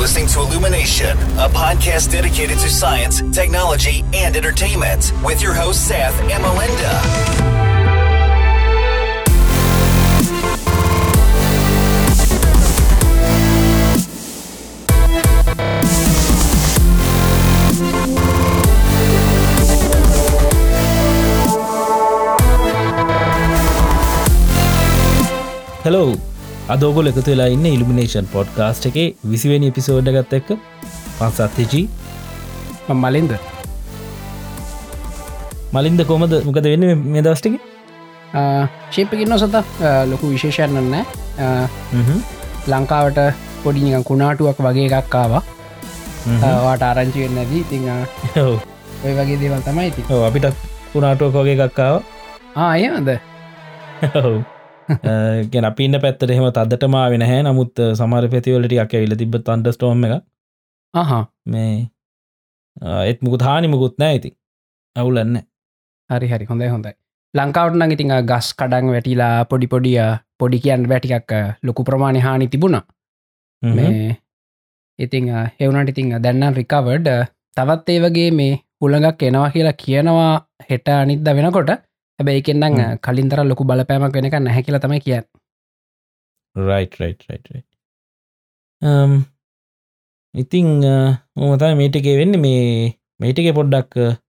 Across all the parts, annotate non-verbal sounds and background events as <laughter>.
listening to Illumination, a podcast dedicated to science, technology, and entertainment with your host, Seth and Melinda. Hello අදෝගොල එකතු වෙලා ඉන්න ඉල්ිනේෂන් podcast එකේ විසිවෙනි episode ගත් එක්ක. පන්සත්තිජී මලින්ද. මලින්ද කොමද මොකද වෙන්න මේ දස්ටික ශේපකින්න සත ලොකු විශේෂයන්නන්න ලංකාවට පොඩිනික කුණාටුවක් වගේ එකක්කාවා වාට ආරංචි වෙන්න දී ඉතිං ඔය වගේ දේවල් තමයි ඉති අපිට පුනාටුවක් වගේ එකක්කාව ආයමද <laughs> <laughs> ගැන අපින්න පැත්තට එහෙම තදටමා වෙන හැ නමුත් සමර පැතිවලට අක විල තිබ තන්ට ස්ටෝම එක අහ. මේ එත් මුකුත් හානි මුකුත් නෑ ඇති අවුලන්න හරි හරි. හොඳයි හොඳයි. ලංකාවට නං ඉතිං ගස් කඩන් වැටිලා පොඩි පොඩිය පොඩි කියන් වැටිකක් ලොකු ප්‍රමාණය හානි තිබුණා. මේ ඉතිං හෙවනට ඉතිං දැන්නම් රිකවඩ් තවත් ඒ වගේ මේ හුළඟක් එනවා කියලා කියනවා හෙට අනිද්ද වෙනකොට හැබැයි එකෙන්නම් කලින්තර ලොකු බලපෑමක් වෙනක නැහැ කියලා තමයි කිය ඉතිං ඕමතයි මේටකේ වෙන්න. මේ මේටික පොඩ්ඩක්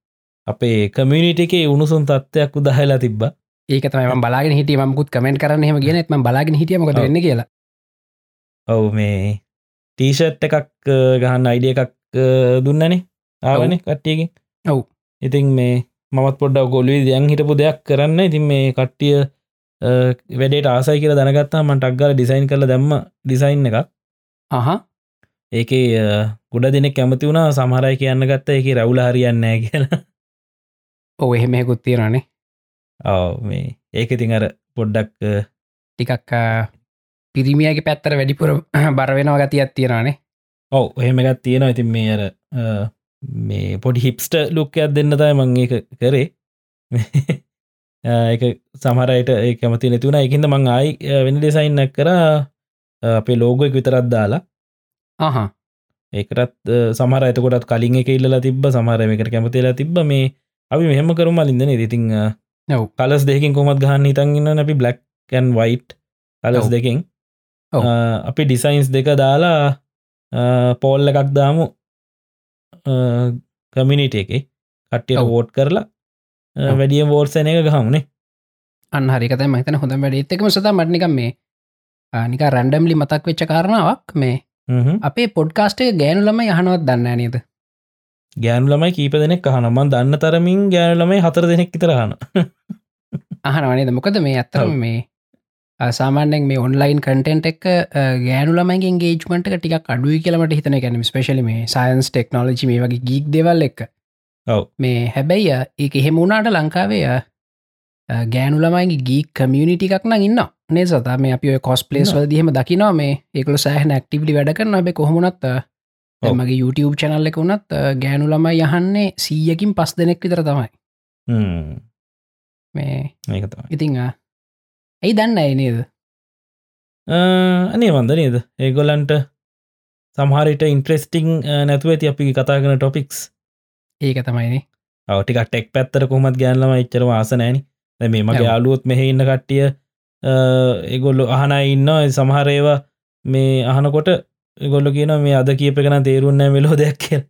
අපේ කමියනිට එකේ උණුසුන් තත්වයක් උදහලා තිබ්බ. ඒක තම බලාගෙන හිට මකුත් කමෙන්ට කරන්න හෙම ගෙන ම බලාගෙන හිටියමක වෙන්න කියලා. ඔවු මේ ටීෂට් එකක් ගහන්න අයිඩිය එකක් දුන්නනේ. ආවන කට්ටියකින් ඔව්. ඉතින් මේ මත් පොඩ්ඩ ගොලුව දැන් හිටපු දෙයක් කරන්න. ඉතින් මේ කට්ටිය වැඩට ආසයි කියලා දැනගත්තා මට අක්ගල ඩිසයින් කළ දැම්ම. ඩිසයින් එක අහ. ඒක ගොඩ දෙනෙක් කැමති වුණා සමහරයි කියන්න ගත්ත එක රැවුල හරියන්නෑ කියලා. ඔව එහෙමෙකුත් තියෙනනේ ඔව මේ ඒක ඉතින් අර පොඩ්ඩක් ටිකක් පිරිමියගේ පැත්තර වැඩිපුර බරවෙනවා ගතියක් තියෙනනේ ඔව එහෙමගත් තියෙනවා. ඉතින් මේ අර මේ පොඩි හිප්ස්ට ලුක්කයක් දෙන්න තයි මං එක කරේ. <laughs> එක සමහරයට ඒ කැමති නැතිවුණ එකින්ද මං ආයි වෙන ඩෙසයින්නක් කර. අපේ ලෝගොයක් විතරත් දාලා. අහ ඒකටත් සමහර එතකොටත් කලින් එක ඉල්ලලා තිබ සමහරමකට කැමතිලා තිබ මේ අපි මෙහෙම කරුම ලින්දන ඉතිං නව කලස් දෙකින් කොමත් ගහන්න ඉතන්ගන්න අපි. බ්ලක්කන් වයිට් කලස්. දෙකින්. අපි ඩිසයින්ස් දෙක දාලා පෝල්ල එකක් දාමු කමිනිට එක කට්ටිය. වෝට් කරලා. වැඩිය වෝර්සන එක ගහමුණේ අන්න හරිකත මහිතන හොඳ වැඩ එත්තකම සත මටනිකම් මේ නික රැන්ඩම්ලි මතක් වෙච්ච කාරණාවක් මේ. අපේ පොඩ්කාස්ටේ ගෑනු ළම යහනවත් දන්න නේද ගෑනු ළමයි කීප දෙනෙක් අහනමන් දන්න තරමින් ගෑනු ළමයි හතර දෙනෙක් ඉතරහන අහනවනේද මොකද මේ ඇත්තරම ඔව්. මේ සාමාන්‍යෙන් මේ ඔන්ලයින් කටෙන්ට් එක ගෑනු ළමයිගේ ගේජ්මට ටික් අඩුයි කියලමට හිතන ගැන ස්පේශලි මේ සයින්ස් ටෙක්නෝලජි මේ වගේ ගීක් දෙවල් එක්. ඔව්. මේ හැබැයි ඒක එහෙම වුණාට ලංකාවේ අ, අ, ගෑනු ළමයිගේ ගී කමියනිටි එකක් නම් ඉන්න නේ සතා? මේ අපි කොස් පලේස් වල දීම දකිනවා. මේ ඒකල සෑහන ඇක්ටිවිලි වැඩ කරන්න අපේ කොහොමනත්. මගේ YouTube චැනල්ල එක වුණත් ගෑනු ළමයි යහන්නේ සීයකින් පස් දෙනෙක් විතර තමයි. මේ ඉතිං ඇයි දන්න ඇයි නේද? අනේ වන්ද නේද? ඒගොලන්ට සමහරට ඉන්ට්‍රෙස්ටිං නැතුව ඇති අපි කතා කන ටොපික්ස් ඒක තමයිනේ අවටික ටෙක් පැත්තර කොමත් ගෑන්ලම එච්චර වාසනෑන මේ මගේ ඔව්. අලුවොත් මෙහ ඉන්න කට්ටිය ඒගොල්ලු අහන ඉන්න සමහරේවා මේ අහනකොට ගොල්ල කියන මේ අද කියපකන තේරුන්න මෙලෝ දෙයක් කිය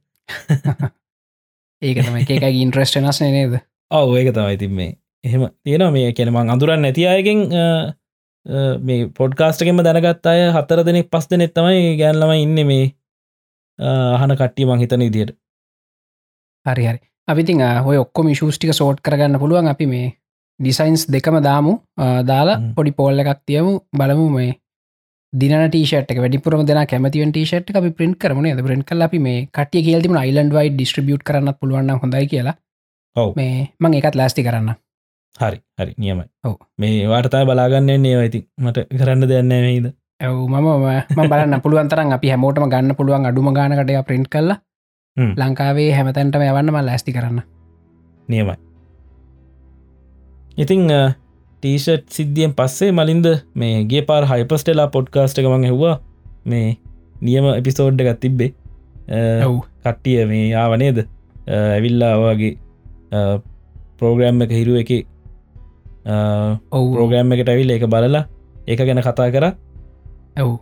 ඒක තම එක ඉන්ට්‍රස්ට නස් නේද? ඔව ඒක තමයි තින් මේ එහෙම තියෙන මේ කෙනමං අඳුරන් නැති අයගෙන් මේ පොඩ්කාස්ටකෙම දැනගත් අය හතර දෙනෙක් පස් දෙනෙක් තමයි ගෑන්ලම ඉන්න මේ අහන කට්ටිය මං හිතන ඉදියට හරි හරි. අපිතින් හොය ඔක්කොම ශෂ්ටික සෝට් කරගන්න පුළුවන්. අපි මේ ඩිසයින්ස් දෙකම දාමු. දාලා. පොඩි පෝල්ල එකක් තියමු. බලමු මේ දින ටීෂට වැඩිපුරම දෙන කැමතිව ටීෂට අපි පින්ට කරන ද ප්‍රෙන්ට කල අපි මේ කටිය කියල්තිම අයිලන්ඩ වයි ඩිස්ට්‍රිබියුට් කරන්න පුළුවන් හොඳයි කියලා. මේ මං එකත් ලෑස්ති කරන්න හරි හරි නියමයි. ඔව්. මේ වාර්තය බලාගන්න නේ ඇති මට කරන්න දෙන්න මේද ඇව් මම බලන්න පුළුවන්තරන් අපි හැමෝටම ගන්න පුළුවන් අඩුම ගානකට ප්‍රින්ට් කල්ලා. ලංකාවේ හැමතැන්ටම යවන්නම ලෑස්ති කරන්න. නියමයි. ඉතිං ටීෂට් සිද්ධියෙන් පස්සේ මලින්ද මේ ගේ පාර හයිපස්ටෙලා පොඩ්කාස්ට එකමං හෙවා මේ නියම එපිසෝඩ් එකත් තිබ්බේ. ඔව්. කට්ටිය මේ ආවනේද ඇවිල්ලා වගේ පෝග්‍රෑම් එක හිරුව එක පෝග්‍රෑම් එකට ඇවිල් එක බලලා ඒක ගැන කතා කර. ඔව්.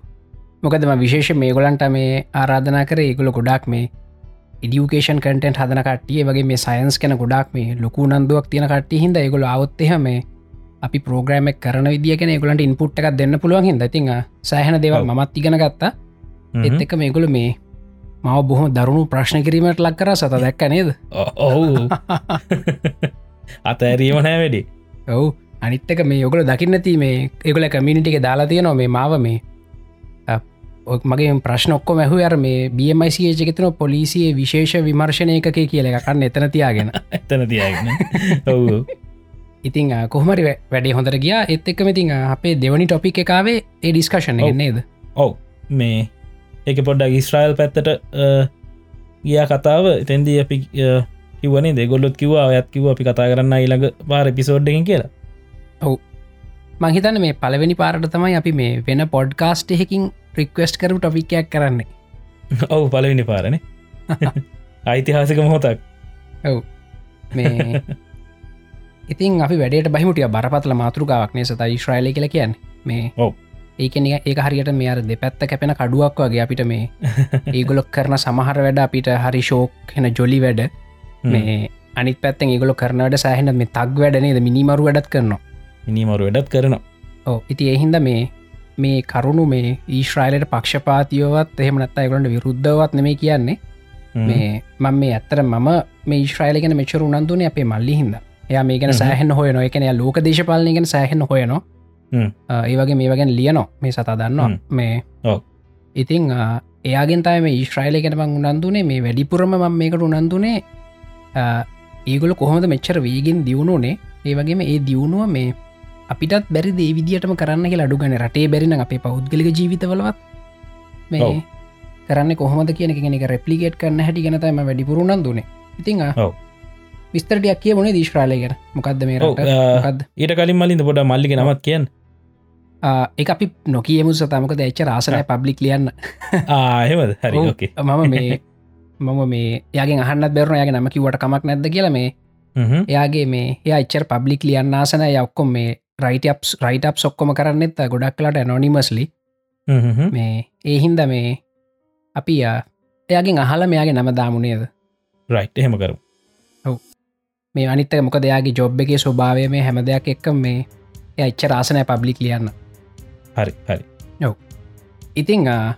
මොකදම විශේෂ මේ ගොලන්ට මේ ආරාධනා කර ඒගොල ගොඩක් මේ ඉඩියුකේෂන් කටෙන්ට හදන කටිය වගේ මේ සයින්ස් කන ගොඩක් මේ ලොකු නන්දුවක් තියෙන කට්ටිය හිද ඒගොල අවත්තෙහම අපි පෝග්‍රම කරන විදිියගෙන ගලට ඉන්පුට් එකක් දෙන්න පුළුවන් හිද ති සෑහන දෙව ඔව්. මත් ඉගෙන ගත්තා. එත් එක මේගොල මේ මව බොහොම දරුණු ප්‍රශ්න කිරීමට ලක් කර. සත දැක්ක නේද? ඔහු අතඇරීම නෑ වැඩි ඔවු. අනිත්තක මේ යොගල දකින්නති මේ ඒගොල කමිනිටික දාලා තියෙනවා මේ මාව මේ. මගේ ප්‍රශ්න ඔක්කො මැහු අර මේ බMICජ එකතන පොලිසියේ විශේෂ විමර්ශණයක කියල එකකන්න එතන තියාගෙන. <laughs> එතන තියගෙන. ඔවු. ඉතින් අ, කොහමරි වැඩේ හොඳර ගියා. එත් එක්ක ඉතින් අ, අපේ දෙවනි ටොපික් එකාවේ ඒ ඩිස්කශන. නේද? ඔව්. මේ එක පොඩ්ඩක් ඉස්්‍රයිල් පැත්තට ගියා කතාව. එතැන්දී අපි කිවනේ දෙගොල්ලොත් කිවා ඔයත් කිව අපි කතා කරන්න ඊළඟ පාර පිසෝඩ්ඩකින් කියලා. මහිතන මේ පලවෙනි පාරට තමයි අපි මේ වෙන පොඩ්කාස්ට් එහෙකින් ප්‍රික්වස්ට් කරු ටොපිකයක් කරන්නේ. ඔවු පලවිනි පාරණ ඓතිහාසික මොහොතක්. ඔව්. මේ <laughs> ඉතින් අපි වැඩට බහිමුටිය බරපතල මාතෘකාවක්නේ සත ශ්‍රයිලය කියල කියන්න? මේ ඔව්. ඒකන ඒ හරියට මේ අර දෙපැත්ත කැපෙන කඩුවක් වගේ අපිට මේ <laughs> ඒගොලොක් කරන සමහර වැඩ අපිට හරි ශෝක් හෙන ජොලි වැඩ මේ අනිත් පැත්තෙන් ඒගොල කරනවට සෑහෙන මේ තක් වැඩනේද මිනිමරු වැඩත් කරනවා. මිනිමරු වැඩත් කරනවා. ඕ ඉති එහින්ද මේ මේ කරුණු මේ ඊශ්‍රයිලට පක්ෂපාතියවත් එහෙමනත් අයගලට විරුද්ධවත් නෙමේ කියන්නේ. මේ මං මේ ඇත්තර මම මේ ශ්‍රයිලගෙන මෙචර උනන්දුනේ අපේ මල්ලි හිද එයා මේ ගැන. සෑහන හොය නොයකන ලෝක දේශපාලනය ගෙන සෑහන හොයනවා. ඒවගේ මේ වගෙන් ලියනො මේ සතා දන්නවා. මේ. ඉතිං ආ, එයාගෙන් තම මේ ඊශ්‍රයිලගෙන මං උනන්දුනේ මේ වැඩිපුරම මම මේකට උනන්දුනේ ඒගොල කොහොමද මෙච්චර වේගෙන් දියුණුනේ ඒ වගේම ඒ දියුණුව මේ අපිටත් බැරි දේ විදිටම කරන්න කියලා අඩුගන රටේ බැරින අපේ පෞද්ගලික ජීවිතවලවත් මේ. කරන්න කොහොමද කියන එක රෙප්ලිකේට් කරන්න හැටි ගැනතම වැඩිපුරුණන් දුනේ ඉතිං. විස්තරටයක් කිය මොනේ දීශ්‍රාලයගෙන මොකක්ද මේ ඔව්, රට ආ, මොකක්ද ඊට කලින් මලින්ද පොඩ මල්ලික නමත් කියන්න. එක අපි නොකියමු සතමක දැච්ච රාසනය පබ්ලික් ලියන්න? ආහෙමද හරි මම මේ මම මේ යාගේ අහන්න බැරන යාගේ නම කිවට කමක් නැද්ද කියල මේ. එයාගේ මේ එයා එච්චර පබ්ලික් ලියන්න ආසන යක්කොම් මේ රයිටප්ස් රයිටප් සොක්කොම කරන්නෙත් ගොඩක් කලට නොනිමස්ලි. මේ ඒහින්ද මේ අපි එයාගෙන් අහල මෙයාගේ නම දාමුණේද රයිට් එහෙම කරු මේ අනිත්තක මොක දෙයාගේ ජොබ් එකේ ස්වභාවය මේ හැම දෙයක් එක්ක මේ එය එච්ච රාසනය පබ්ලික් ලියන්න. හරි හරි. ඉතිං ආ,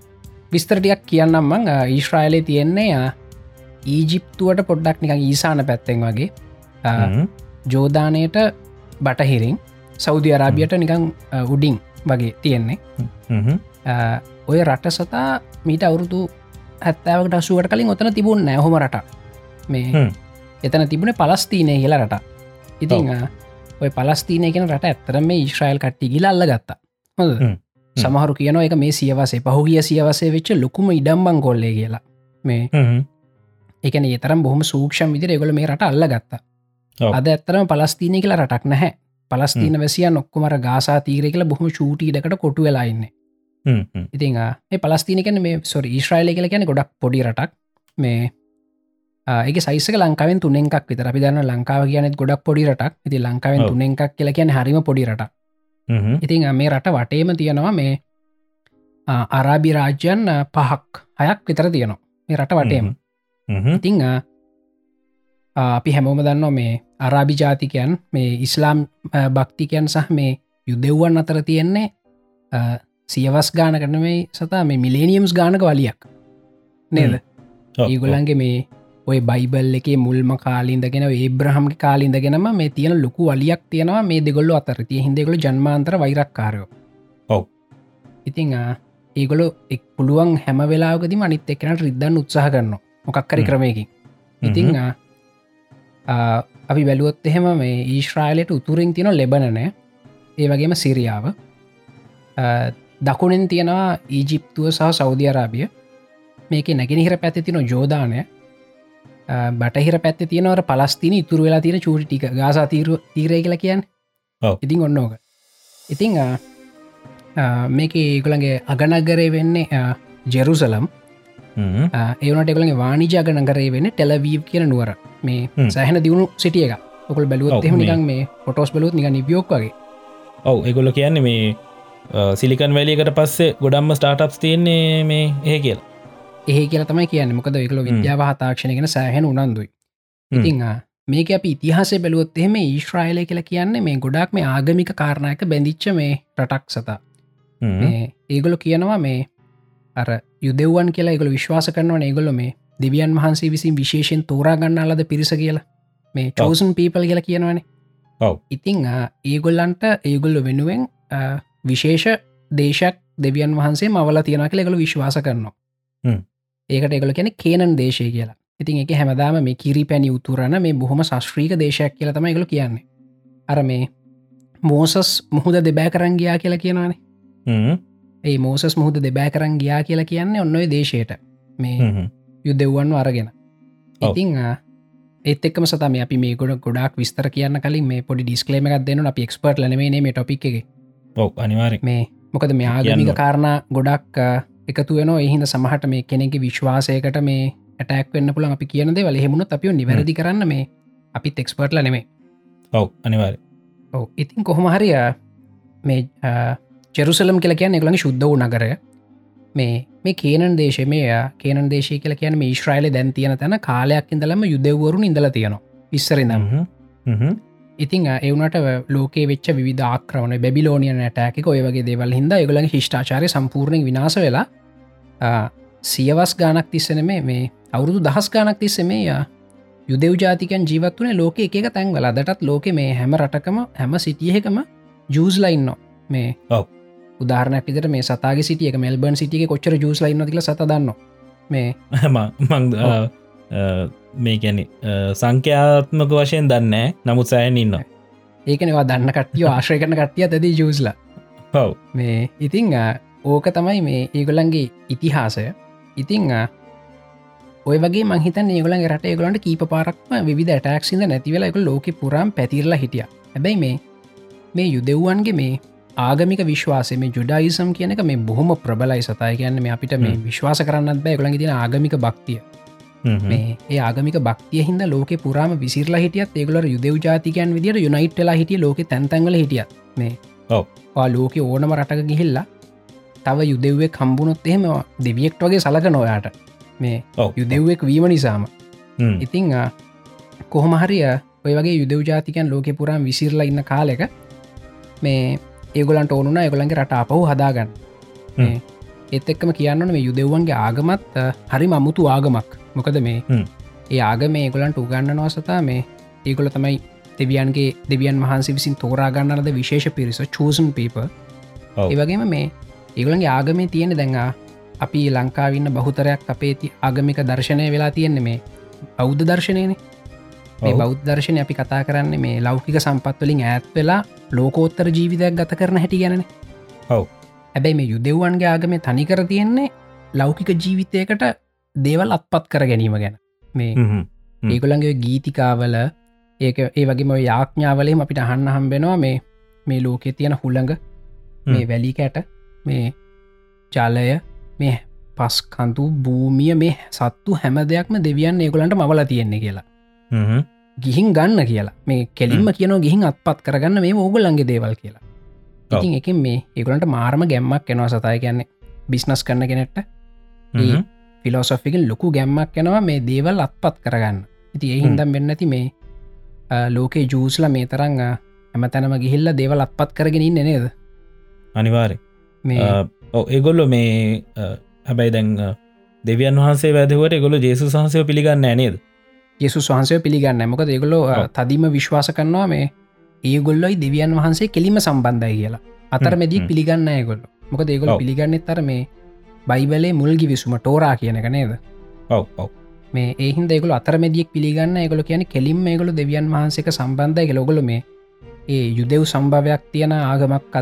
විස්තරටියක් කියන්නම් මං. ඊශ්‍රායිලේ තියෙන්නේ ඊජිප්තුවට පොඩ්ඩක් නිකං ඊසාන පැත්තෙන් වගේ. ජෝධානයට බටහිරින් සෞදි අරාබියට නිකං උඩින් වගේ තියෙන්නේ. ඔය රට සතා මීට අවුරුදු හැත්තාවට අසුවට කලින් ඔතන තිබුණ නෑහොම රට මේ. එතන තිබුණ පලස්තිීනය කියලා රට ඉතිං ඔය පලස්තිීනය කියෙන රට ඇත්තර මේ ඊශ්‍රයිල් කට්ටි ගිලල්ල ගත්තා හොඳ. සමහරු කියන එක මේ සියවසේ පහුගිය සියවසේ වෙච්ච ලොකුම ඉඩම්බං කොල්ලේ කියලා. මේ. එකන ඒතරම් බොහම සූක්ෂම් විදිර එගොල මේ රට අල්ල ගත්තා. අද ඇත්තරම පලස්තිීනය කියලා රටක් නැහැ. පලස්තිීන වැසිය නොක්කොමර ගාසා තීරය කියලා බොහම චූටීඩකට කොටු වෙලාඉන්න ආ, මේ පලස්තිීනකන මේ සොර ඊශ්‍රයිල කියල කියන ගොඩක් පොඩි රටක්. මේ ඒක සයිසක ලංකාවෙන් තුනෙන්ක් විතර. අපි දන්න ලංකාව කියනෙත් ගොඩක් පොඩි රටක්. ඉති ලංකාවෙන් ඔව්. තුනෙන්ක් කියල කියන හරිම පොඩි රට ඉතින් ආ, මේ රට වටේම තියෙනවා මේ අරාබි රාජ්‍යන් පහක් හයක් විතර තියෙනවා මේ රට වටේම. හ්ම් හ්ම්. ඉතිං අපි හැමෝම දන්නවා මේ අරාබි ජාතිකයන් මේ ඉස්ලාම් භක්තිකයන් සහ මේ යුදෙව්වන් අතර තියෙන්නේ සියවස් ගාන කරන මේ සතා මේ මිලේනියම්ස් ගානක වලියක්. නේද? ඔව්, ඒගොලන්ගේ මේ ඔය බයිබල් එක මුල්ම කාලින්දගෙන ඒබ්‍රහම් කාලින්දගෙනම මේ තියෙන ලොකු වලියක් තියෙනවා මේ දෙගොල්ල අතර. තිය හිදෙගොල ජන්මාන්තර වෛරක්කාරයෝ. ඔව්. ඉතිං ඒගොලො එක් පුළුවන් හැම වෙලාගදි අනිත් එක්කනට රිද්දන්න උත්සාහ කරන්න මොකක්කරි. ක්‍රමයකින්. ඉතිං අපි බැලුවොත් එහෙම මේ ඊශ්‍රයිලයට උතුරින් තියෙන ලෙබනනෑ ඒ වගේම සිරියාව දකුණෙන් තියෙනවා ඊජිප්තුව සහ සෞධ අරාබිය. මේක නැගෙනහිර පැත්ති තින ජෝධානය බටහිර පැත්ති තියෙනවර පලස්තින ඉතුර වෙලා තියෙන චූටි ටික. ගසා තීර තීරය කියලා කියන්න. ඉතින් ඔන්නෝක ඉතිං මේක ඒගොළන්ගේ අගනගරය වෙන්නේ ජෙරුසලම්. ඒවනට එකලගේ වානිජාගන කරේ වෙන ටෙලවීව් කියන නුවර. මේ. සෑහන දියුණු සිටිය එක ඔකල් බැලුවත් ඔව්, එහම මේ- නිකන් මේ පොටෝස් බලුත් නික නිවියෝක් වගේ. ඔව් එගොල්ල කියන්නේ මේ සිලිකන් වැලියකට පස්සේ ගොඩම්ම ස්ටාටප්ස් තියන්නේ මේ ඒ කියලා ඒ කියල තමයි කියන්න. මොකද එකල විද්‍යාව හතාක්ෂණ ගෙන සෑහෙන උනන්දුයි. ඉතිං මේක අප ඉතිහාසේ බැලුවොත් එහෙම ඊශ්‍රයිලය කියලා කියන්නේ මේ ගොඩක් මේ ආගමික කාරණයක බැඳිච්ච මේ රටක් සතා. ඒගොලො කියනවා මේ අර යුදෙව්වන් කියලා ඒගොල විශ්වාස කරනවන ඒගොල මේ දෙවියන් වහන්සේ විසින් විශේෂෙන් තෝරා ගන්න අලද පිරිස කියලා. මේ චෝසන් පීපල් කියලා කියනවනේ. ඔව්. ඉතිං ඒගොල්ලන්ට ඒගොල්ලො වෙනුවෙන් විශේෂ දේශක් දෙවියන් වහන්සේ මවල තියෙන කියල එකළ විශ්වාස කරනවා. ඒකට එකගොල කියන කේනන් දේශය කියලා ඉතින් එක හැමදාම මේ කිරි පැණි උතුරන මේ බොහොම ශස්ත්‍රීක දේශයක් කියලා තම එකළු කියන්නේ අර මේ මෝසස් මුහුද දෙබෑ කරන් ගියා කියලා කියනවානේ. ඒ මෝසස් මුහුද දෙබෑ කරන් ගියා කියලා කියන්නේ ඔන්නොය දේශයට මේ හ්ම්. යුදෙව්වන්න අරගෙන. ඉතිං ඒත් එක්ම සතම අපි මේ ගොඩ ගොඩක් විස්තර කියන්න කලින් මේ පොඩි ඩිස්කලේම එකක් දෙන්න අපි එක්ස්පර්ට් ලනේ මේ ටොපික් එක ඔව් අනිවාරෙන් මේ මොකද මේ ආගමික. කාරණ ගොඩක් එකතු වෙන එහිද සමහට මේ කෙනෙක විශ්වාසයකට මේ ඇටක් වන්න පුළන් අපි කියන දෙවල හෙමුණු අපිෝ නිවැරදි කරන්න මේ අපිත් එක්ස්පර්ට්ල නෙමේ ඔව් අනිවාර ඔව ඉතින් කොහොම හරිය මේ චෙරුසලම් කියල කියන්න එගලඟ ශුද්ධ වූ නගරය. මේ මේ කේනන් දේශ මේ කේනන් දේශය කියල කියන මේ ශ්‍රයිල දැන් තියෙන තැන කාලයක් ඉඳලම යුදවරුන් ඉඳල තියෙනවා. විස්සරනම් ඉතින් එවනට ලෝක වෙච් විධ ආක්‍රවන බැබිලෝනියන ටෑක ඔය වගේ දේවල් හිද ගලන් හිෂ්ඨාචාරය සම්පූර්ණ විනාස වෙලා සියවස් ගානක් තිස්සන මේ මේ අවුරුදු දහස් ගානක් තිස්ස මේ යා යුදෙව් ජාතිකන් ජීවත් වන ලෝක එක තැන්වල. දටත් ලෝක මේ හැම රටකම හැම සිටියහෙකම ජූස්ලයින්න මේ. උදාරනක් විදර මේ සතාගේ සිටියක මෙල්බන් සිටිය කොච්චර ජූස්ලයින්න තිල සතදන්න මේ <laughs> මං මේ කැනෙ සංඛ්‍යාත්මක වශයෙන් දන්න නමුත් සෑන් ඉන්න ඒකනවා දන්න කට්ටිය ආශ්‍රය කරන කට්ටිය ඇද ජූස්ලා ඔව්. මේ ඉතිං ඕක තමයි මේ ඒගොලන්ගේ ඉතිහාසය. ඉතිං ඔය වගේ මහිත ඒගොලන් රට ඒගොලන්ට කීප පාරක්ම විධ ටක්සිද නැතිවෙලා එක ලෝක පුරම් පැතිරලා හිටිය. හැබැයි මේ මේ යුදෙව්වන්ගේ මේ ආගමික විශ්වාසය මේ ජුඩයිසම් කියනක මේ බොහොම ප්‍රබලයි සතයි. කියන්න මේ අපිට මේ. විශ්වාස කරන්නත් බෑ. ගොළඟ තින ආගමික භක්තිය. මේ ඒ ආගමික භක්තිය හිද ලෝක පුරාම විසිරලා හිටියත් ඒගොල යුදෙව් ජාතිකයන් විදිට යුනයිට්ලා හිටිය ලෝක තැන්තැන්ගල හිටිය මේ. ආ ලෝක ඕනම රටක ගිහිල්ලා තව යුදෙව්වේ කම්බුණොත් එහෙම දෙවියෙක්ට වගේ සලක නොයාට මේ යුදෙව්වෙක් වීම නිසාම. ඉතිං කොහොම හරිය ඔය වගේ යුදෙව් ජාතිකන් ලෝක පුරාම් විසිරලා ඉන්න කාලෙක මේ ඒගොලන්ට ඕනුන ඒගොලන්ගේ රට අපහු හදාගන්න. ඒත් එක්කම කියන්නන මේ යුදෙව්වන්ගේ ආගමත් හරි මමුතු ආගමක්. මොකද මේ. ඒ ආගම ඒගොලන්ට උගන්නනවා සතා මේ ඒගොල තමයි දෙවියන්ගේ දෙවියන් වහන්සේ විසින් තෝරාගන්නනද විශේෂ පිරිස චූසන් පීප. ඒවගේම මේ ඒගොලන්ගේ ආගමේ තියෙන දැඟා අපි ලංකාවින්න බහුතරයක් අපේ ති ආගමික දර්ශනය වෙලා තියෙන්නේ මේ බෞද්ධ දර්ශනයන මේ ඔව්. බෞද්ධ දර්ශනය අපි කතා කරන්න මේ ලෞකික සම්පත්වලින් ඇත් වෙලා ලෝකෝත්තර ජීවිතයක් ගත කරන හැටි ගැන ඔව්. හැබැයි මේ යුදෙව්වන්ගේ ආගම තනිකර තියෙන්නේ ලෞකික ජීවිතයකට දේවල් අත්පත් කර ගැනීම ගැන මේ. ඒගොළන්ගේ ගීතිකාවල ඒක ඒ වගේම යාඥාවලෙම අපිට අහන්න හම්බෙනවා මේ මේ ලෝකෙ තියෙන හුළඟ මේ වැලි කැට මේ ජලය මේ පස්කන්තු භූමිය මේ සත්තු හැම දෙයක්ම දෙවියන් ඒගොලන්ට මවල තියෙන්නේ කියලා. ගිහින් ගන්න කියලා. මේ කෙලින්ම කියන ගිහින් අත්පත් කරගන්න මේ ඕගොල්ලන්ගේ දේවල් කියලා. ඉතින් එක මේ ඒගොලන්ට මාරම ගැම්මක් එනවා සතයි කියන්නේ. බිස්නස් කරන්න කෙනෙට්ට හ්ම්. ෆිලෝසොෆිකල් ලොකු ගැම්මක් යනවා මේ දේවල් අත්පත් කරගන්න. ඉති ඒ හින්දම් වෙන්න ඇති මේ ලෝකේ ජූස්ල මේ තරං අ, හැම තැනම ගිහිල්ල දේවල් අත්පත් කරගෙන ඉන්න නේද? අනිවාරය ඒගොල්ලො මේ අ, හැබැයි දැන් අ, දෙවියන් වහන්සේ වැදවට ගොල ජේසු සහන්සය පිළිගන්න නේද? යෙසු වහන්සය පිළිගන්න මොක ඔව්. තදිම විශ්වාස කරනවා මේ ඒගොල්ලොයි දෙවියන් වහන්සේ කෙලිම සම්බන්ධයි කියලා. අතර මෙදී. පිළිගන්න ඇගොල්ල මොක ඒගොල ඔව්. පිළිගන්න තර මේ බයිබලේ මුල්ගි විසුම ටෝරා කියනක නේද? ඔව් ඔව්. මේ ඒහින් දෙගොල අතරමදියෙක් පිළිගන්න ගොල කියන කෙලින්ම ඒගොල දෙවියන් වහන්සේක සම්බන්ධය ලොගොල මේ ඒ යුදෙව් සම්භවයක් තියෙන ආගමක්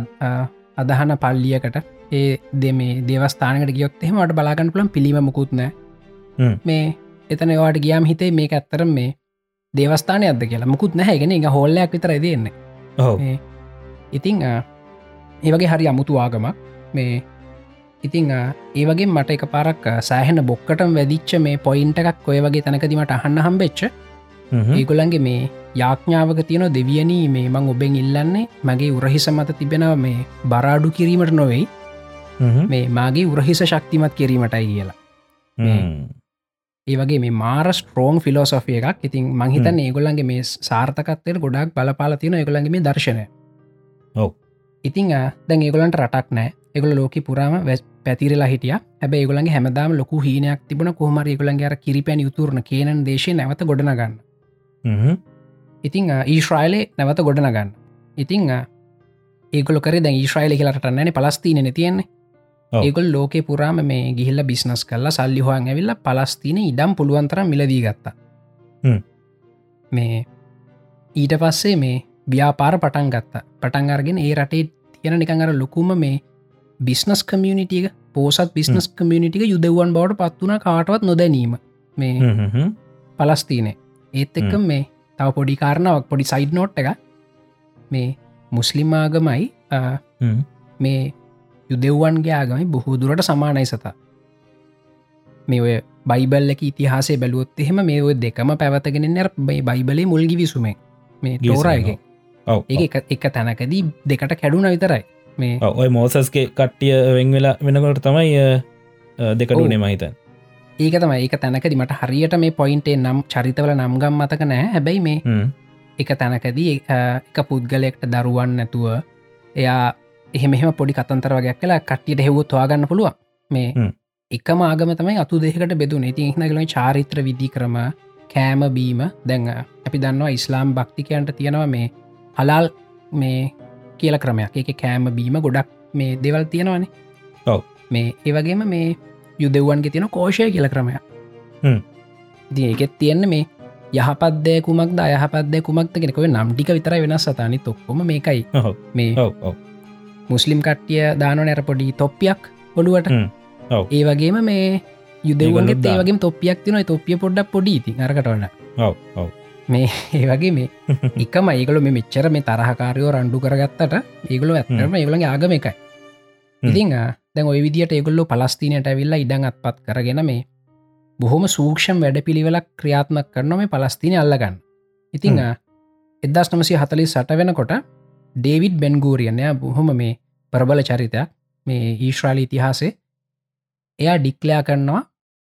අදහන පල්ලියකට ඒ දෙමේ දේවස්ථානකට ගියොත් එහෙමට බලාගන්න පුළන් පිළිම මුකුත්නෑ හ්ම්. මේ එතන වාට ගියාම් හිතේ මේ ඇත්තරම් මේ දේවස්ථානය අද කියලා මුකුත් නැහැගෙන එක හොල්ලයක් විතර දෙන්නේ ඉතිං ආ, ඒ වගේ හරි අමුතු ආගමක්. මේ ඉතිං ඒ වගේ මට එක පාරක් සෑහෙන බොක්කටම වැදිච්ච මේ පොයින්ට එකක් ඔය වගේ තැනකදීමට අහන්න හම්බෙච්ච ඒගොලන්ගේ මේ යාඥාවක තියෙන දෙවියනී මේ මං ඔබෙන් ඉල්ලන්නේ මගේ උරහිස මත තිබෙනව මේ බරාඩු කිරීමට නොවෙයි. මේ මාගේ උරහිස ශක්තිමත් කිරීමටයි කියලා. ඒ වගේ මේ මාර ස්ට්‍රෝන් ෆිලෝසොෆිය එකක්. ඉතින් මංහිතන් ඒගොල්ලන්ගේ මේ සාර්ථකත්වයට ගොඩක් බලපාල තියෙන ඒගොලන්ගේ මේ දර්ශනය. ඔව්. ඉතිං දැන් ඒගොලන්ට රටක් නෑ එගොල ලෝක පුරාම වැස් පැතිරලා හිටිය. හැබ ඒගොලන්ගේ හැමදාම ලොකු හීනයක් තිබන කොහමර ඒගොලන්ගේ අර කිරිපැන් යුතුරන කියනන් දේශය නැවත ගොඩනගන්න ඉතිං ඊශ්‍රයිලේ නැවත ගොඩනගන්න. ඉතිං ඒගොල කර දැ ඊශ්‍රයිල කියලට නැන පලස්තිීන තියෙන්නේ. ඒගොල් ලෝක පුරාම මේ ගිහිල්ල බිස්නස් කරලා සල්ලි හොහන් ඇවිල්ල පලස්තින ඉඩම් පුළුවන්තර මිලදී ගත්තා. මේ ඊට පස්සේ මේ ව්‍යාපාර පටන් ගත්ත. පටන් අර්ගෙන ඒ රටේ තියෙන නිකං අර ලොකුම මේ බිස්නස් කමියනිටික පෝසත් බිස්නස් කමියනිටික යුදවන් බවට පත්වන කාටවත් නොදැනීම. මේ පලස්තිනේ. ඒත් එක්ක මේ තව පොඩි කාරණාවක් පොඩි සයිඩ් නෝට් එක මේ මුස්ලිම් ආගමයි. මේ යුදෙව්වන්ගේ ආගමයි බොහෝ දුරට සමානයි සතා. මේ ඔය බයිබල්ලක ඉතිහාසේ බැලුවොත් එහෙම මේ ඔය දෙකම පැවතගෙන නැර බයි බයිබලේ මුල්ගි විසුමෙන් මේ තෝරයගේ ඔව ඒ එක තැනකදී දෙකට කැඩුන විතරයි. මේ ඔය මෝසස්ගේ කට්ටිය වෙන් වෙලා වෙනකොට තමයි දෙකඩුනේ මහිතන් ඒක තම ඒක තැනකද මට හරියට මේ පොයින්ටේ නම් චරිතවල නම්ගම් මතක නෑ හැබැයි මේ එක තැනකදී එක පුද්ගලයෙක්ට දරුවන් නැතුව එයා එහෙම පොඩි කතන්තර වගේ කලා කට්ටියට හෙවුත් වාගන්න පුළුවන්. මේ හ්ම්. එකම ආගම තමයි අතු දෙකට බෙදුන. ඉති හිනගලන චාරිත්‍ර විදි කරම කෑම බීම. දැඟ අපි දන්නවා ඉස්ලාම් භක්තිකයන්ට තියෙනවා මේ හලාල් මේ කියල ක්‍රමයක්. එක කෑම බීම ගොඩක් මේ දෙවල් තියෙනවනේ. ඔව්. මේ ඒවගේම මේ යුදෙව්වන්ගේ තියෙන කෝෂය කියල ක්‍රමයක් හ්ම්. ති ඒකෙත් තියෙන්න මේ යහපත්දය කුමක්ද අයහපත්දය කුමක්ත කෙනෙකව නම්ටික විතර වෙනස් සතානි තොක්කොම මේකයි මේ මුස්ලිම් කට්ටිය දාන නැර පොඩි තොප්පියක්. ඔව්. ඒ වගේම මේ යුදවන්ගේ. ඒවගේ තොප්පියක් තින තොප්පිය පොඩ්ඩක් පොඩි ති අරකට වන්න ඔව ඔව මේ ඒ වගේ මේ <laughs> එකම ඒගොල මේ මෙච්චර මේ තරහකාරයෝ රණ්ඩු කරගත්තට ඒගොල ඇත්තරම ඒගොලගේ ආගම එකයි. ඉතිං දැන් ඔය විදිට ඒගොල්ලෝ පලස්තිනයට ඇවිල්ලා ඉඩං අත්පත් කරගෙන මේ බොහොම සූක්ෂම් වැඩ පිළිවෙලක් ක්‍රියාත්මක් කරන මේ පලස්තින අල්ලගන්න. ඉතිං එදස් නමසි හතලි සට වෙනකොට ඩේවිඩ් බෙන්ගූරියනය බොහොම මේ ප්‍රබල චරිතයක් මේ ඊශ්‍රාලි ඉතිහාසේ එයා ඩික්ලයා කරනවා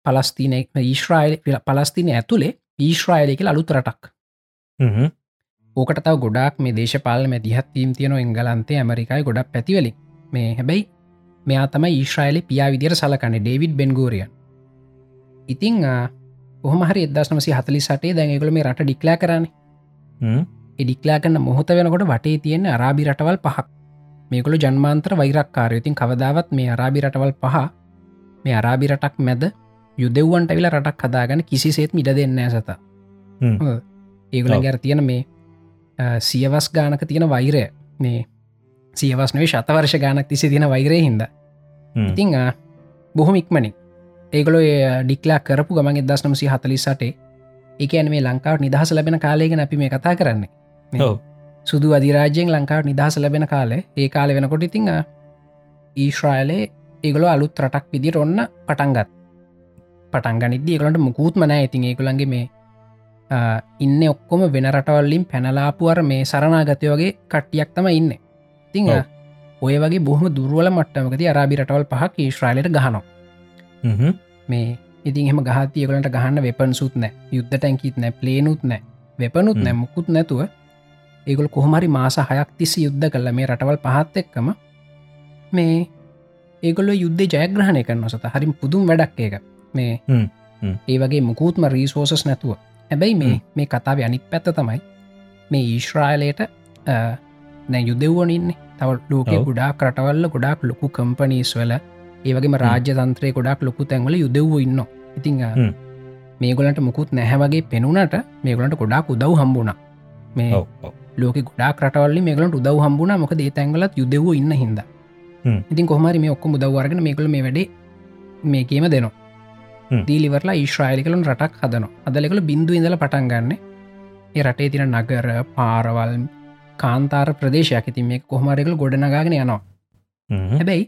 පලස්තින ඊශ්‍රයිල් පලස්තින ඇතුළේ ඊශ්‍රයිලයක අලුත් රටක්. ඕකට තව ගොඩක් මේ දේශපාල මැදිහත්වීම් තියන එංගලන්තේ ඇමරිකායි ගොඩක් පැතිවලින්. මේ හැබැයි මෙයා තම ඊශ්‍රයිලි පියා විදිර සලකන ඩේවිඩ් බෙන්ගෝරියන්. ඉතිං ඔහම හරි එදස්නමසි හතලි සටේ දැඟගල මේ රට ඩික්ලා කරන්න. එඩික්ලා කන්න මොහොත වෙනකොට වටේ තියෙන අරාබි රටවල් පහක් මේකොළ ජන්මාන්ත්‍ර වෛරක්කාරයතින් කවදාවත් මේ අරාබි රටවල් පහ මේ අරාබි රටක් මැද යුදෙව්වන්ට විල රටක් හදාගන්න කිසිසේත් මිට දෙන්න ඇසත ඒගුල. ගැර තියෙන මේ සියවස් ගානක තියෙන වෛරය. මේ සියවස්නවේ ශතවර්ෂ ගානක් තිසි තියෙන වෛරය හින්ද. ඉතිං බොහොම ඉක්මනින්. ඒගොලො ඩික්ලා කරපු ගමන් එදස් නමසි හතලි සටේ එකන මේ ලංකාවට නිදහස ලැබෙන කාලයගෙන අපි මේ කතා කරන්නේ. සුදු අධිරාජයෙන් ලංකාවට නිදහස ලැබෙන කාලේ ඒ කාල වෙනකොට ඉතිං ඊශ්‍රයිලේ ඒගොල අලුත් රටක් විදිට ඔන්න පටන්ගත් පටන්ගනිද ඒගලට මුකූත්ම නෑ ඉතින් ඒකුළන්ගේ මේ ඉන්න ඔක්කොම වෙන රටවල්ලින් පැනලාපුුවර මේ සරනාගතය වගේ කට්ටියක් තම ඉන්න ඉතිං. ඔය වගේ බොහම දුර්වල මට්ටමකති අරාබි රටවල් පහක් ඊශ්‍රයිලට ගහනවා. මේ ඉතින් එහම ගහතියකලට ගහන්න වෙපන් සුත් නෑ යුද්ධ ටැන්කිත් නෑ පලේනුත් නෑ වෙපනුත්. නෑ මුකුත් නැතුව ඒගොල් කොහමරි මාස හයක් තිසි යුද්ධ කල්ල මේ රටවල් පහත් එක්කම මේ ඒගොල්ල යුද්ධ ජයග්‍රහණය කරන සත. හරිම් පුදුම් වැඩක් ඒක. මේ. ඒ වගේ මුකූත්ම රීසෝසස් නැතුව. හැබැයි මේ. මේ කතාව අනිත් පැත්ත තමයි මේ ඊශ්‍රායලයට නැ යුදෙව්වන ඉන්න. තව ලෝක. ගොඩා කරටවල්ල ගොඩක් ලොකු කම්පනීස් වල ඒවගේම රාජ්‍ය තන්ත්‍රය ගොඩක් ලොකු තැන්වල යුදෙව්ව ඉන්න ඉතිං හ්ම්. මේගොලට මුකුත් නැහැවගේ පෙනුනට මේගොලට ගොඩක් උදව් හම්බුණ. මේ ලෝක ගොඩා රටවල්ල මේගලට උදව් හම්බුණ. මොක ඒ තැන්ගලත් යුදෙව ඉන්න හිද. ඉතින් කොහමරි මේ ඔක්කොම උදව්වර්ගෙන මේකල මේ වැඩේ මේකේම දෙනවා. දීලිවරලා ඊශ්‍රයිලිකලන් රටක් හදන අදලෙකළ බින්දු ඉඳල පටන් ගන්න. ඒ රටේ තින නගර පාරවල් කාන්තාර ප්‍රදේශයක්. ඉතින් මේ කොහමරකල ගොඩනගාගෙන යනවා. හැබැයි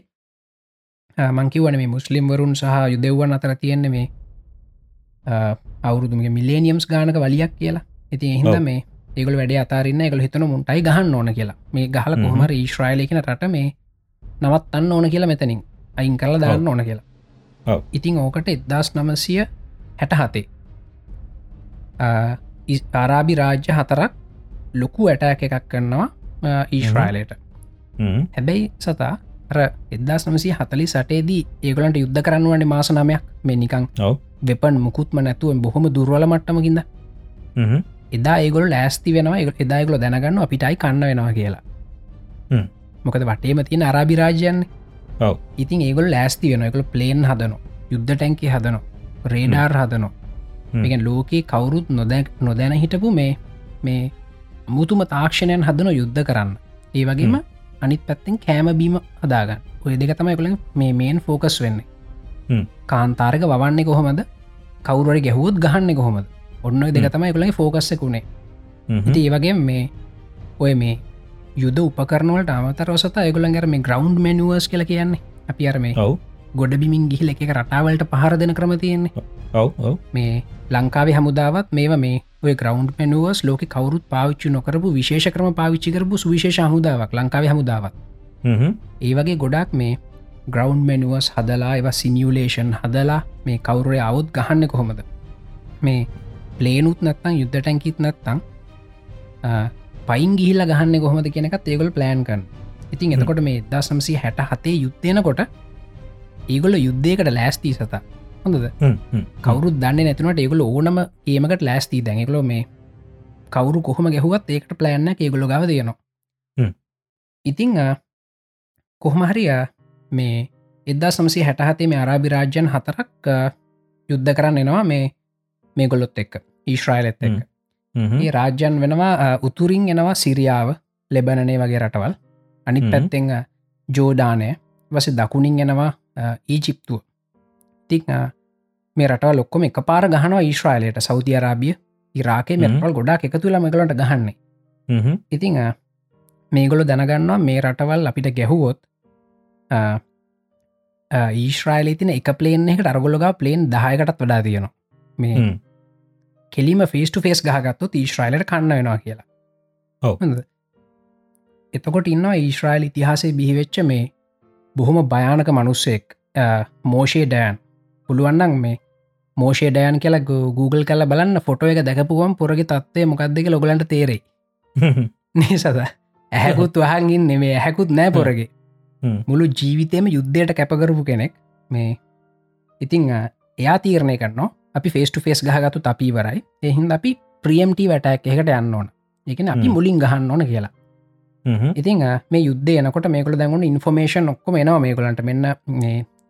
මංකිවන මේ මුස්ලිම් වරුන් සහ යුදෙව්වන් අතර තියෙන්නේ මේ අවුරුදුම මිලේනියම්ස් ගානක වලියක් කියලා. ඉති එහිද මේ ඒගල වැඩ අතාරන්න එකල හිතන මුන්ටයි ගහන්න ඕන කියලා. මේ ගහල කොහමර ඊශ්‍රයිලයකන රට මේ නවත් අන්න ඕන කියලා මෙතනින්. අයින් කරලා දාන්න ඕන කියලා. ඉතිං ඕකට එදදාස් නමසය හැට හතේ ආරාබි රාජ්‍ය හතරක් ලොකු ඇටෑක එකක් කරනවා ඊශ්‍රයිලයට. හැබැයි සතා එදදා නමසි හතලි සටේදී ඒගලන්ට යුද්ධ කරන්න වන්නේ මාස නමයක් මේ නිකං වෙපන් මුකුත්ම නැතුව බොහොම දුර්වල මට්ටමකින්ද. එදා ඒගොල ලෑස්ති වෙනවා එදායිගොල දැනගන්න අපිටයි කන්න වෙනවා කියලා. මොකද වටේම තියෙන අරාභිරාජයන්න ඉතින් ඒගොල් ලෑස්ති වෙන එකල ප්ලේන් හදන යුද්ධ ටැන්කි හදන රේඩාර් හදනවා. මේක ලෝකයේ කවුරුත් නොදැක් නොදැන හිටපු මේ මේ මුතුම තාක්ෂණයන් හදන යුද්ධ කරන්න. ඒ වගේම අනිත් පැත්තෙන් කෑම බීම හදාගන්න. ඔය දෙක තමයි කළ මේ මේන් ෆෝකස් වෙන්නේ. කාන්තාරක වන්නේ කොහොමද? කවුරට ගැහුවත් ගහන්න කොහොමද? ඔන්න දෙක තමයි කළගේ ෆෝකස්සකුණේ ඉති ඒ වගේ මේ ඔය මේ යුද උපකරනවලට අමතරවසත ඇගුලන් ගර මේ ග්‍රවන්් මනුවස් කියල කියන්නේ. අපි අර මේ ඔව්. ගොඩ බිමින් ගිහිල එක රටාවලට පහර දෙන ක්‍රම තියෙන්නේ. ඔව්. මේ ලංකාවේ හමුදාවත් මේවා මේ ඔය ග්‍රවන්් පනුවස් ලෝක කවරුත් පාවිච්චි නොකරපු විශේෂ ක්‍රම පාවිච්චි කරපු සුවිශේෂ හමුදාවක් ලංකාව හමුදාවත් ඒ වගේ ගොඩක් මේ ග්‍රවන්් මනුවස් හදලා එව සිනිියලේෂන් හදලා මේ කවුරය අවුත් ගහන්න කොහොමද? මේ ප්ලේනුත් නැත්තං යුද්ධ ටැන්කිත් නැත්තං පයින් ගිහිල්ල ගහන්න කොහොමද කෙනෙකත් ඒගොල් ප්ලෑන් කන් ඉතින් එතකොට මේ දා සම්සි හැට හතේ යුද්ධයනකොට ඒගොල්ල යුද්ධයකට ලෑස්තිී සත හොඳද? කවුරුත් දන්න නැතිනට ඒගොල ඕනම ඒමකට ලෑස්තිී. දැනෙකලෝ මේ කවුරු කොහොම ගැහුවත් ඒකට ප්ලෑන්න ඒගොල ගව දෙනවා. ඉතිං කොහමහරිය මේ එදදා සමසි හැටහතේ මේ අරාභිරාජ්‍යන් හතරක් යුද්ධ කරන්න එනවා මේ මේ ගොල්ලොත් එක්ක ඊශ්‍රයිලෙත් එක්ක. ඒ රාජ්‍යන් වෙනවා උතුරින් එනවා සිරියාව ලෙබනනේ වගේ රටවල්. අනිත් පැත්තෙං ජෝඩානය වස දකුණින් එනවා ඊජිප්තුව ති මේ රට ලොක්කොම එක පාර ගහනවා ඊශ්‍රයිලයට. සෞති අරාබිය ඉරාකේ මෙරටල් ගොඩක් එක තුළ මෙගලට ගහන්නේ. ඉතිං මේගොලු දැනගන්නවා මේ රටවල් අපිට ගැහුවොත් ඊශ්‍රයිල තින එක පලේන් එකට අරගොලගා පලේන් දායකටත් වඩා තියෙනවා. මේ කෙලිම ෆේස්ට ෆේස් ගහගත්තු ඊශ්‍රයිලට කන්න වෙනවා කියලා. ඔව. එතකොට ඉන්න ඊශ්‍රයිල් ඉතිහාසේ බිහිවෙච්ච මේ බොහොම භයානක මනුස්සෙක් මෝෂේ ඩෑන් පුළුවන්නන් මේ මෝෂේ ඩයන් කියලා Google කල බලන්න ෆොටෝ එක දැකපුුවම් පොරග තත්වය මොකක්දක ලොගලන්ට තේරෙයි. <laughs> නිසද ඇහැකුත් වහන්ගින් නෙමේ ඇහැකුත් නෑ පොරගේ. මුළු ජීවිතයම යුද්ධයට කැපකරපු කෙනෙක් මේ ඉතිං එයා තීරණය කරනවා අපි ෆේස්ට ෆේස් ගහගතු තපීවරයි එහින්ද අපි ප්‍රියම්ට වැටක් එකට යන්න ඕන. එකන අපි මුලින් ගහන්න ඕන කියලා. ඉතිං මේ යුද්ධ එනකොට මේකල දැන්ගුණ ඉන්ෆෝමේෂන් ඔක්කොම එනවා මේකලන්ට මෙන්න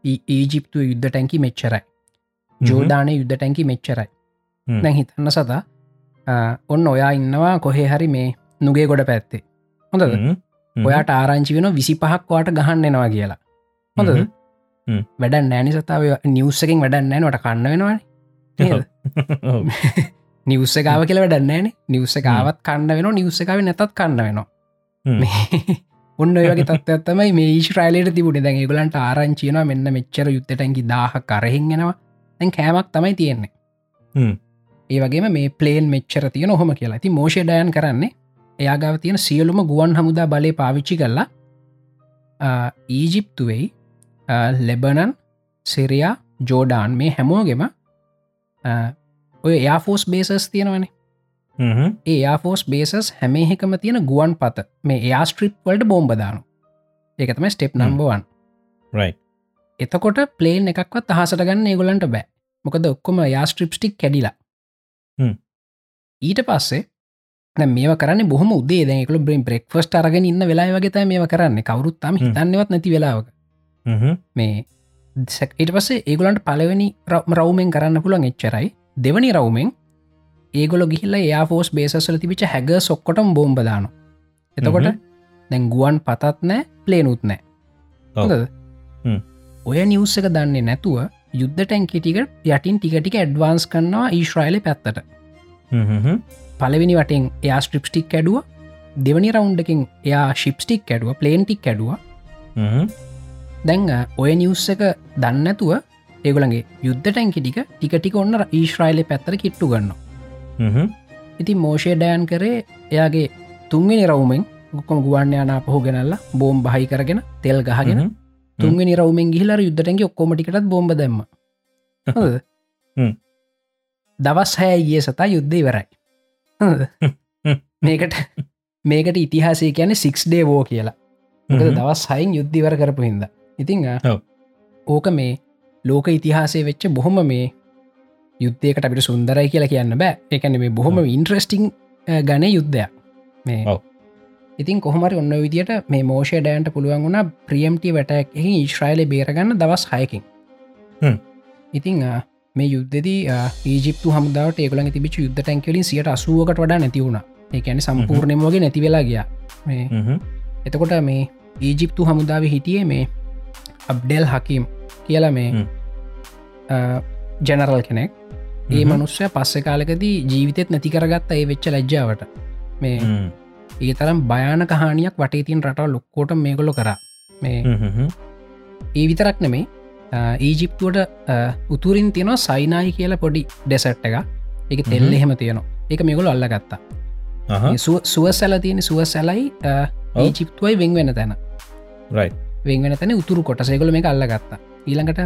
ඊජිප්තු යුද්ධ ටැන්කි මෙච්චරයි. ජෝදානය යුද්ධ ටැන්කි මෙච්චරයි. දැන් හිතන්න සතා ඔන්න ඔයා ඉන්නවා කොහේ හරි මේ නුගේ ගොඩ පැත්තේ. හොඳද? ඔයාට ආරංචි වෙන විසි පහක් වාට ගහන්නෙනවා කියලා. හොඳද? වැඩ නෑනි සතාව නිවස්සකින් වැඩ නෑනට කන්න වෙනවානේ. නිවස්ස ගාව <laughs> කියල වැඩන්නෑන නිවස්ස ගාවත් කන්න වෙන නිවස්සකාව නැතත් කන්න වෙනවා ඔන්න ඔයගේ තත්වත්තමයි මේ ශ්‍රයිලට තිබුණ. දැන් ගලන්ට ආරංචියන මෙන්න මෙච්චර යුත්තටැන්කි දාහ කරහෙන්ගෙනවා දැන් කෑමක් තමයි තියෙන්නේ. ඒ වගේම මේ ප්ලේන් මෙච්චර තියෙන හොම කියලා. ඇති මෝෂය ඩයන් කරන්නේ එයාගාව තියෙන සියලුම ගුවන් හමුදා බලය පාවිච්චි කරලා ඊජිප්තුවෙයි ලෙබනන් සිරයා ජෝඩාන් මේ හැමෝගෙම ඔය යාෆෝස් බේසස් තියෙනවනේ ඒ යාෆෝස් බේසස් හැමහෙකම තියෙන ගුවන් පත මේ එයා ස්ට්‍රිප් වලට බෝම්බදානු ඒකතම ස්ටෙප් නම්බවන් එතකොට ප්ලේන් එකක්වත් අහසට ගන්න ඒගොලන්ට බෑ මොකද ඔක්කොම යා ස්ට්‍රිප්ස්ටික් කැඩිලා ඊට පස්සේ මේ කරන්න බොහම උදේ දැකල බ්‍රම් බ්‍රෙක්ෆස්ට අරගෙන ඉන්න වෙලා වගේ මේ කරන්න කවරුත්තම හිතන්නවත් නැති වෙලාවක මේ ඊට පස්සේ ඒගොලන්ට පලවෙනි රවමෙන් කරන්න පුළන් එච්චරයි දෙවනි රවමෙන් ඒගොල ගිහිල්ල යා ෆෝස් බේසල තිබිච හැග සොක්කොටම් බෝම්බදාන එතකොට දැන් ගුවන් පතත් නෑ ප්ලේනුත් නෑ. ඔය නිවස්ස එක දන්නේ නැතුව යුද්ධ ටැන්කිටිකට යටින් ටිකටික ඇඩ්වාන්ස් කරන්නවා ඊශ්‍රයිල පැත්තට. පලවෙනි වටෙන් එයා ස්ට්‍රිප්ස්ටික් කැඩුව. දෙවනි රවුන්්ඩකින් එයා ශිප්ස්ටික් කැඩුව ප්ලේන්ටික් කැඩුව. දැන් ඔය නිවස් එක දන්නඇතුව ඒගොලගේ යුද්ධ ටැන්කි ටික ටික ටික ඔන්න ඊශ්‍රයිලය පැත්තර කිට්ටු ගන්න ඉති මෝෂය ඩයන් කරේ එයාගේ තුන්ගෙන රවුමෙන් ගොකොම ගුවන්න යනා පහු ගෙනල්ලා බෝම් බහි කරගෙන තෙල් ගහගෙන තුන්ගෙන රවුමෙන් ගිහිලර යුද්ධටැන්ගේ ඔක්කොමටිකටත් බොම්බ දෙම දවස් හෑ ගිය සතා යුද්ධය වරයි මේකට මේකට ඉතිහාසය කියන සික්ස් ඩේ වෝ කියලා. දවස් හයින් යුද්ධිවර කරපු හින්ද. ඉතිං ඕක මේ ලෝක ඉතිහාසය වෙච්ච බොහොම මේ යුද්ධයකට අපිට සුන්දරයි කියලා කියන්න බෑ. එකන මේ බොහොම ඉන්ට්‍රස්ටිං ගන යුද්ධයක්. මේ ඉතින් කොහමරි ඔන්න විදිට මේ මෝෂය ඩෑන්ට පුළුවන් වුණ ප්‍රියම්ටි වැටක් එහි ඊශ්‍රයිල බේරගන්න දවස් හයකින්. ඉතිං මේ යුද්ධදී ඒජිප්තු හමදාවට ඒකල තිබිච යුද්ධ ටැන්කලින් සියට අසුවකට වඩා නැතිවුණ ඒකැන සම්පූර්ණයම වගේ නැතිවෙලා ගිය. එතකොට මේ ඊජිප්තු හමුදාව හිටියේ මේ අබ්ඩෙල් හකීම් කියලා මේ ජනරල් කෙනෙක් ඒ මනුස්්‍ය පස්සෙ කාලකදී ජීවිතෙත් නැති කරගත්ත ඒ වෙච්ච ලැජ්ජාවට. මේ ඒ තරම් භයාන කහානියක් වටේ තින් රටව ලොක්කෝට මේගොලො කර. මේ ඒ විතරක් නෙමේ ඊජිප්තුවට උතුරින් තියෙනවා සයිනායි කියලා පොඩි ඩෙසට් එක එක තෙල්ල එහෙම තියෙනවා. එක මෙගොල අල්ලගත්තා. සුව සැල තියෙන සුව සැලයි ඊජිප්තුවයි වෙන් වෙන තැන. වෙන්වෙන තැන උතුරු කොටසේගොල මේ අල්ලගත්තා ඊළඟට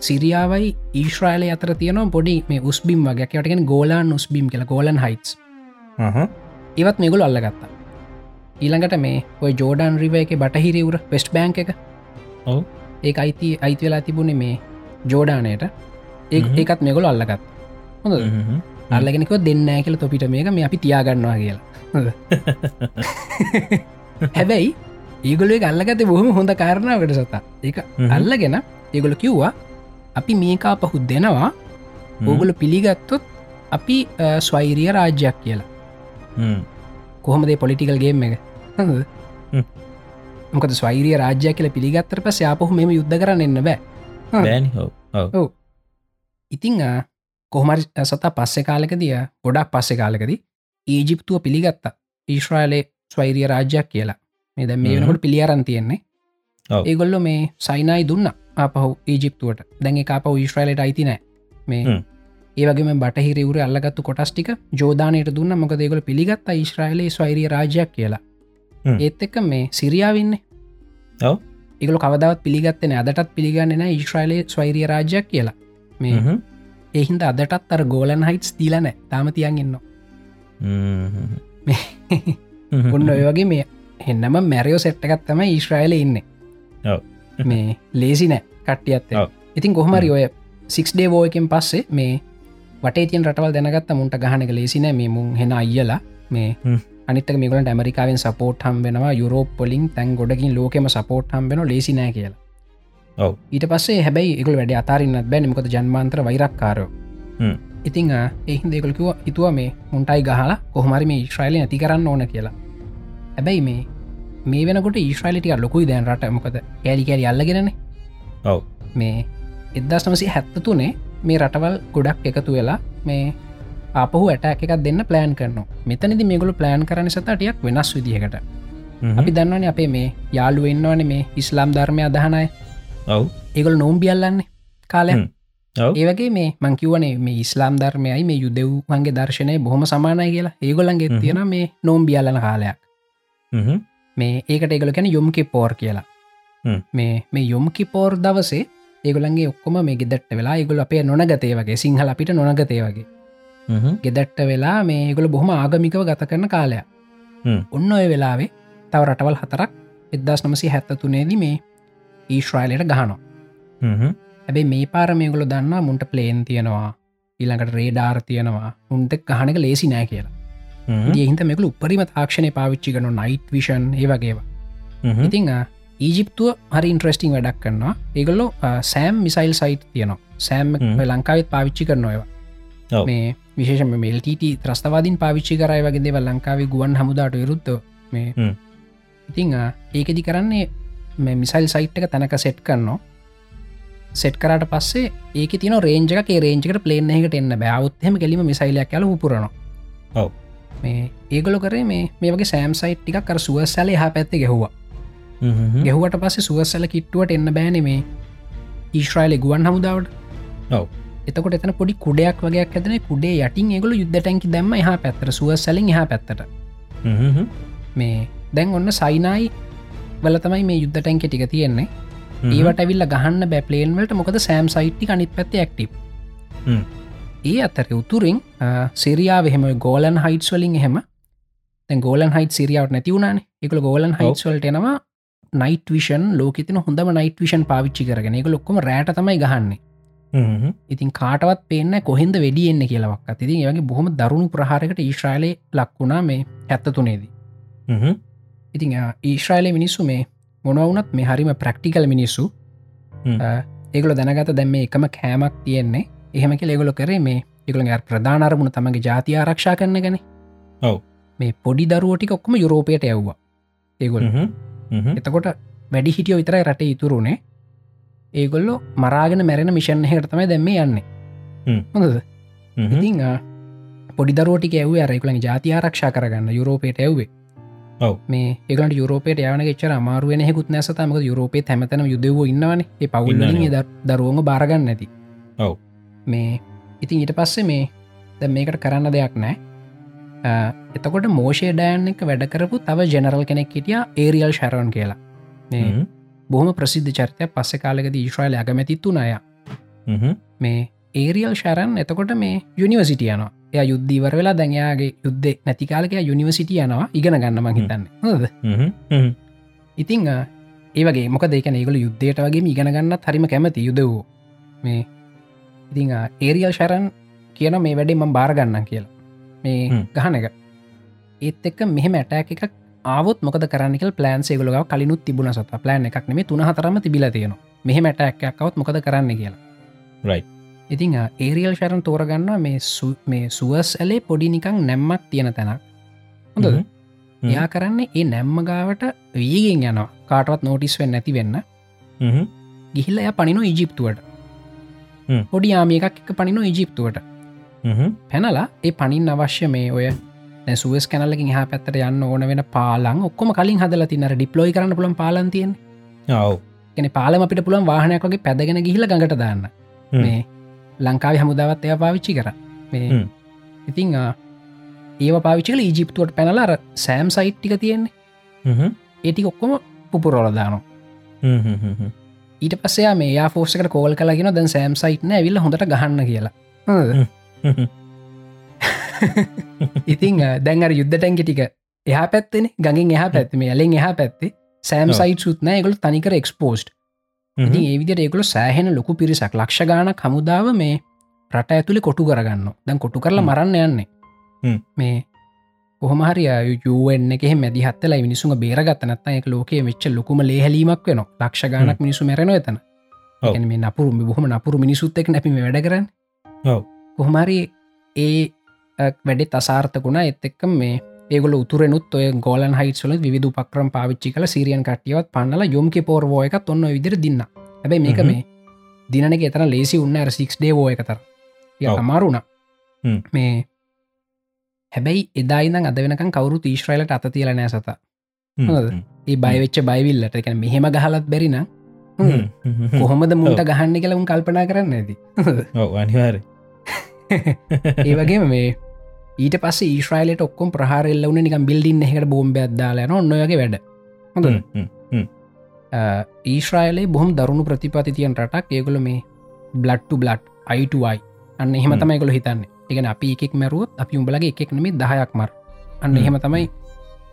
සිරියාවයි ඊශ්‍රයිල අතර තියන පොඩි මේ උස්බිම් වගේ. යටගෙන ගෝලාන් උස්බිම් කියල ගෝලන් හයිස් ඒවත් මෙගුල අල්ලගත්තා. ඊළඟට මේ ඔය ජෝඩන් රිව එක බටහිරවුර පෙස්ට් බෑන්ක එක. ඒ අයිති අයිති වෙලා තිබුණේ මේ ජෝඩානයට. ඒ ඒකත් මෙගොල අල්ලගත් හොඳ අල්ලගෙනකව දෙන්න කියල තොපිට මේක මේ අපි තියාගන්නවා කියලා. <laughs> හැබැයි ඒගොලේ අල්ලගත බොහම හොඳ කාරණාවට සතා. ඒක අල්ලගෙන ඒගොල කිව්වා අපි මේකා පහුත් දෙනවා. ඕගොල පිළිගත්තොත් අපි ස්වෛරිය රාජ්‍යයක් කියලා. කොහොමදේ පොලිටිකල් ගේම් එක? මොකද ස්වෛරිය රාජ්‍ය කියල පිළිගත්තර පස යාපහු මෙම යුද්ධ කරන්න බෑ. ඉතිං කොහමරි සතා පස්සෙ කාලකදිය ගොඩක් පස්සෙ කාලකද ඊජිප්තුව පිළිගත්තා. ඊශ්‍රයිලේ ස්වෛරිය රාජ්‍යයක් කියලා මේ දැ මේ වෙනකොට පිළියරන් තියෙන්නේ. ඒගොල්ලො මේ සයිනයි දුන්න අපහු ඊජිප්තුවට. දැන් එක අප ඊශ්‍රයිලට අයිති නෑ. මේ ඒවගේ බටහිරවර අල්ලගත්තු කොටස්ටික ජෝදානයට දුන්න. මොක දෙගොල පිළිගත්ත ඊශ්‍රයිලේ ස්වෛරිය රාජයක් කියලා. ඒත් එක්ක මේ සිරියාවන්නේ එකල කවදවත් පිළිගත්තන අදටත් පිළිගන්නන ඊශ්‍රයිලේ ස්වෛරිය රාජ්‍යයක් කියලා. මේ එහින්ද අදටත් අර ගෝලන් හයිටස් දීලනෑ තාම තියන් ඉන්න ඔන්න ඔය වගේ මේ එන්නම මැරයෝ සෙට්ටකත් තම ඊශ්‍රයිල ඉන්න. මේ ලේසි නෑ කට්ටියත් ඉතින් කොහමරි ඔය සික්ස් ඩේ බෝයකෙන් පස්සේ මේ වට තියන් රටවල් දැනගත්ත මුන්ට ගහනක ලේසිනෑ මේ මුන් හෙන අයියලා. මේ අනිතක මේකලට ඇමරිකාවෙන් සපෝට් හම් වෙනවා. යුරෝප පොලින් තැන් ගොඩකින් ලෝකෙම සපෝට් හම් වෙන ලේසිනෑ කියලා. ඊට පස්සේ හැබයි එකකල් වැඩ අතාරන්නත් බැනමකොද ජන්මාන්ත්‍ර වෛරක්කාරෝ ඉතිං එහින් දෙකල්කිව හිතුව මේ මුන්ටයි ගහලා කොහමරි මේ ශ්‍රයිලය ඇති කරන්න ඕන කියලා හැබැයි මේ මේ වෙනකොට ඊශ්‍රයිලිටික ලොකුයි දැන් රට. මොකද කෑලි කෑරි අල්ලගෙනන. ඔව. මේ එදදාස් නමසි හැත්ත තුනේ මේ රටවල් ගොඩක් එකතු වෙලා මේ අපහු ඇටක් එකක් දෙන්න ප්ලෑන් කරනවා. මෙතනදි මේගොලු ප්ලෑන් කරන සතටියක් වෙනස් විදිහකට. අපි දන්නවන අපේ මේ යාලු වෙන්නවන මේ ඉස්ලාම් ධර්මය අදහනයි ඔව්. ඒගොල් නෝම්බියල්ලන්නේ කාලය ඒවගේ මේ මංකිවනේ මේ ඉස්ලාම් ධර්මයයි මේ යුදෙව්වන්ගේ දර්ශනය බොහොම සමානයි කියලා. ඒගොලන්ගේ තියෙන මේ නෝම්බියල්ලන කාලයක් මේ ඒකට ඒගොල කැන යොම්කි පෝර් කියලා. මේ මේ යොම්කි පෝර් දවසේ ඒගොලන්ගේ ඔක්කොම මේ ගෙදට වෙලා ඒගොල අපේ නොනගතේ වගේ සිංහල අපිට නොනගතේ වගේ. ගෙදැට්ට වෙලා මේගොල බොහොම ආගමිකව ගත කරන කාලයක්. ඔන්න ඔය වෙලාවේ තව රටවල් හතරක් එදදාස් නමසි හැත්ත තුනේද මේ ඊශ්‍රයිලයට ගහනවා. හැබයි මේ පාර මේගොල දන්නා මුන්ට ප්ලේන් තියෙනවා ඊළඟට රේඩාර් තියෙනවා. උන්ට ගහනක ලේසි නෑ කියලා ඒහිත මෙකළු උපරිම තාක්ෂණය පාවිච්චි කන නයිට් විෂන් ඒ වගේවා. ඉතිං ඊජිප්තුව හරි ඉන්ට්‍රස්ටිං වැඩක් කරනවා. ඒගොල්ලො සෑම් මිසයිල් සයිට් තියනවා. සෑම් ලංකාවත් පාවිච්චි කරනොයවා මේ විශේෂම මෙල්ටට ත්‍රස්තවාදින් පාවිච්චි කරයි වගේ දෙව ලංකාවේ ගුවන් හමුදාට විරුද්ධ මේ ඉතිං ඒකෙදි කරන්නේ මේ මිසයිල් සයිට් එක තැනක සෙට් කරනවා. සෙට් කරට පස්සේ ඒක තින රේජක රේජකට පලේන එකට එන්න බෑවත්හෙම කෙලීම මිසයිලයක් කල පුරනවා ඔව මේ ඒගොල කරේ මේ මේ වගේ සෑම් සයිට් ටික කර සුව සැල හ පැත්ති ගැහවා. ගැහුවට පස්සේ සුවස්සල කිට්ටුවට එන්න බෑන මේ ඊශ්‍රයිල ගුවන් හමුදාවට. ඔව්. එතකොට එතන පොඩි කුඩයක් වගේ ඇතන කුඩේ යටින් එගුල යුද්ධ ටැන්කි දැම්ම එහ පැත්තර සුවස්සලින් එහ පැත්තට. මේ දැන් ඔන්න සයිනයි වල තමයි මේ යුද්ධ ටැන්ක ටික තියෙන්නේ. ඒවට ඇවිල්ල ගහන්න බැපලේන්වලට මොකද සෑම් සයිට්ටි අනිත් පැත්ත ඇක්ටි ඒ අතර උතුරින් සිරියාව එහෙම ගෝලන් හයිටස් වලින් එහෙම ගෝලන් හයිට සිරියාවට නැතිවුණන එකල ගෝලන් හයිටස්වල්ට එනවා නයිට විෂන් ලෝකෙතින හොඳම නයිට විෂන් පාවිච්චි කරගෙන. එක ලොක්කොම රෑට තමයි ගහන්නේ. ඉතින් කාටවත් පේන්න කොහෙද වැඩියෙන්න්න කියලවක් අතිති ඒගේ බොහොම දරුණු ප්‍රහාරකට ඊශ්‍රයිලය ලක්වුණා මේ හැත්ත තුනේදී ඉතිං ඊශ්‍රයිලය මිනිස්සු මේ මොනවුනත් මේ හරිම ප්‍රක්ටිකල් මිනිස්සු. ඒගල දැනගත දැම් මේ එකම කෑමක් තියෙන්නේ එහෙම කෙ ලෙගොල කරේ මේ එකළ ප්‍රධානරමුණ තමගේ ජාති ආරක්ෂා කරන්න ගැන ඔව. මේ පොඩි දරුවටික ඔක්කම යුරෝපයට ඇව්වා ඒගොල් එතකොට වැඩි හිටියෝ විතරයි රට ඉතුරුණේ ඒගොල්ලො මරාගෙන මැරෙන මිෂන් හට තමයි දැම්ම යන්නේ. හොඳද? ඉතිං පොඩි දරුවටික ඇව අරෙකුලන් ජාති ආරක්ෂා කරගන්න යුරෝපයට ඇව්වේ ඔව්. මේ ඒකට යුරෝපයට යන ච්චර අමාරුවෙන හෙකුත් නැසතමක යුරෝපේ හැමතන යුදව ඉන්නවන. ඒ පවුල්ලින් දරුවම බාරගන්න ඇති ඔව් මේ ඉතින් ඊට පස්සේ මේ ද මේකට කරන්න දෙයක් නෑ. එතකොට මෝෂය ඩෑන් එක වැඩ කරපු තව ජෙනරල් කෙනෙක් හිටිය ඒරියල් ශරවන් කියලා. බොහම ප්‍රසිද්ධ චර්තය පස්ස කාලෙකද ඊශ්‍රයිල අගමැතිත්තු නය මේ ඒරියල් ශරන් එතකොට මේ යුනිවසිටියනවා එය යුද්ධීවර වෙලා දැඟයාගේ යුද්ධ නැතිකාලක යුනිවසිටිය යනවා. ඉගෙන ගන්නම හිතන්න. හොද ඉතිං ඒවගේ මොක දෙක ඒගල යුද්ධයට වගේ ඉගෙන ගන්නත් හරිම කැමති යුදවූ මේ ඉතිං ඒරියල් ශරන් කියන මේ වැඩේ මම් බාරගන්න කියලා. මේ ගහන එක. ඒත් එක්ක මෙහෙම ඇටෑක එකක් ආවත් මොක කරන්නකල් පලන් සේගලග කලිනුත් තිබුණ සත. ප්ලන් එකක් නෙම තුන හතරම තිබිල තියෙන මෙහෙම ඇටැක්කවත් මොකද කරන්න කියලා. රයි ඉතිං ඒරියල් ශරන් තෝරගන්න මේ මේ සුවස් ඇලේ පොඩි නිකං නැම්මක් තියෙන තැනක්. හොඳද? එයා කරන්නේ ඒ නැම්ම ගාවට වීගෙන් යනවා. කාටවත් නෝටිස් වෙන්න නැති වෙන්න. ගිහිල්ල එය පනිනු ඉජිප්තුවට පොඩි ආමිය එකක් එක පනිනු ඉජිප්තුවට පැනලා ඒ පනින් අවශ්‍ය මේ ඔය සුවස් කැනලකින් හා පැත්තට යන්න ඕන වෙන පාලන් ඔක්කොම කලින් හදල තින්නර ඩිප්ලෝයි කරන්න පුළන් පාලන්තියෙන් එන පාලම අපිට පුළන් වාහනයක්ගේ පැදගෙන ගිහිල ගඟට දාන්න. මේ ලංකාව හමුදාවත් එය පාවිච්චි කර. මේ ඉතිං ඒව පාවිච්චල ඉජිප්තුවට පැනලාර සෑම් සයිට්ටික තියෙන්නේ. ඒටි ඔක්කොම පුපුරෝලදානු ඊට පස්සේ මේ ෆෝසකට කෝල් කලාගෙන දැන් සෑම් සයිට්න ඇවිල්ල හොඳට ගහන්න කියලා. <laughs> ඉතිං දැන්ර යුද්ධ ටැන්ගි ටික එහ පැත්තෙන ගඟින් එහ පැත්ම ඇලෙන් එහ පැත්තේ. සෑම් සයිට් සුත්න එකගොල තනිකර එක්ස්පෝස්ට් ඒවිදිට ඒකුල සෑහෙන ලොකු පිරිසක් ලක්ෂ ගාන කමුදාව මේ රට ඇතුළි කොටු කරගන්න දැන් කොටු කරලා මරන්න යන්නේ. මේ කොහමහරි යුවෙන් එක මැදි හත්තලා මිනිසුම බේරගත්ත නත්ත එක ලෝකයේ වෙච්ච ලොකුම ලේහලීමක් වෙන ලක්ෂ ගානක් මිනිසු මැරෙන එතන. මේ නපුරු බොහම නපුරු මිනිසුත් එක් නැපිම වැඩ කරන්න. කොහමරි ඒ වැඩෙත් අසාර්ථකුණ එත් එක්කම් මේ ඒගල උතුරෙනුත් ඔය ගෝලන් හයිස්වල විදු පක්‍රම් පාවිච්චි කල සිරියන් කටියවත් පන්නල යොම්කි පෝර්වෝ එකත් ඔන්න විදිර දින්න. හැබයි මේක මේ දිනක එතන ලේසි උන්න සික්ස් ඩේවෝ එකතර ය අමාරුණ මේ හැබැයි එදායින්න අද වෙනකම් කවරු ඊශ්‍රයිලට අත තියල නෑ සත. ඒ බයවෙච්ච බයිවිල්ලට. එක මෙහෙම ගහලත් බැරින කොහොමද මුට ගහන්න කලවුන් කල්පනා කරන්න ඇති අනිවාර <laughs> ඒවගේ මේ ඊට පස්ස ඊශ්‍රයිලට ඔක්කොම් ප්‍රහාරෙල්ල වන නිකම් බිල්ඩින් එකට බෝම්බ අදදාලන ඔන්නොයගේ වැඩ. හොඳ ඊශ්‍රයිලේ බොහම දරුණු ප්‍රතිපති තියන් රටක්. ඒගොල මේ බ්ලට්ටු බ්ලට් අයිටයි අන්න එහෙම තමයිකොල හිතන්නේ එකන අපි එකෙක් මැරුවත් අපි උඹලගේ එකෙක් නෙමේ දහයක් මර. අන්න එහෙම තමයි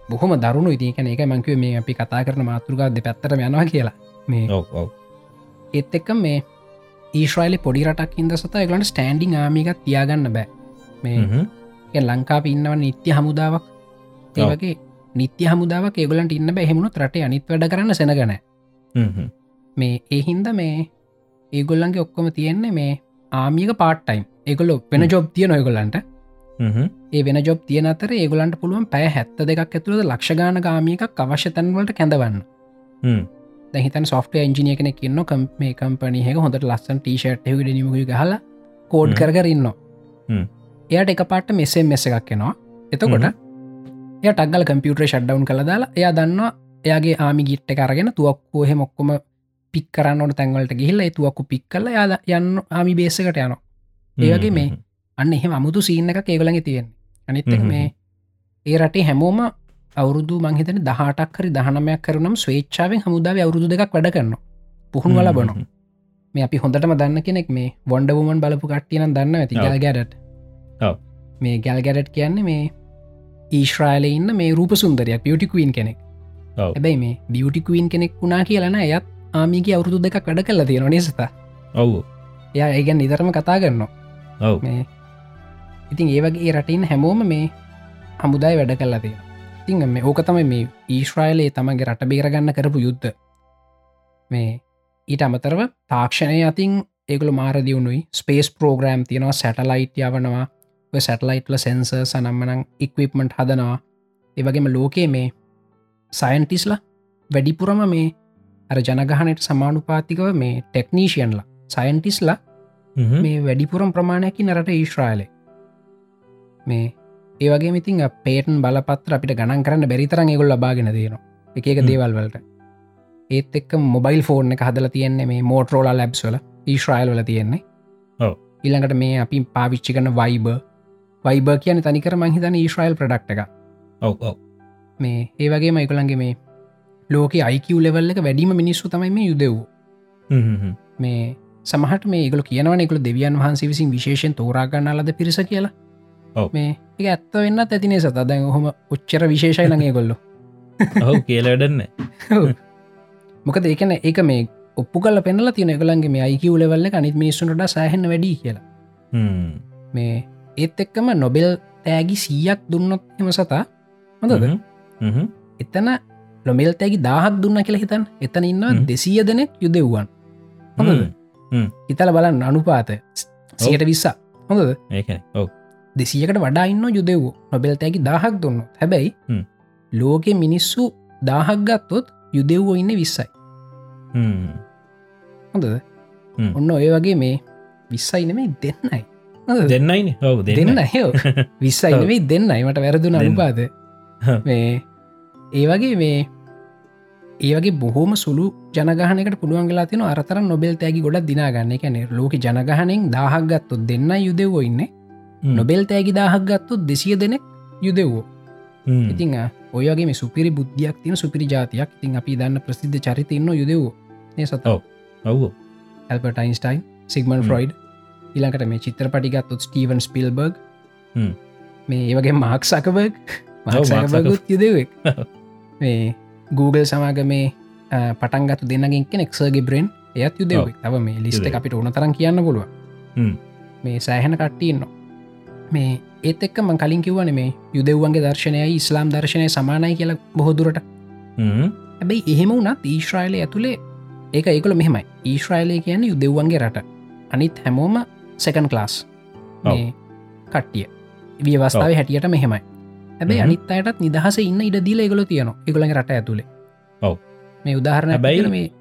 බොහොම දරුණු ඉතිකන එක මංකව මේ අපි කතා කරන මාතෘකා දෙ පැත්තර යනවා කියලා. මේ ඒත් එක්ක මේ ඊශ්‍රයිල පොඩි රටක් ඉද සත ගලට ස්ටන්ඩිං ආමිකත් තියාගන්න බෑ. මේ ලංකාප ඉන්නව නිත්‍ය හමුදාවක්. ඒවගේ නිත්‍ය හමුදාවක් ඒගලන්ට ඉන්න බැහෙමුණු රට අනිත් වැඩ කරන්න සෙනගන මේ ඒහින්ද මේ ඒගොල්ලන්ගේ ඔක්කොම තියෙන්නේ මේ ආමික පාට්ටයිම් ඒගොලො වෙන ජොබ් තිය නොයගොල්ලන්ට ඒ වෙන ජොබ් තියන අතර ඒගොලන්ට පුළුවන් පැය හැත්ත දෙකක් ඇතුළද ලක්ෂගාන ගාමිකක් අවශ්‍යතැන්වලට කැඳවන්න. දැහිතන් සොෆ්ට එන්ජිනිය කෙන කියන්න කම් මේ කම්පනයක හොඳට ලස්සන් ටීෂට් හෙ නිමක හලා කෝඩ් කරගරන්න එයට එක පාට මෙසෙන් මෙස එකක් කෙනවා එතකොට එය ටක්ගල් කම්පියුටර ෂඩ්ඩවන් කළ දාලා එයා දන්නවා එයාගේ ආමි ගිට්ට කරගෙන තුවක්කෝ හෙ මොක්කොම පික් කරන්නට තැන්වලට ගිහිල්ල තුවක්කු පික් කල යාද යන්න ආමි බේසකට යනවා ඒවගේ මේ අන්න එහෙම අමුතු සීන්න එක ඒගලඟ තියෙන අනිත් මේ ඒ රටේ හැමෝම අවුරුදු මංහිතන දහටක් හරි දහනමයක් කරනම් ස්වේච්චාවෙන් හමුදාව අවුරුදු දෙකක් වැඩ කරන්න පුහුණු වල බොනවා මේ අපි හොඳටම දන්න කෙනෙක් මේ වොන්ඩවුමන් බලපු කට්ටියන දන්න ඇති ගල් ගැඩට. මේ ගැල් ගැඩට් කියන්නේ මේ ඊශ්‍රායිල ඉන්න මේ රූප සුන්දරයක් පියටිකුවන් කෙනෙක්. ඇබැයි මේ බියටිකුවන් කෙනෙක් වුණා කියලන ඇයත් ආමික අවුරුදු දෙකක් වැඩ කල්ල තියෙන නිසත ඔවු. එයා ඒගැන් නිතරම කතා කරනවා මේ ඉතින් ඒවගේ රටයින් හැමෝම මේ හමුදායි වැඩ කල්ලා තියෙන ඉතිං මේ ඕක තමයි මේ ඊශ්‍රයිලයේ තමගේ රට බේරගන්න කරපු යුද්ධ. මේ ඊට අමතරව තාක්ෂණය අතින් ඒකළු මාර දියුණුයි. ස්පේස් පෝග්‍රෑම් තියෙනවා සැටලයිට් යවනවා. සැටලයිට්ල සෙන්ස සනම්මනං ඉක්විප්මට් හදනවා. ඒවගේම ලෝකයේ මේ සයින්ටිස්ලා වැඩිපුරම මේ අර ජනගහනයට සමානුපාතිකව මේ ටෙක්නීෂයන්ලා සයින්ටිස්ලා මේ වැඩිපුරම් ප්‍රමාණයකි නරට ඊශ්‍රායිලේ. මේ ඒවගේ මිතින් පේටන් බලපත්‍ර අපිට ගණන් කරන්න බැරිතරන් ඒගොල් ලබාගෙන දයනවා එක එක හ්ම්. දේවල් වලට. ඒත් එක්ක මොබයිල් ෆෝර්න එක හදල තියෙන්නේ මේ මෝටරෝල ලැබ්ස්වල ඊශ්‍රයිල් වල තියෙන්නේ. ඔව්. ඉළඟට මේ අපි පාවිච්චි කන වයිබ වයිබ කියන තනිකර මංහිතන ඊශ්‍රයිල් ප්‍රඩක්් එක ඔව් මේ ඒවගේ මයිකළන්ගේ මේ ලෝක අයිකව ලෙවල් එක වැඩීම මිනිස්සු තමයි මේ යුදෙව් මේ සමහට මේ ගල කියනවන එකකු දෙවියන් වහන්සේ විසින් විශේෂෙන් තෝරාගන්න ලද පිරිස කියලා. මේ එක ඇත්ත වෙන්න ඇතිනේ සත? දැන් හොම උච්චර විශේෂයි නගේ ගොල්ලු <laughs> ඔහු කියලඩන්න මොකද ඒකන ඒක මේ ඔප්පු කල පෙනල තියන එකලන්ගේ මේ අයිකව ලෙවල්ල අනිත් මිනිස්සුන්ට සෑහන්න වැඩි කියලා. මේ ඒත් එක්කම නොබෙල් තෑගි සීයක් දුන්නොත් එම සතා? හොඳද? එතන ලොමෙල් තැගි දාහක් දුන්න කියලා හිතන් එතන ඉන්න. දෙසීය දෙනෙක් යුදෙව්වන්. හොඳද හිතල බලන්න අනුපාත සියට විස්සා හොඳද? ඔව්. දෙසියකට වඩා ඉන්න යුදෙව් නොබෙල් තැකි දාහක් දුන්න හැබැයි. ලෝකෙ මිනිස්සු දාහක් ගත්තොත් යුදෙව්වෝ ඉන්න විස්සයි. හොඳද. ඔන්න ඔය වගේ මේ විස්සයි නෙමේ දෙන්නයි. හොඳද? දෙන්නයින ඔව් දෙන්න හෝ <laughs> විස්සයි නෙවෙයි දෙන්නයි. මට වැරදුන. අනුපාද. මේ ඒවගේ මේ ඒවගේ බොහෝම සුළු ජනගහනකට පුළුවන්ගලා තින අරතර නොබෙල් තෑගි ගොඩ දිනාගන්න. එකැන ලෝක ජනගහනෙන් දාහක් ගත්තු දෙන්න යුදෙවෝ ඉන්න. නොබෙල් තෑගි දාහක් ගත්තු දෙසිය දෙනෙක් යුදෙවෝ ඉතිං ඔයගේ මේ සුපිරි බුද්ධියක් තින සුපිරි ජාතියක්. ඉතින් අපි දන්න ප්‍රසිද්ධ චරිතන්න යුදෙවෝ ඒ සත ඔව්. ඇල්පටයින්ස්ටයින් සිගමන්. ෆ්‍රයිඩ් ඉලකට මේ චිත්‍රපටිගත්තුත් ස්ටීවන් ස්පිල්බර්ග්. මේ ඒවගේ මාක් සකබර්ග්. Mark Zuckerberg. මාක්සකබගුත් යුදෙවෙක් <laughs> මේ Google සමාග මේ අ, පටන්ගත්තු දෙන්නගෙන් කෙනෙක් සර්ග බ්‍රෙන්් එයත් යුදෙවෙක් තව මේ ලිස්ට යුදෙව්. අපිට ඕන තරන් කියන්න පුළුව. මේ සෑහෙන කට්ටියන්න මේ ඒත් එක්ක මං කලින් කිව්වන මේ යුදෙව්වන්ගේ දර්ශනයයි ඉස්ලාම් දර්ශනය සමානයි කියලා බොහොදුරට හැබැයි එහෙම වුනත් ඊශ්‍රයිලය ඇතුළේ ඒක ඒකල මෙහෙමයි. ඊශ්‍රයිලය කියන්නේ යුදෙව්වන්ගේ රට. අනිත් හැමෝම සැකන් ක්ලාස් ඔව්. කට්ටිය. වියවස්ථාව හැටියට මෙහෙමයි හ්ම්. අනිත් අයටත් නිදහස ඉන්න ඉඩ දීල එකගොල තියන එකගොලගේ රට ඇතුළේ ඔව්. මේ උදාහරණ හැබැයි- මේ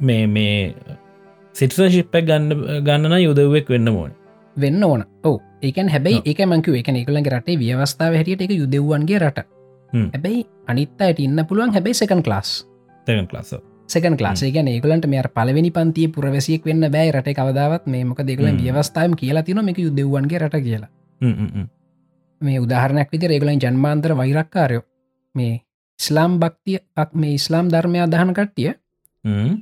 මේ මේ සිටිසන්ශිප්පක් ගන්න ගන්නන යුදවෙක් වෙන්න ඕන. වෙන්න ඕන. ඕ ඒකන් හැබැයි ඔව්. ඒක මංකව එක එකලගේ රටේ ව්‍යවස්ථාව හැටියට එක යුදෙව්වන්ගේ රට. හැබැයි අනිත් අයට ඉන්න පුළුවන් හැබැයි සකන් ක්ලාස් තැන් ලස සකන් ලාසේ ගැන ඒගලන්ට මේ පලවෙනි පන්තිය පුරවැසියෙක් වෙන්න බෑ රට කවදාවත්. මේ මොක හ්ම්. ව්‍යවස්ථාවම කියලා තින එක යුදෙව්වන්ගේ රට කියලා මේ උදාහරණයක් විදි රේගලන් ජන්මාන්තර වෛරක්කාරයෝ. මේ ඉස්ලාම් භක්තිය මේ ඉස්ලාම් ධර්මය අදහන කට්ටිය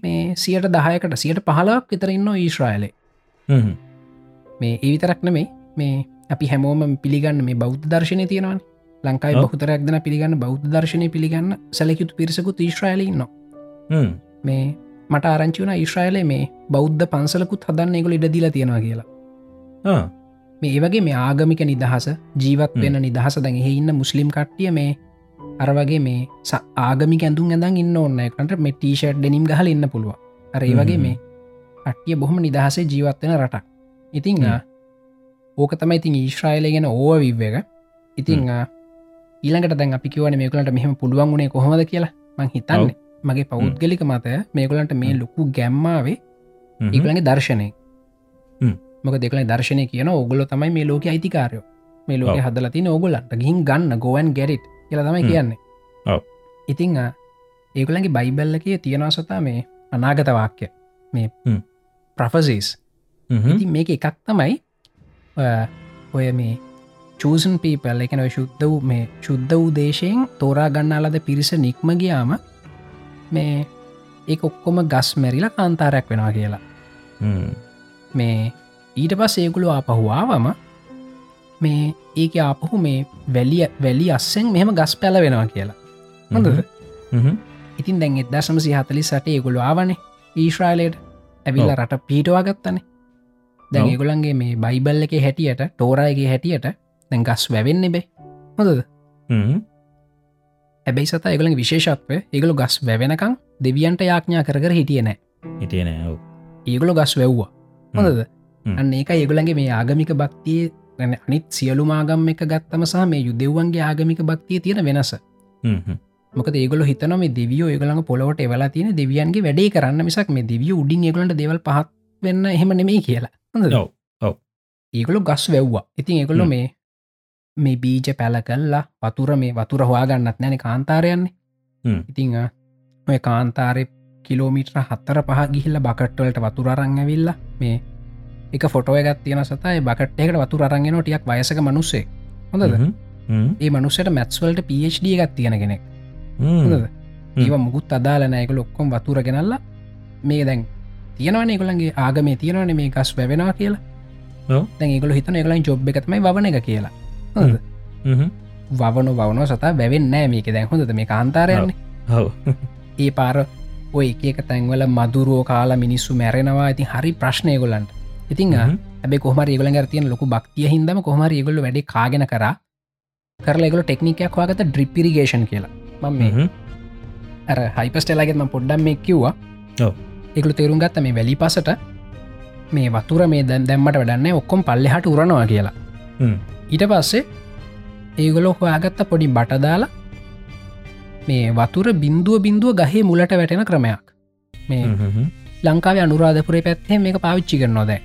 මේ සියට දහයකට සියට පහලක් විතර ඉන්න ඊශ්‍රයිලේ මේ ඒ විතරක් නෙමේ මේ අපි හැමෝම පිළිගන්න මේ බෞද්ධ දර්ශනය තියෙනවන්. ලංකායි. බහතරක් දන පිළිගන්න බෞද්ධ දර්ශනය පිළිගන්න සැලකිතු පිරිසකුත් ඊශ්‍රයිලි න්න මේ මට ආරංචි වන ඊශ්‍රයිලේ මේ බෞද්ධ පන්සලකුත් හදන්න එකගොල ඉඩදිල තියෙනවා කියලා මේ ඒවගේ මේ ආගමික නිදහස ජීවත් වෙන නිදහස දැන් එහෙ ඉන්න මුස්ලිම් කට්ටිය මේ අරවගේ මේ ආගමික ඇඳුම් ඇඳන් ඉන්න ඔන්න එකට මේ ටීෂට් ඩෙනිම් ගහල ඉන්න පුළුව අර ඒ වගේ හ්ම්. මේ කට්ටිය බොහොම නිදහසේ ජීවත්වෙන රටක්. ඉතිං ඕක තමයි ඉතින් ඊශ්‍රයිල ගෙන ඕව විව් එක ඉතිං ඊළඟට දැන් අපි කිවන මේකලට මෙහම පුළුවන් වුණේ කොහොමද කියලා. මං හිතන්න. මගේ පෞද්ගලික මතය මේකුලන්ට මේ ලොකු ගැම්මාවේ ඒකලගේ දර්ශනය. මොක දෙකල දර්ශනය කියන ඔගොල තමයි මේ ලෝක අයිතිකාරයෝ මේ ලෝක ඔව්. හදලතින ඔගොලන්ට ගිහින් ගන්න ගෝවන් ගැරිට් කියල තමයි. කියන්නේ. ඉතිං ඒකුලගේ බයිබල්ලකේ තියෙනවා සතා මේ අනාගත වාක්‍ය මේ. ප්‍රෆසිස් මේක එකක් තමයි ඔය- මේ චූසන් පීපල් එකන ශුද්ධ වූ මේ ශුද්ධ වූ දේශයෙන් තෝරා ගන්නාලද පිරිස නික්ම ගියාම මේ ඒ ඔක්කොම ගස් මැරිලා කාන්තාරයක් වෙනවා කියලා. මේ ඊට පස් ඒකුළු ආපහුවාවම මේ ඒක ආපහු මේ වැලිය වැලි අස්සෙන් මෙහෙම ගස් පැල වෙනවා කියලා හ්ම්. ඉතින් දැන් එදසම සිහතලි සට ඒගොලු ආවනේ ඊශ්‍රයිලයට ඇවිල්ල. රට පීටවා ගත්තනේ දැන්. ඒගොලන්ගේ මේ බයිබල්ල එක හැටියට තෝරයගේ හැටියට දැන් ගස් වැවෙන්න බේ හොඳද. ඇබැයි සත ඒගොලින් විශේෂත්ව ඒගොලු ගස් වැවෙනකං දෙවියන්ට යාඥා කර හිටිය නෑ හිටිය නෑ ඔව්. ඒගොලු ගස් වැව්වා හොඳද. අන්න ඒක ඒගොලන්ගේ මේ ආගමික භක්තිය ගැන අනිත් සියලු මාගම් එක ගත්තම සහ මේ යුදෙව්වන්ගේ ආගමික භක්තිය තියෙන වෙනස. මොක ඒගොල හිතන මේ දෙවියෝ ඒගොලඟ පොලොට එවලා තියෙන දෙවියන්ගේ වැඩේ කරන්න මිසක් මේ දෙවිය උඩින් ඒගොලට දෙවල් පහත් වෙන්න එහෙම නෙමේ කියලා. ඒගොලු ගස් වැව්වා ඉතින් ඒගොල්ලො හ්ම්. මේ මේ බීජ පැල කල්ලා වතුර මේ වතුර හොයාගන්නත් නැන කාන්තාරයන්නේ. ඉතිං ඔය කාන්තාරය කිලෝමිට්‍ර හත්තර පහ ගිහිල්ල බකට්වලට වතුරරං ඇවිල්ල මේ එක ෆොටෝ එකත් තියෙන සතයි බකට්යකට වතුර අරන්ගෙන ටියක් වයසක මනුස්සේ. හොඳද. ඒ මනුස්සට මැත්ස්වල්ට PhD එකත් තියෙන කෙනෙක්. ඒව මුකුත් අදාලන එක ලොක්කොම් වතුර ගෙනල්ල මේ දැන් තියෙනවන එකගොලන්ගේ ආගමේ තියෙනවන මේ ගස් වැවෙනවා කියලා. ඒගොල හිතන එකලයින් ජොබ් එකතමයි වන එක කියලා. වවන වවන සතා වැවෙන්නෑ මේක. දැන් හොඳද? මේ කාන්තාරයන්නේ. ඒ පාර ඔය එක තැන්වල මදුරුවෝ කාලා මිනිස්සු මැරෙනවා. ඉතින් හරි ප්‍රශ්නය ගොලන්ට ඉතිං. ඇබ කොහම ඒගල තියන ලොකු බක්තිය හිදම කොහමර ඒගොල්ල වැඩ කාගෙන කර කරල ඒගොල ටෙක්නිකයක් වාගත ඩ්‍රිපිරිගේෂන් කියලා මම මේ. අර හයිපස්ටෙලාගෙත්ම පොඩ්ඩම් මේ කිව්වා. එකළු තේරුම් ගත්ත මේ වැලි පසට මේ වතුර මේ දැන් දැම්මට වැඩන්න ඔක්කොම් පල්ලෙහට උරනවා කියලා. ඊට පස්සේ ඒගොලො හොයාගත්ත පොඩි බටදාලා මේ වතුර බින්දුව බින්දුව ගහේ මුලට වැටෙන ක්‍රමයක් මේ. ලංකාව අනුරාධපුරේ පැත්තේ මේක පාවිච්චි කරනොද මේ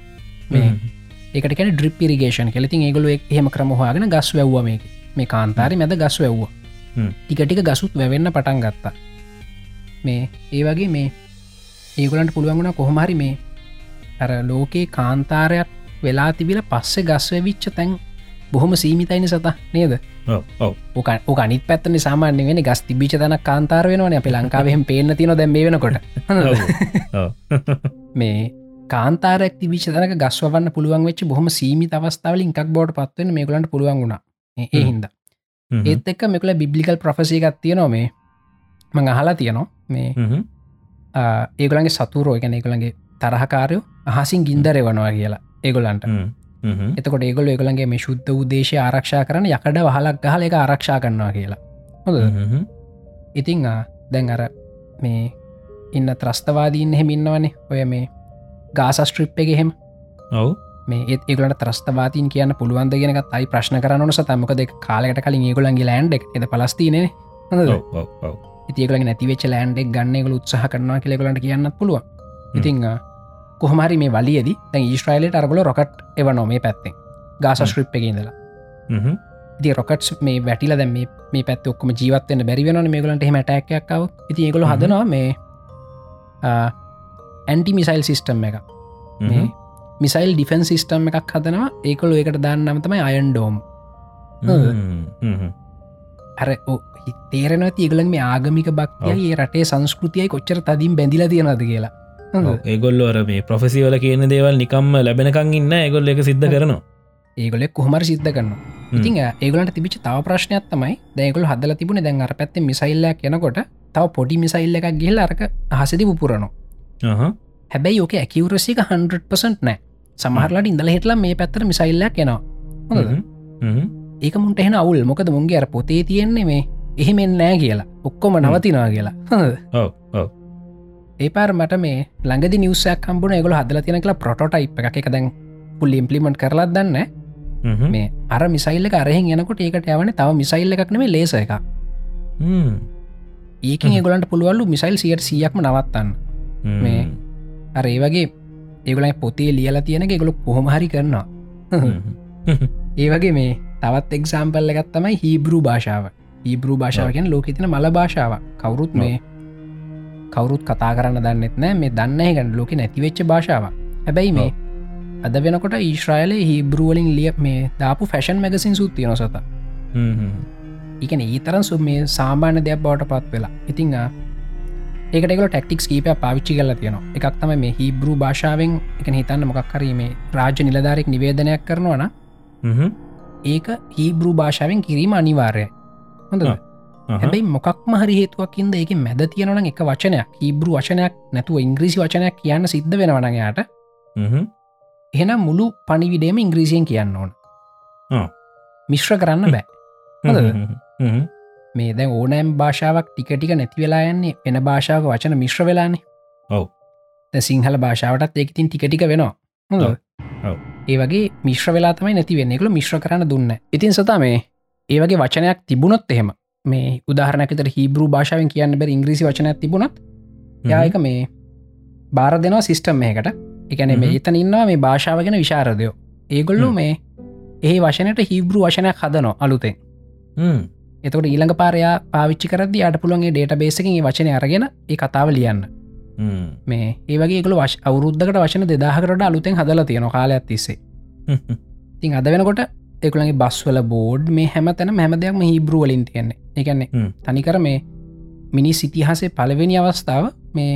ඒකට කැන ඩ්‍රිපිරිගේෂන් කෙලතින් ඒගොලු එහෙම ක්‍රමහවාගෙන ගස් වැැව්ව මේ මේ කාන්තාරි මැද ගස් වැැව්වා. හ්ම්. ටිකටික ගසුත් වැවෙන්න පටන් ගත්තා. මේ ඒ වගේ මේ ඒගොලන්ට පුළුවන්ගුණ කොහොමහරි මේ අර ලෝකයේ කාන්තාරයක් වෙලා තිබිල පස්සෙ ගස්වවිච්ච තැන් බොහොම සීමිතයිනි සත නේද. ඕක අනිත් පැත්තන සාමාන්‍ය වෙන ගස් තිබිච තන කාන්තාර වෙනවන. අප ලංකාවහෙම පේන තින දැම් වෙනකොට. <laughs> මේ කාන්තාරක් තිවිච තනක ගස්වන්න පුළුවන් වෙච් බොහම සීමි අවස්ථාවල ඉකක් බෝඩ් පත්වෙන මේකලට පුළුවන් වුණා. ඒ හින්ද. ඒත් එක්ක මෙකල බිබ්ලිකල් ප්‍රොෆසිකත් තියනවා මේ. මං අහලා තියනවා මේ ඒගොලන්ගේ සතුරෝ එකන ඒගොලන්ගේ තරහකාරයෝ අහසින් ගින්දරය වනවා කියලා ඒගොලන්ට. එතකොට ඒගොල ඒගොලන්ගේ මේ ශුද්ධ උදේශය ආරක්ෂා කරන යකඩ වහලක් ගහල එක ආරක්ෂා කරනවා කියලා. හ්ම්. ඉතිං දැන් අර මේ ඉන්න ත්‍රස්තවාදීන් එහෙම ඉන්නවනේ. ඔය මේ ගාසස්ට්‍රිප් එක එහෙම. ඔව්. මේ ඒගලට ත්‍රස්තවාතින් කියන්න පුළුවන්ද ගෙනක තයි ප්‍රශ්න කරනන සතමක දෙ කාලකට කලින් ඒගොලන්ගේ ලෑන්ඩ් එද පලස්තිනේ. ඉතිකල නැතිවෙච ලෑන්ඩෙක් ගන්නගල උත්සහ කරනවා කියලගලට කියන්න පුළුවන්. ඉතිං කොහමරි මේ වලියද තැන් ඊස්ට්‍රයිලට අරගල රොකට් එව නොමේ පැත්තෙන්. ගාස ශ්‍රිප් එක ඉඳලා. හ්ම්. ඉති රොකට්ස් මේ වැටිල දැම මේ පැත් ඔක්කම ජීවත්වන්න බැරිවෙන මේගලට හෙම ටැක්කව ඉති ඒගොල. හදනවා මේ ඇන්ටි මිසයිල් සිිස්ටම් එක. මිසයිල් ඩිෆන් සිිස්ටම් එකක් හදනවා ඒකොලු එකට දාන්න නම්තමයි අයන්ඩෝම් හ්ම්. හ්ම්. අර තේරෙන තිගලන් මේ ආගමික බක්තිය ඒ රටේ සංස්කෘතියයි කොච්චර තදින් බැඳිල තියෙනද කියලා හොඳද? ඔව්. ඒගොල්ලො අර මේ ප්‍රොෆෙසිවල කියන දේවල් නිකම්ම ලැබෙනකං ඉන්න ඒගොල්ල එක සිද්ධ කරනවා ඒගොලෙක් කොහමර සිද්ධ කරනවා. ඉතින් ඒගලට තිබිච තව ප්‍රශ්නයක් තමයි දැකල හදල තිබුණ දැන් අර පැත්තේ මිසයිල්ලයක් යනකොට තව පොඩි මිසයිල්ල එකක් ගිල්ල අරක හසදි පුරනවා. හැබැයි ඕක ඇකිවරසික 100% නෑ සමහරලට ඉඳල හිටලා මේ පැත්තර? හ්ම්. හ්ම්. ඒක මුන්ට එහෙන අවුල් මොකද මුන්ගේ අර පොතේ තියෙන්නේ මේ එහෙමෙන් නෑ කියලා ඔක්කොම නවතිනවා කියලා හොඳද? ඔව්. ඔව්. ඒ පාර මට මේ ළඟදි නිවසයක් කම්බුණ ගොල හදල තියෙන කියලා ප්‍රොටයිප් එක දැන් පුල් ඉම්පලිමට කරලත් දන්න. මේ අර මිසයිල්ල අරහෙන් යනකොට ඒකට යවන තව මිසයිල්ල එකක් නෙේ ලේස එක හ්ම්. ඒගොලන්ට පුළුවල්ලු මිසයිල් සියට සියක්ම නවත්තන්න. මේ අර ඒ වගේ ඒගොලයි පොතේ ලියල තියෙන එකගොලු කොහොමහරි කරනවා. <laughs> ඒ වගේ මේ තවත් එක්සාම්පල්ල එකත් තමයි හීබරු භාෂාව. හීබරු භාෂාවකෙන් ලෝක තින මල භාෂාව. කවුරුත් මේ කවුරුත් කතා කරන්න දන්නෙත් නෑ. මේ දන්න ගැන ලෝක නැතිවෙච්ච භාෂාව හැබැයි මේ අද වෙනකොට ඊශ්‍රයිලේ හිබරුවලින් ලිය මේ දාපු ෆැෂන් මැගසින් සුත්තියන සත. එකන ඒතරන් සු මේ සාමාන්‍ය දෙයක් බවට පත් වෙලා. ඉතිං ඒකටක ටෙක්ටික්ස් කීප පාවිච්චි කල තියෙන එකක් තම මේ හිබරු භාෂාවෙන් එක හිතන්න මොකක් කරීමේ රාජ්‍ය නිලධාරෙක් නිවේදනයක් කරනවන ඒක හීබරු භාෂාවෙන් කිරීම අනිවාර්ය හොඳ හැබැයි මොකක්ම හරි හේතුවක්කින්ද ඒක මැද තියෙනවන එක වචනයක්. හිබරු වචනයක් නැතුව ඉංග්‍රීසි වචනයක් කියන්න සිද්ධ වෙනවනයාට එහෙනම් මුළු පනිවිඩේම ඉංග්‍රීසියෙන් කියන්න ඕන. මිශ්‍ර කරන්න බෑ මේ දැන් ඕනෑම් භාෂාවක් ටිකටික නැති වෙලා යන්නේ වෙන භාෂාව වචන මිශ්‍ර වෙලානේ. ඔව්. සිංහල භාෂාවටත් ඒකතින් ටිකටික වෙනවා. හොඳ ඒ වගේ මිශ්‍ර වෙලා තමයි නැති වෙන්න. එකල මිශ්‍ර කරන්න දුන්න ඉතින් සතා මේ ඒ වගේ වචනයක් තිබුණොත් එහෙම මේ උදාහරනකට හිබරු භාෂාවෙන් කියන්න බැ ඉංග්‍රීසි වචනයක් තිබුණත් යායක මේ බාර දෙනවා සිිස්ටම් මේකට එකන මේ එතන ඉන්නවා මේ භාෂාව ගෙන විශාරදයෝ. ඒගොල්ලු මේ ඒ වශනයට හිබරු වශනයක් හදනො අලුතෙන් එතකට ඊළඟ පාරයා පාවිච්චි කරද අට පුළන්ගේ ඩේට බේසකින් වචනය අරගෙන ඒ කතාව ලියන්න. මේ ඒවගේකල වශ අවුරුද්ධකට වශන දෙදාහකට අලුතෙන් හදල තියෙන කාලයක් තිස්සේ. <laughs> තින් අද වෙනකොට එකුළගේ බස්වල බෝඩ් මේ හැම තැන හැම දෙයක්ම හිබරුවලින් තියෙන්නේ. එකන්නේ තනිකර මේ මිනි සිතිහාසේ පලවෙනි අවස්ථාව මේ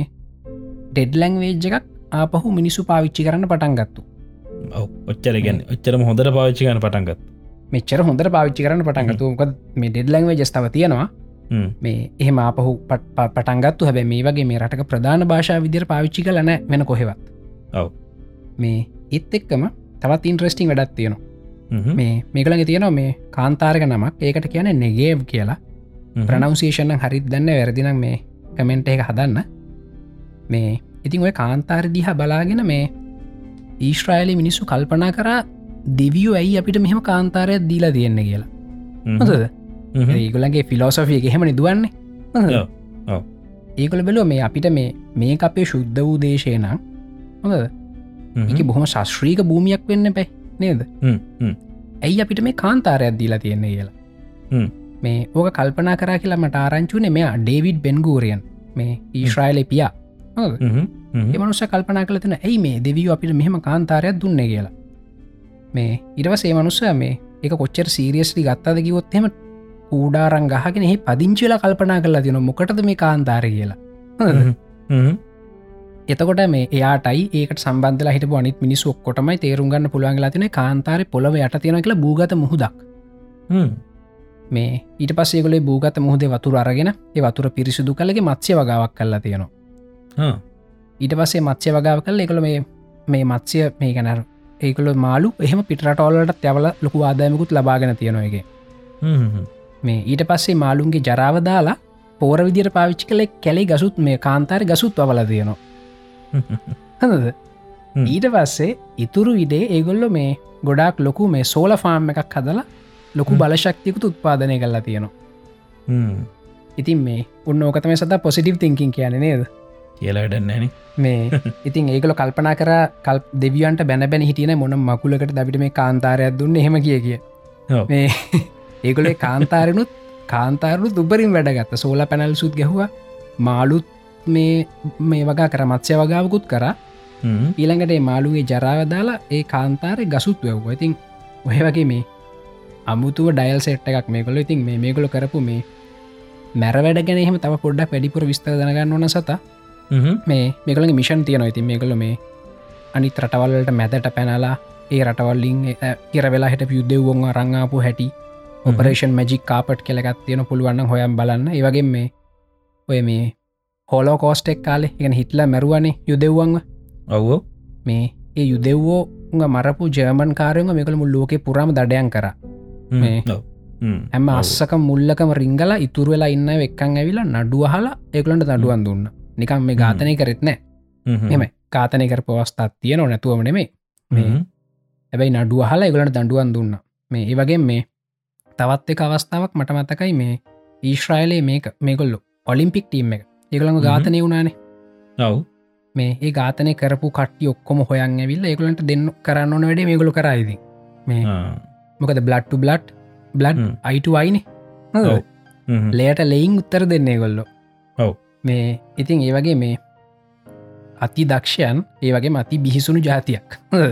ඩෙඩ්ලැං වේජ් එකක් ආපහු මිනිස්සු පාවිච්චි කරන්න පටන් ගත්තු. ඔච්චර ගැන ඔච්චරම හොඳට පාවිච්චි කරන පටන්ගත් මෙච්චර හොඳට පාවිච්චි කරන්න පටන්ගතු මොක මේ ඩෙඩ්ලැං ජස්ථාව තියෙනවා. මේ එහෙම ආපහු පටන්ගත්තු හැබැ මේ වගේ මේ රටක ප්‍රධාන භාෂා විදිර පාවිච්චි කලන වෙන කොහෙවත්. ඔව. මේ එත් එක්කම තවත් ඉන්ට්‍රස්ටිං වැඩත් තියෙනවා. මේ මේකළඟ තියෙනවා මේ කාන්තාරක නමක්. ඒකට කියන නෙගේව් කියලා. ප්‍රනවසේෂණ හරිත් දන්න වැරදිනම් මේ කමෙන්ට් එක හදන්න. මේ ඉතින් ඔය කාන්තාර දිහා බලාගෙන මේ ඊශ්‍රයිලි මිනිස්සු කල්පනා කරා දෙවියෝ ඇයි අපිට මෙහම කාන්තාරයක් දීලා තියෙන්න කියලා? හොඳද? ඒගොලගේ ෆිලෝසොෆිය හෙමනි දුවන්නේ. ඒකොල බැලෝ මේ අපිට මේ මේ අපේ ශුද්ධ වූ දේශය නම් හොඳ එක බොහොම ශස්ශ්‍රීක භූමියක් වෙන්න පැ නේද? ඇයි අපිට මේ කාන්තාරයක් දීලා තියෙන්නේ කියලා? මේ ඕක කල්පනා කරා කියලා මට ආරංචුනේ මෙයා ඩේවිඩ් බෙන්ගූරියන් මේ ඊශ්‍රයිලි පියා. එමනුස කල්පනා කලතන ඇයි මේ දෙවියෝ අපිට මෙහෙම කාන්තාරයක් දුන්න කියලා මේ ඉරවසේ මනුස්සය මේ එක කොච්චර සීරියස්ලි ගත්තාද කිවොත්හෙම කූඩාරං ගහගෙන එහි පදිංචිල කල්පනා කරලා තින මොකටද මේ කාන්තාර කියලා. එතකොට මේ එයාටයි ඒකට සම්බන්ධලා හිට අනිත් මිනිස් ඔක්කොටමයි තේරුම්ගන්න පුළුවන් ලා තින කාන්තාර පොළව යට තියෙන කියලා භූගත මුහදක්. මේ ඊට පස්සේගොලේ භූගත මුහදේ වතුර අරගෙන ඒ වතුර පිරිසිදු කලගේ මත්සය වගාවක් කල්ලා තියෙනවා. ඊට පස්සේ මත්සය වගාව කල එකළ මේ මේ මත්සය මේ ගැනර ඒකළ මාලු එහෙම පිටරටවල්ලට යවල ලොකු ආදායමකුත් ලබාගෙන තියෙනවගේ මේ ඊට පස්සේ මාලුන්ගේ ජරාව දාලා පෝර විදිර පාවිච්චි කළෙක් කැලේ ගසුත් මේ කාන්තාර ගසුත් වල තියෙනවා. <laughs> හඳද ඊට පස්සේ ඉතුරු ඉඩේ ඒගොල්ලො මේ ගොඩක් ලොකු මේ සෝල ෆාර්ම් එකක් හදලා ලොකු බලශක්තිකුත් උත්පාදනය කරලා තියෙනවා. ඉතින් මේ උන්න ඕකතම සත පොසිටිව් තිංකින් කියන නේද කියලාඩන්නන මේ ඉතින් ඒකල කල්පනා කර කල් දෙවියන්ට බැන හිටියන මොන මකුලකට දවිට මේ කාන්තාරයක් දුන්න හෙම කිය කිය. මේ ඒකොලේ කාන්තාරනුත් කාන්තාරු දුබරින් වැඩගත්ත සෝල පැනල් සුත් ගැහවා. මාලුත් මේ මේ වගා කර මත්සය වගාවකුත් කර. ඊළඟට මාළුගේ ජරාව දාලා ඒ කාන්තාරය ගසුත් වැව්ව. ඉතින් ඔය වගේ මේ අමුතුව ඩයිල් සෙට් එකක් මේ කොල ඉතින් මේ මේකොල කරපු මේ මැර වැඩ ගැන එහෙම තව පොඩ්ඩක් වැඩිපුර විස්තර දනගන්න ඕන සත මේ මේකළගේ මිෂන් තියන ඉතින් මේකළ මේ අනිත් රටවල්ලට මැදට පැනලා ඒ රටවල්ලින් ඉර වෙලා හට යුද්ධවුවන් රංආපු හැටි ඔපරේෂන් මජික් කාපට් කෙලගත් තියෙන පුළුවන්න හොයම් බලන්න. ඒවගේ මේ ඔය මේ හෝලෝ කෝස්ටෙක් කාලේ එක හිටලා මැරුවනේ යුදෙව්වන්ව ඔව්ෝ මේ ඒ යුදෙව්වෝ උඟ මරපු ජර්මන් කාරයම මේකළ මුල් ලෝක පුරම දඩයන් කර. මේ ඇම අස්සක මුල්ලකම රිංගල ඉතුර වෙලා ඉන්න එක්කන් ඇවිලා නඩුවහලා ඒකලන්ට දඩුවන් දුන්න නිකම් මේ ඝාතනය කරෙත් නෑ. එම කාතනය කර පවස්ථාත් තියනො නැතුවම නෙමේ මේ ඇබැයි නඩුව හලා එගලට දඩුවන් දුන්න. මේ ඒ වගේ මේ තවත් එක අවස්ථාවක් මට මතකයි මේ ඊශ්‍රයිලේ මේක මේකොල්ලු ඔලිම්පික් ටීම් එක. ඒගළඟ ඝාතනය වුණනේ. ඔව්. මේ ඒ ඝාතනය කරපු කට්ටි ඔක්කොම හොයන් ඇවිල්ල ඒගලන්ට දෙන්න කරන්න ඕන වැඩේ මේගොලු කරයිද මේ මොකද බ්ලට්ටු බ්ලට් බ්ලඩ් අයිට අයින ලේට ලෙයින් උත්තර දෙන්නේ ගොල්ලො මේ ඉතින් ඒ වගේ මේ අති දක්ෂයන් ඒ වගේ මති බිහිසුණු ජාතියක්. <laughs>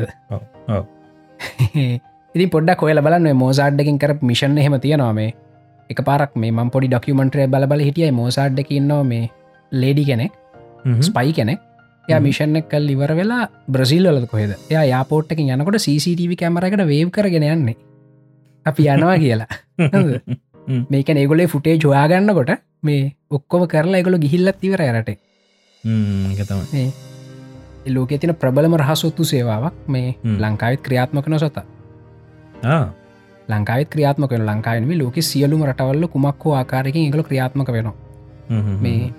ඉති පොඩ්ඩක් කොයල බලන්න මෝසාඩ්ඩකින් කර මිෂන් එහෙම තියෙනවා මේ. එක පාරක් මේ මම් පොඩි ඩොකියමෙන්ට්‍රය බලබල හිටියයි මෝසාඩ්ඩකින්නවා මේ ලේඩි කෙනෙක් හ්ම්. ස්පයි කෙනෙක්. ය මිෂණ කල් ඉවර වෙලා බ්‍රසිල්ලද කොහෙද? එයා යාපෝට්ටකින් යනකොට CCTV කැමරකට වේව් කරගෙන යන්නේ. අපි යනවා කියලා. <laughs> හ්ම්. මේක ඒගොලේ ෆුටේ ජොයාගන්නකොට මේ ඔක්කොම කරලා එකගොල ගිහිල්ලත් ඉවර ඇරට ලෝක තින ප්‍රබලම රහසොත්තු සේවාවක් මේ. ලංකාවිත් ක්‍රියාත්මකන සොත. ආ, ලංකාවිත් ක්‍රියාත්මක වෙන ලංකාවෙනම ලෝක සියලුම රටවල්ල කුමක් හෝ ආකාරකින් එකල ක්‍රියාත්මක වෙනවා. මේ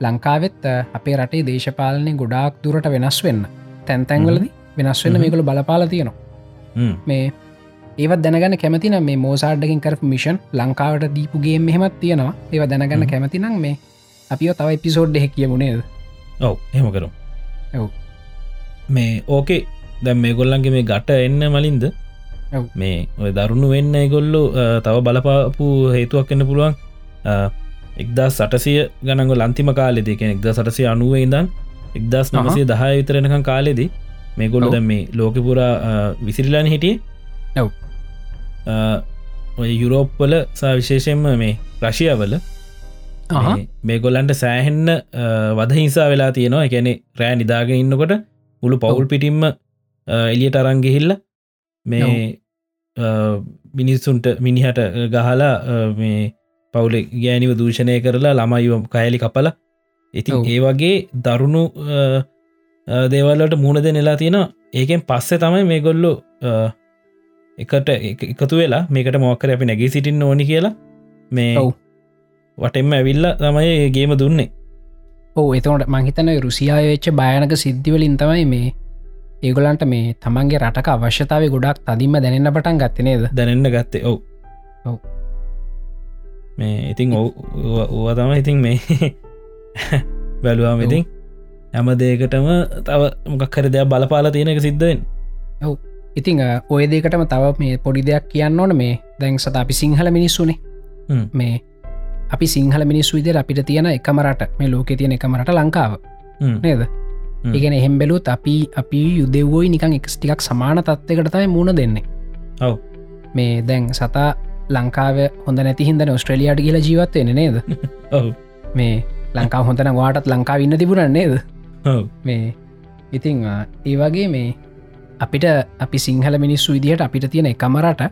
ලංකාවෙත් අපේ රටේ දේශපාලනය ගොඩාක් දුරට වෙනස් වෙන්න. තැන්තැන්වලද වෙනස් වෙන්න. මේකළ බලපාල තියෙනවා. මේ ඒවත් දැනගන්න කැමතින මේ මෝසාඩ්ඩකින් කර මිෂන් ලංකාවට දීපුගේ මෙහෙමත් තියෙනවා ඒව දැනගන්න හ්ම්. කැමතිනම් මේ අපිෝ තව එපිසෝඩ් එහ කියමුණේද ඔව් එහෙම කරු ඔව්. මේ ඕකේ දැම් මේ ගොල්ලන්ගේ මේ ගට එන්න මලින්ද. මේ ඔය දරුණු වෙන්න ගොල්ලු තව බලපාපු හේතුවක් එන්න පුළුවන් එක්දා සටසිය ගනග ලන්තිම කාලෙද කියෙන එක්ද සටසය අනුව ඉදන් එක්දස් නමසේ දහය විතරෙනකම් කාලෙදී මේ ගොල්ලු. දැම් මේ ලෝකපුරා විසිරිලාන හිටිය. ඔය යුරෝප්වල සා විශේෂෙන්ම මේ රශියවල මේ- ගොල්ලන්ට සෑහෙන්න වදහිංසා වෙලා තියෙනවා. එකැනෙ රෑ නිදාගෙන ඉන්නකොට මුළු පවුල් පිටිම්ම එලියට අරංගෙහිල්ල මේ මිනිස්සුන්ට මිනිහට ගහලා මේ පවුල ගෑනිව දූෂණය කරලා ළමයිව කයලි කපල ඉතින්. ඒ වගේ දරුණු දේවල්ලට මුහුණ දෙ නෙලා තියෙන ඒකෙන් පස්සේ තමයි මේ ගොල්ලු එකට එක- එකතු වෙලා මේකට මොක්කර අපි නැගී සිටින්න ඕනි කියලා මේ ඔව්. වටෙන්ම ඇවිල්ල තමයි ගේම දුන්නේ. ඕ එතවට මංහිතන රුසියාය වෙච්ච භයනක සිද්ධිවලින් තමයි මේ ඒගොලන්ට මේ තමන්ගේ රටක අවශ්‍යතාව ගොඩක් තදින්ම දැනන්න පටන් ගත්තනේද දැනෙන්න ගත්තේ ඔව්. ඔව්. මේ ඔව් ඕව තම ඉතින් මේ <laughs> බැලුවාම ඉතින් හැම දේකටම තව මොකක්හර දෙයක් බලපාල තියෙනක සිද්ධෙන් ඉතිං ඔය දෙකටම තව මේ පොඩි දෙයක් කියන්න ඕන. මේ දැන් සත අපි සිංහල මිනිස්සුනේ. මේ අපි සිංහල මිනිස්සු විදිර අපිට තියෙන එකමරට මේ ලෝකෙ තියෙන එකමරට ලංකාව. නේද? හ්ම්. ඉගෙන එහෙම් බැලුත් අපි අපි යුදෙව්වෝයි නිකං එක්ස්ටිකක් සමාන තත්වකට තමයි මුණ දෙන්නේ. ඔව්. මේ දැන් සතා ලංකාව හොඳ නැති හිද ඔස්ට්‍රලියයාට කියලා ජීවත්වයෙන නේද? <laughs> ඔව්. මේ ලංකාව හොඳන වාටත් ලංකාව ඉන්න තිබුණ නේද? ඔව්. මේ ඉතිං අ, ඒ වගේ මේ අපිට අපි සිංහල මිනිස්සු විදිහට අපිට තියෙන එකමරට.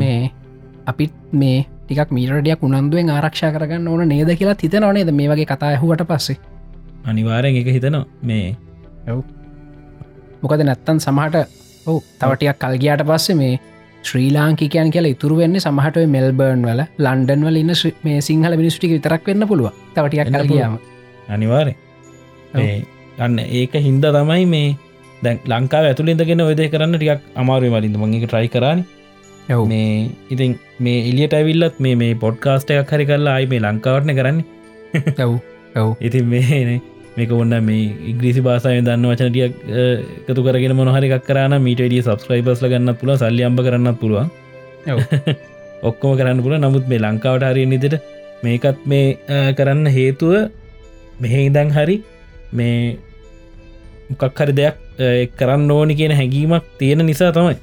මේ අපිත් මේ ටික් මීරඩියක් උනන්දුවෙන් ආරක්ෂා කරගන්න ඕන නේද කියලා තිත නොනේද මේ වගේ කතා ඇහුවට පස්සේ. අනිවාරයෙන් එක හිතනවා. මේ මොකද නැත්තන් සමහට ඔහු තවටයක් කල්ගයාට පස්සේ මේ ශ්‍රී ලාංකිකයන් කියලා ඉතුරු වෙන්න සමහට මෙල්බර්න් වල ලන්ඩන් වල ඉන්න මේ සිංහල මිනිස්ටික විතරක් වෙන්න පුළුව තවටියක් කල්ගයාම අනිවාරය. ගන්න ඒක හින්ද තමයි මේ දැන් ලංකාව ඇතුළින්දගෙන ඔයද කරන්න ටියක් අමාරුව මලින්ද මගේ ට්‍රයි කරන්න ඔවු. මේ ඉතින් මේ එලියට ඇවිල්ලත් මේ මේ පොඩ්කාස්ට එකක් හරි කරලා අයි මේ ලංකාවටන කරන්න. ඔව් ඔව්. ඉතින් මේ මේක ඔන්න මේ ඉග්‍රීසි බාසාය දන්න වචනටියක් එකතු කරගෙන මොනහරික් කරන මීටඩිය සබස්ක්‍රයිබස්ල ගන්න පුළ සල්ලි අම්බ <laughs> කරන්න පුළුවන්. ඔක්කොම කරන්න පුළ නමුත් මේ ලංකාවට හරි නිතට මේකත් මේ කරන්න හේතුව මෙහෙ ඉදං හරි මේ මොකක් හරි දෙයක් කරන්න ඕනි කියන හැඟීමක් තියෙන නිසා තමයි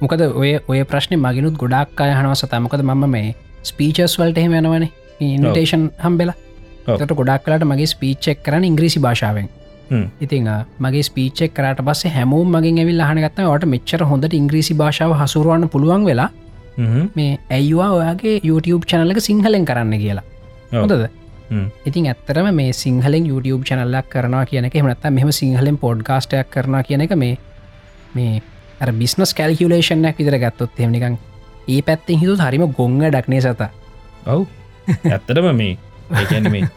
මොකද ඔය ඔය ප්‍රශ්න මගෙනුත් ගොඩක් අය හනවස තමකද මම මේ ස්පීචස් වලට එහෙම යනවන ඉන්ටේෂන් හම්බෙලා ඔව්. තට ගොඩක් කලට මගේ ස්පීච්චෙක් කරන ඉංග්‍රීසි භාෂාවෙන්. ඉතිං මගේ ස්පීච්චෙක් කරට පස්ස හැමෝම් මගින් ඇවිල් අහනගත්ත ට මෙච්චර හොඳට ඉංග්‍රීසි භාෂාව හසුරුවන්න පුළුවන් වෙලා. මේ ඇයිවා ඔයාගේ YouTube චැනලක සිංහලෙන් කරන්න කියලා ඔව්. හොඳද. ඉතින් ඇත්තරම මේ සිංහලෙන් YouTube චැනල්ලක් කරනවා කියනක හමනත්ත මෙම සිංහලෙන් පොඩ්කාස්ටයක් කරනවා කියන එක මේ මේ බිස්නස් කැල්කියලේෂන්යක් විතර ගත්තොත් එමනිකං ඒ පැත්තෙන් හිතු හරිම ගොංග ඩක්නේ සත. ඔව්. ඇත්තටම මේ. ඒකැන මේ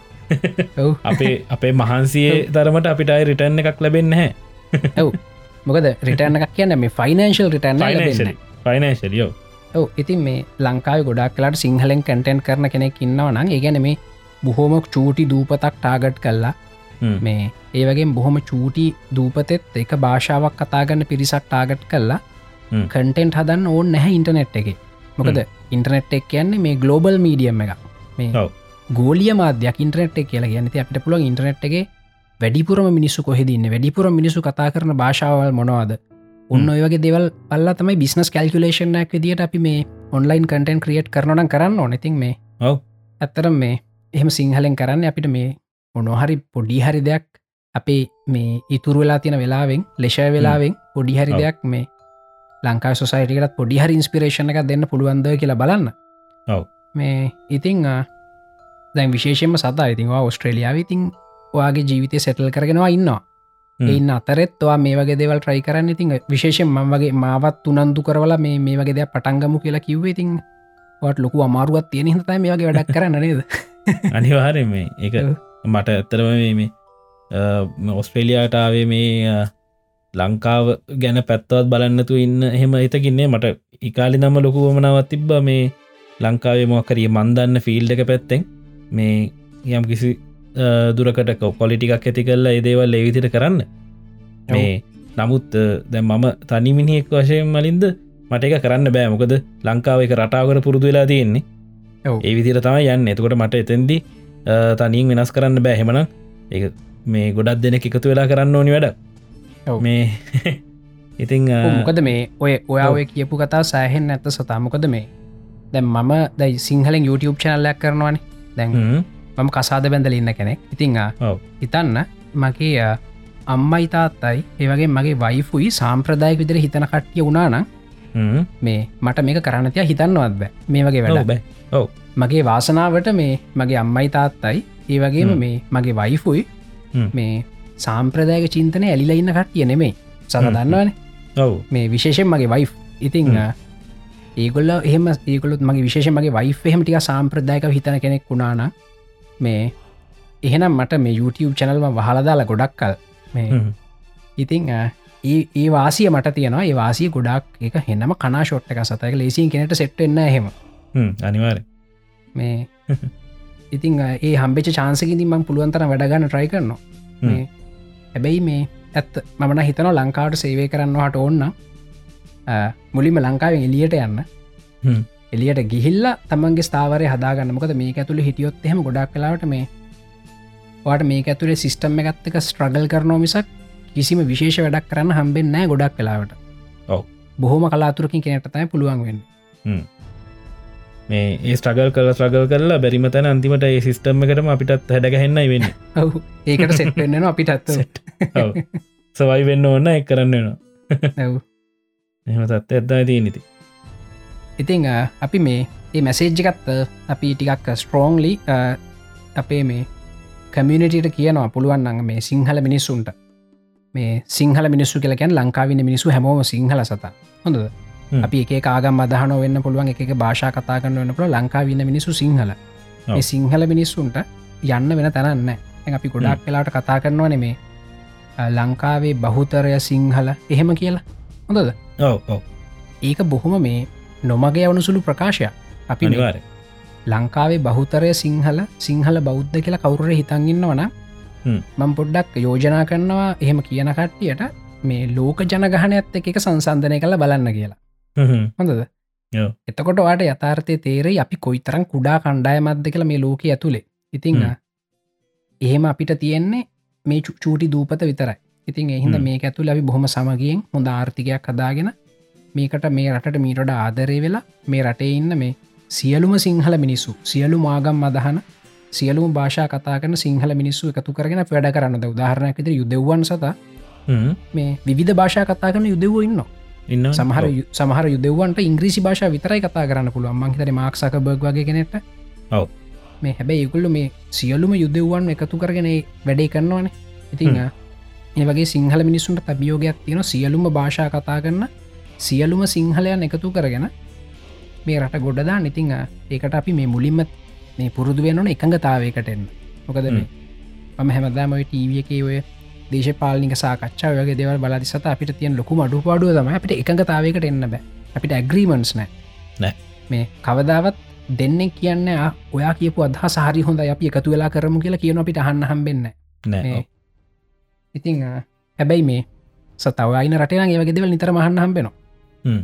ඔව්. අපේ අපේ මහන්සියේ තරමට අපිටයි රිටර්න් එකක් ලැබෙන්න හැ ඔව්. මොකද රිටර්න එකක් කියන්න මේ ෆයිනන්ශල් රිටර්න ෆයිනශලියෝ ඔව. ඉතින් මේ ලංකාව ගොඩක් කලාට සිංහලෙන් කටෙන්ට් කරන කෙනෙක් ඉන්නව නම් ඒගැන මේ බොහෝම චූටි දූපතක් ටාගට් කල්ලා මේ ඒවගේ බොහොම චූටි දූපතෙත් එක භාෂාවක් කතාගන්න පිරිසක් ටාගට් කල්ලා. කටෙන්ට් හදන්න ඕන්න නැහැ ඉන්ටනෙට් එක. මොකද ඉන්ටනෙට් එක් කියන්නේ මේ ගලෝබල් මීඩියම් එක මේ. ගෝලිය මාධ්‍යයක් ඉන්ටරනෙට් එක කියලා ගැනති අපිට පුළුවන් ඉන්ටරනෙට් එක වැඩිපුරම මිනිස්සු කොහෙදන්න වැඩිපුර මිනිසු කතා කරන භාෂාවල් මොනවාද? ඔන්න ඔයගේ දෙවල් පල්ලා තමයි බිස්නස් කල්කුලේෂන්ක් විදිට අපි මේ ඔන්ලයින් කටන් ක්‍රියට් කරනන කරන්න ඕනෙතින් මේ ඔව්. ඇත්තරම් මේ එහෙම සිංහලෙන් කරන්න අපිට මේ මොනොහරි පොඩි හරි දෙයක් අපේ මේ ඉතුරු වෙලා තියෙන වෙලාවෙන් ලෙෂය වෙලාවෙන් පොඩි හරි. දෙයක් මේ ලංකා සොසයිටකත් පොඩි හරි ඉන්ස්පිරේෂණ එක දෙන්න පුළුවන්ද කියලා බලන්න. මේ ඉතිං දැන් විශේෂෙන්ම සතා ඉතින්වා ඔස්ට්‍රේලියාව ඉතින් ඔයාගේ ජීවිතය සැටල් කරගෙනවා ඉන්නවා. එන්න අතරෙත්වා මේ වගේ දෙවල් ට්‍රයි කරන්න ඉතින් විශේෂෙන් මං වගේ මාවත් උනන්දු කරවලා මේ මේ වගේ දෙයක් පටන්ගමු කියලා කිව්ව ඉතින් වට ලොකු අමාරුවත් තියෙන හිතයි මේ වගේ වැඩක් කරන්න නේද <laughs> අනිවාරය මේ. එක. මට ඇත්තරම මේ ඔස්ට්‍රේලියාටාවේ මේ ලංකාව ගැන පැත්තවත් බලන්නතු ඉන්න එහෙම හිතකින්නේ මට ඉකාලි නම ලොකුවමනාවත් තිබ්බ මේ ලංකාවේ මොකරිය මන්දන්න ෆිල්ඩ එක පැත්තෙන්. මේ යම් කිසි දුරකට කොලිටිකක් ඇති කරලා ඒදේවල් ඒවිදිට කරන්න. මේ නමුත් දැ මම තනිමිනිෙක් වශයෙන් මලින්ද මට එක කරන්න බෑ. මොකද ලංකාව එක රටාවකට පුරුදු වෙලා තියෙන්නේ. ඒ විදිර තමයි යන්න. එතකොට මට එතැන්දි තනින් වෙනස් කරන්න බෑහෙමන ඒ මේ ගොඩක් දෙනෙ එකතු වෙලා කරන්න ඕනි වැඩ. මේ <laughs> ඉතිං මොකද මේ ඔය ඔයාව කියපු කතා සෑහෙන් ඇත්ත සතාමකොද මේ? දැන් මම දැයි සිංහලෙන් YouTube චනල්ලයක් කරනවානේ. දැන් මම කසාද බැඳල ඉන්න කෙනෙක්. ඉතිං. හිතන්න මගේ අම්මයි තාත්තයි ඒවගේ මගේ වයිෆුයි සාම්ප්‍රදායක විදිර හිතන කට්ටිය වුණානම් මේ මට මේක කරන්නතිය හිතන්නවත් බෑ. මේ වගේ වැඩ බෑ ඔව්. මගේ වාසනාවට මේ මගේ අම්මයි තාත්තයි ඒ වගේම. මේ මගේ වයිෆුයි. මේ සාම්ප්‍රදායක චින්තනය ඇලිලා ඉන්න කට්ටිය නෙමේ සර හ්ම්. දන්නවන. ඔව්. මේ විශේෂෙන් මගේ වයි් ඉතිං. ඒගොල්ල එහම ඒකොලුත් මගේ විශේෂ මගේ වයි් එහෙමටික සාම්ප්‍රදායක හිතන කෙනෙක් වුණාන මේ එහෙනම් මට මේ YouTube චැනල්ම වහලදාලා ගොඩක් කල්. මේ ඉතිං ඒ වාසිය මට තියෙනවා. ඒ වාසිය ගොඩක් එක හෙන්නම කනා ෂොට් එක සතයක ලේසින් කෙනට සෙට්ෙන්න හෙම හ්ම්, අනිවාර මේ <laughs> ඉතිං අ, ඒ හම්බෙච චාන්සකිතින් මං පුළුවන්තර වැඩගන්න ට්‍රයි කරනවා. හැබැයි මේ ඇත්ත මමන හිතන ලංකාවට සේවය කරන්නවාට ඕන්න මුලින්ම ලංකාවෙන් එලියට යන්න. එලියට ගිහිල්ල තමන්ගේ ස්ථාවරය හදාගන්න. මොකද මේ ඇතුළ හිටියොත් එහෙම ගොඩක් කලාට මේ වාට මේ ඇතුළේ සිිස්ටම් එකත්තක ස්ට්‍රගල් කරනෝ මිසක් කිසිම විශේෂ වැඩක් කරන්න හම්බෙන් නෑ ගොඩක් කලාවට ඔව්. බොහොම කලාතුරකින් කෙනටතයි පුළුවන් වෙන්න මේ ඒ ස්ට්‍රගල් කල ස්ට්‍රගල් කරලා බැරිම තැන අන්තිමට ඒ සිිස්ටම් එකටම අපිටත් හැඩගහෙන්නයි වෙන්න. ඔහු ඒකට සෙට්වෙන්නවා අපිට ඇත්ත සවයි වෙන්න ඕන්න එක් කරන්න වෙනවා. ඔව්. එහම තත්ත ඇත්දා දී නිති ඉතිං අපි මේ ඒ මැසේජ්ජකත් අපි ටිකක් ස්ට්‍රෝන්ලි අපේ මේ කමියනිටට කියනවා පුළුවන් අඟ මේ සිංහල මිනිස්සුන්ට. මේ සිංහල මිනිස්සු කියලකැන් ලංකාවින මිනිසු හැමෝම සිංහල සත. හොඳ හ්ම්. අපි එක ආගම් අදහන වෙන්න පුළුවන් එක භාෂා කතා කරන්න වන්න පුළ ලංකාවින්න මිනිසු සිංහල. සිංහල මිනිස්සුන්ට යන්න වෙන තැනන්න අපි ගොඩක් වෙලාට කතා කරනවා නෙමේ ලංකාවේ බහුතරය සිංහල එහෙම කියලා. හොඳද? ඒක බොහොම මේ නොමග යවනු සුළු ප්‍රකාශයක්. අපි මේ අනිවාර ලංකාවේ බහුතරය සිංහල සිංහල බෞද්ධ කියලා කවුරර හිතන්ගන්නවන හ්ම්. මං පොඩ්ඩක් යෝජනා කරනවා එහෙම කියන කට්ටියට මේ ලෝක ජනගහනඇත්ත එක සංසන්ධනය කළ බලන්න කියලා හොඳද. එතකොට වාට යථාර්ථය තේරෙයි අපි කොයිතරම් කුඩා කණ්ඩායමත්ද කියලා මේ ලෝක ඇතුළේ ඉතිං හ්ම්. එහෙම අපිට තියෙන්නේ මේ චූටි දූපත විතරයි. ඉතින් එහින්ද. මේ ඇතුළ අපි බොහොම සමගියෙන් හොඳ ආර්ථිකයක් හදාගෙන මේකට මේ රටට මීටට ආදරය වෙලා මේ රටේ ඉන්න මේ සියලුම සිංහල මිනිස්සු සියලු මාගම් අදහන සියලුම භාෂා කතා කරන සිංහල මිනිස්සු එකතු කරගෙන වැඩ කරන්නද? උදාහරණයක් විතර යුදෙව්වන් සත මේ විධ භාෂා කතා කරන යුදෙව්ව ඉන්න සමහර සමහර යුදෙවන්ට ඉංග්‍රීසි භාෂා විතරයි කතා කරන්න පුළුවන්. මංහිතර මාක්සක බර්ග වගේ කෙනෙට ඔව්. මේ හැබැයි ඉකුල්ල මේ සියලුම යුදෙව්වන් එකතු කරගෙන වැඩේ කරනවාන. ඉතිං ඒ වගේ සිංහල මිනිස්සුන්ට තබියෝගයක් තියෙන සියලුම භාෂා කතා කරන්න සියලුම සිංහලයන් එකතු කරගෙන මේ රට ගොඩදා නිතිං ඒකට අපි මේ මුලින්ම මේ පුරුදු වෙනන එකඟතාවයකට එන්න. මොකද මේ මම හැමදාම ඔය ටීවිය එක ඔය දේශපාලික සාකච්ඡා වගේ දෙවල් බලදි සත අපිට තියන් ලොකු අඩු පාඩුව තම අපිට එකඟතාවයකට එන්න බෑ. අපිට ඇග්‍රීමන්ස් නෑ. නෑ. මේ කවදාවත් දෙන්නෙක් කියන්න "ආ, ඔයා කියපු අදහ සහරි හොඳ අපි එකතු වෙලා කරමු කියලා කියන අපිට අහන්න හම්බෙන්න නෑ. ඉතිං හැබැයි මේ සතවයින රටේ ඒ වගේ දෙවල් නිතර මහන්න හම්බෙනවා. හ්ම්.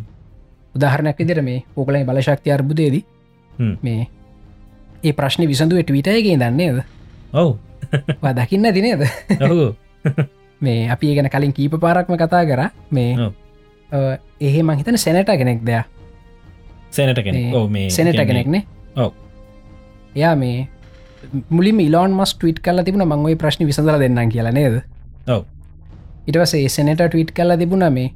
උදාහරණයක් විදිර මේ ඕකලයි බලශක්ති අර්බුදේදී. මේ ඒ ප්‍රශ්න විසඳුව ටවිටයගේ දන්නේද ඔව්. දකින්න ඔහු <laughs> මේ අපි ගැන කලින් කීප පාරක්ම කතා කර. මේ. එහෙ මහිතන සැනට කෙනෙක් දෙයක් සැනට සෙනට කෙනෙක්නේ ඔව්. එයා මේ මුලින් ඉලෝන් මස් ටවිට් කල තිබුණ මංගයි ප්‍රශ්න විසඳල දෙන්නම් කියලා නේද? ඔව්. ඉටවස සෙනට ටවිට් කල්ල තිබුණ මේ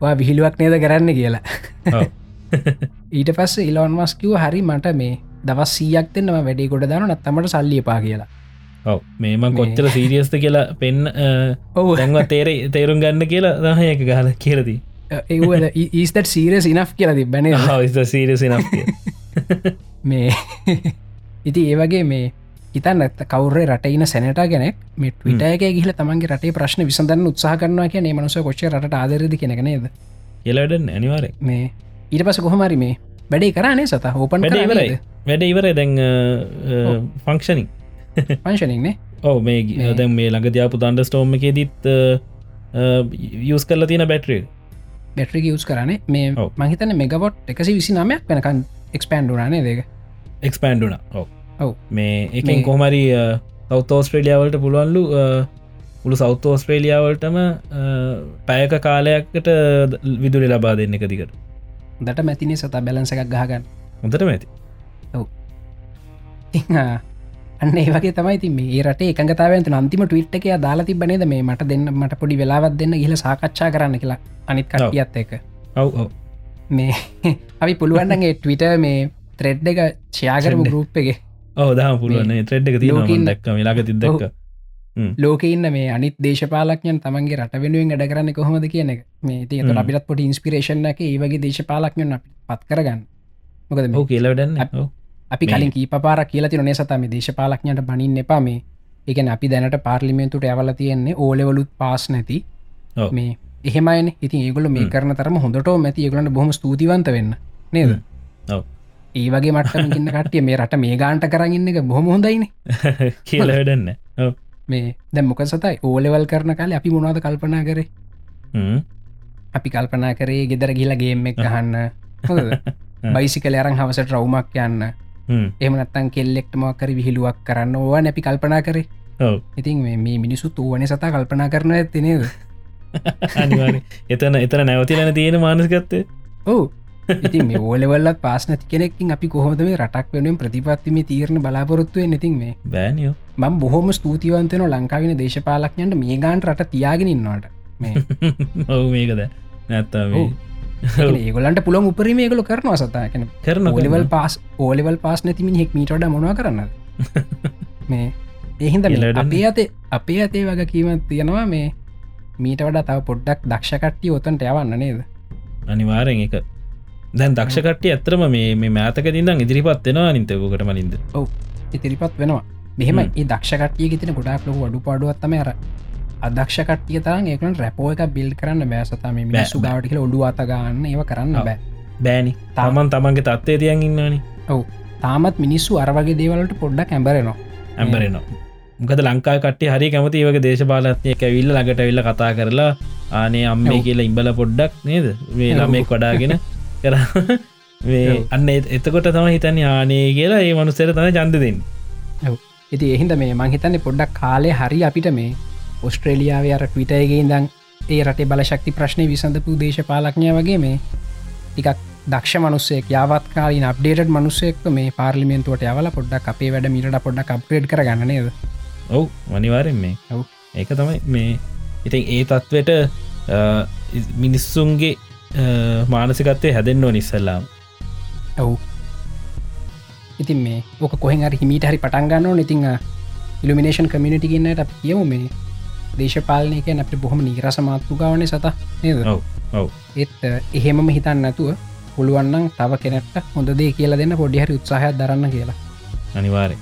වා විහිළුවක් නේද කරන්න? කියලා. <laughs> ඊට පස්ස ඉලෝන් මස්කිව හරි මට මේ දවස් සීයක් දෙන්නම වැඩේ ගොඩ දාන නත්තමට සල්ලිය පා කියලා ඔව. මේම කොච්චර සීරියස්ත කියලා පෙන් <laughs> ඔහු දැන්ව තේරේ තේරුම් ගන්න කියලා දහයක ගාල කියලදී ඒද ඊස්ට සීරස් ඉනක් කියලා තිබැන හවිස්ත සීරසි නම් මේ <laughs> ඉති ඒවගේ මේ ඉතන් ඇත්ත කවුරේ රටයින සැනට කෙනෙක් මේ ටවිටයක ගිල තමන්ගේ රටේ ප්‍රශ්න විසඳන්න උත්සාහ කරනවා කිය මනුස කොච්ච රට ආදරද කෙනෙක නේද? කියලවැඩ අනිවාරය මේ ඊට පස කොහමරි මේ වැඩේ කරනේ සත? ඕපන් වැඩ ඉවරයි. වැඩ ඉවරයි. දැන් ෆංක්ෂනින් පංශනින්නේ ඔව මේ මේ- දැන් මේ ළඟ දයාපු දන්ඩ ස්ටෝම එක දිත් යස් කරල තියෙන බැට්‍රේ බැට්‍රි යස් කරනේ මේ ඔව්. මහිතන මෙගබොට් එකසි විසි නමයක් වෙනකන් එක්ස්පන්ඩුරනේ දෙක එක්ස්පන්ඩුන ඔව. ඔව්. මේ එකෙන් කොහමරි සෞත ඕස්ට්‍රේලියාවලට පුළුවන්ලු පුළු සෞත ඕස්ට්‍රේලියාවලටම පැයක කාලයක්කට විදුරි ලබා දෙන්න එක දිකට දට මැතිනේ සතා බැලන්ස එකක් ගහගන්න. හොඳට ඉතිං, ආ, අන්න ඒවගේ තමයි මේ රට එකගතාවන්ත අන්තිම ටවිට් එක දාලා තිබනේද මේ මට දෙන්න මට පොඩි වෙලාවත් දෙන්න ගිල සාකච්ඡා කරන්න කියලා අනිත් කටියත් එක ඔව් මේ <laughs> අපි පුළුවන්ගේ ටවිට මේ ත්‍රෙඩ් එක ෂයාකරම Thread. ගරුප් එක. ඔව දහම පුළුවන්. ත්‍රෙඩ් එක ලෝකෙ තියන ඉන්න- දක්ක. මිලාක තිදක්ක ලෝක ඉන්න මේ අනිත් දේශපාලක්යන් තමන්ගේ රට වෙනුවෙන් වැඩ කරන්න කොහොමද කියන එක. මේ තිය. අපිත් පොට ඉන්ස්පිරේෂන් එක ඒවගේ දේශපාලක්යන් අපි පත් කරගන්න. මොකද කියලවැඩන්න අප- කලින් කී පාර කියල තින සතම දේශපාලක්ඥට බනින්න එපා. මේ එකන අපි දැනට පාර්ලිමෙන්තුට ඇවල තියෙන්නේ ඕලෙවලුත් පාස් නැති. මේ එහෙමයින. ඉතින් ඒගොල මේ. කරන තරම හොඳට මැති ඒගලට බොහම ස්තුතිවන්ත වෙන්න. නේද. ඒ වගේ මට ඉන්න කටිය මේ රට මේ ගාන්ට කරන්න එක බොහොම හොඳයින. <laughs> කියල වැඩන්න. මේ දැ මොක සතයි ඕලෙවල් කරන කාල අපි මොනාද කල්පනා කරේ? අපි කල්පනා කරේ ගෙදර ගිල ගේම් එක ගහන්න බයිසිකල අරං හවසට රවුමක් යන්න එමනත්තන් කෙල්ලෙක්ට මොක්කර විහිලුවක් කරන්න ඕවා නැපි කල්පනා කරේ. ඉතින් මේ මේ මිනිසු තුවන සතා කල්පනා කරන ඇතිනේද <laughs> එතන එතන නැවතිලන තියෙන මානස්ගත්තේ ඕ ඉතින් මේ ඕලෙවල්ලත් පාස්නති කෙනෙකින් අපි කොහොද මේ රටක් වෙනුවෙන් ප්‍රතිපත්තිම තීරණ බලාපොරොත්තුව නැතින් මේ බෑනියෝ මම් බොහොම ස්තුතිවන්තන ලංකාවෙන දේශපාලක්ඥන්ට මේ ගාන්ට රට තියාගෙන ඉන්නවාට. මේ ඔවු මේකද නැත්තා ඔව්. <laughs> ඒගොලන්ට පුළොන් උපරීම ඒගොල කරනවා සතාකන කරන ඕලිවල් පාස් ඕලිවල් පාස් නැතිමින් හෙක් මීටඩ මොවා කරන්න <laughs> මේ එහින්ද අපේ අතේ අපේ අතේ වග කීමත් තියෙනවා මේ මීට වඩා තව පොඩ්ඩක් දක්ෂකට්ටිය ඔතන්ට යවන්න නේද? අනිවාරෙන් එක දැන් දක්ෂකට්ටිය ඇතරම මේ මෑතක තින්දම් ඉදිරිපත් වෙනවා නිතවකට මලින්ද ඉතිරිපත් වෙනවා. මෙහෙම හ්ම්. ඒ දක්ෂකටිය ගෙතන ගොඩක් ලොක අඩු පාඩුවත්තම අර අදක්ෂකටිය තරන් ඒකන රැපෝ එක බිල් කරන්න බෑසතම මිනිස්සු කියල ඔඩු අතගන්න ඒව කරන්න ඔව්. බෑ. බෑනි. තමන් තමන්ගේ තත්වය තියන් ඉන්නනි තාමත් මිනිස්සු අරවගේ දේවලට පොඩ්ඩක් ඇඹරෙනවා. ඇම්බරෙනවා මොකද ලංකා කට හරි කැමති වගේ දේශපාලත්ය ඇවිල්ල ළඟට විල්ල කතා කරලා ආනේ අම්මේ ඔව්. කියලා ඉම්බල පොඩ්ඩක් නේද? මේ ඔව්. ළමෙක් වඩාගෙන කර. ඔව්. අන්න එත- එතකොට තම හිතන්නේ ආනේ කියලා ඒ මනුස්සර තම චන්ද දෙන්න. ඉති එහින්ද මේ මංහිතන්නේ පොඩ්ඩක් කාලය හරි අපිට මේ ඔස්ට්‍රේලියාව අර ටවිටයගේ දං ඒ රටේ බලශක්ති ප්‍රශ්නය විසඳපු දේශපාලක්ඥය වගේ මේ ටිකක් දක්ෂ මනුස්සෙක් යාවත් කාලින් අප්ඩේට මනුස්සෙක් මේ පාර්ලිමෙන්තුවට යවල පොඩ්ඩක් අපේ වැඩ මිට පොඩ්ඩක් අප්‍රේඩ් කරගන්න නේද? ඔව් වනිවාරෙන් මේ. ඔව්. ඒක තමයි මේ. ඉතින් ඒ තත්වට මිනිස්සුන්ගේ මානසිකත්තය හැදෙන්න්නෝ නිස්සල්ලාම් ඔවු. ඉතින් මේ ඕක කොහෙන් හරි හිමීට හරි පටන්ගන්න නඉතිං ඉල්ිනේෂන් කමිනිටි ගන්නට අප කියව මේ දේශපාලනයක අපට බොහොම නිරස මාතෘගාවන සත නේද? ඒත් එහෙමම හිතන්න නැතුව පුළුවන්නම් තව කෙනෙක්ට හොඳ දේ කියලා දෙන්න පොඩිහරි උත්සාහයක් දරන්න කියලා. අනිවාරය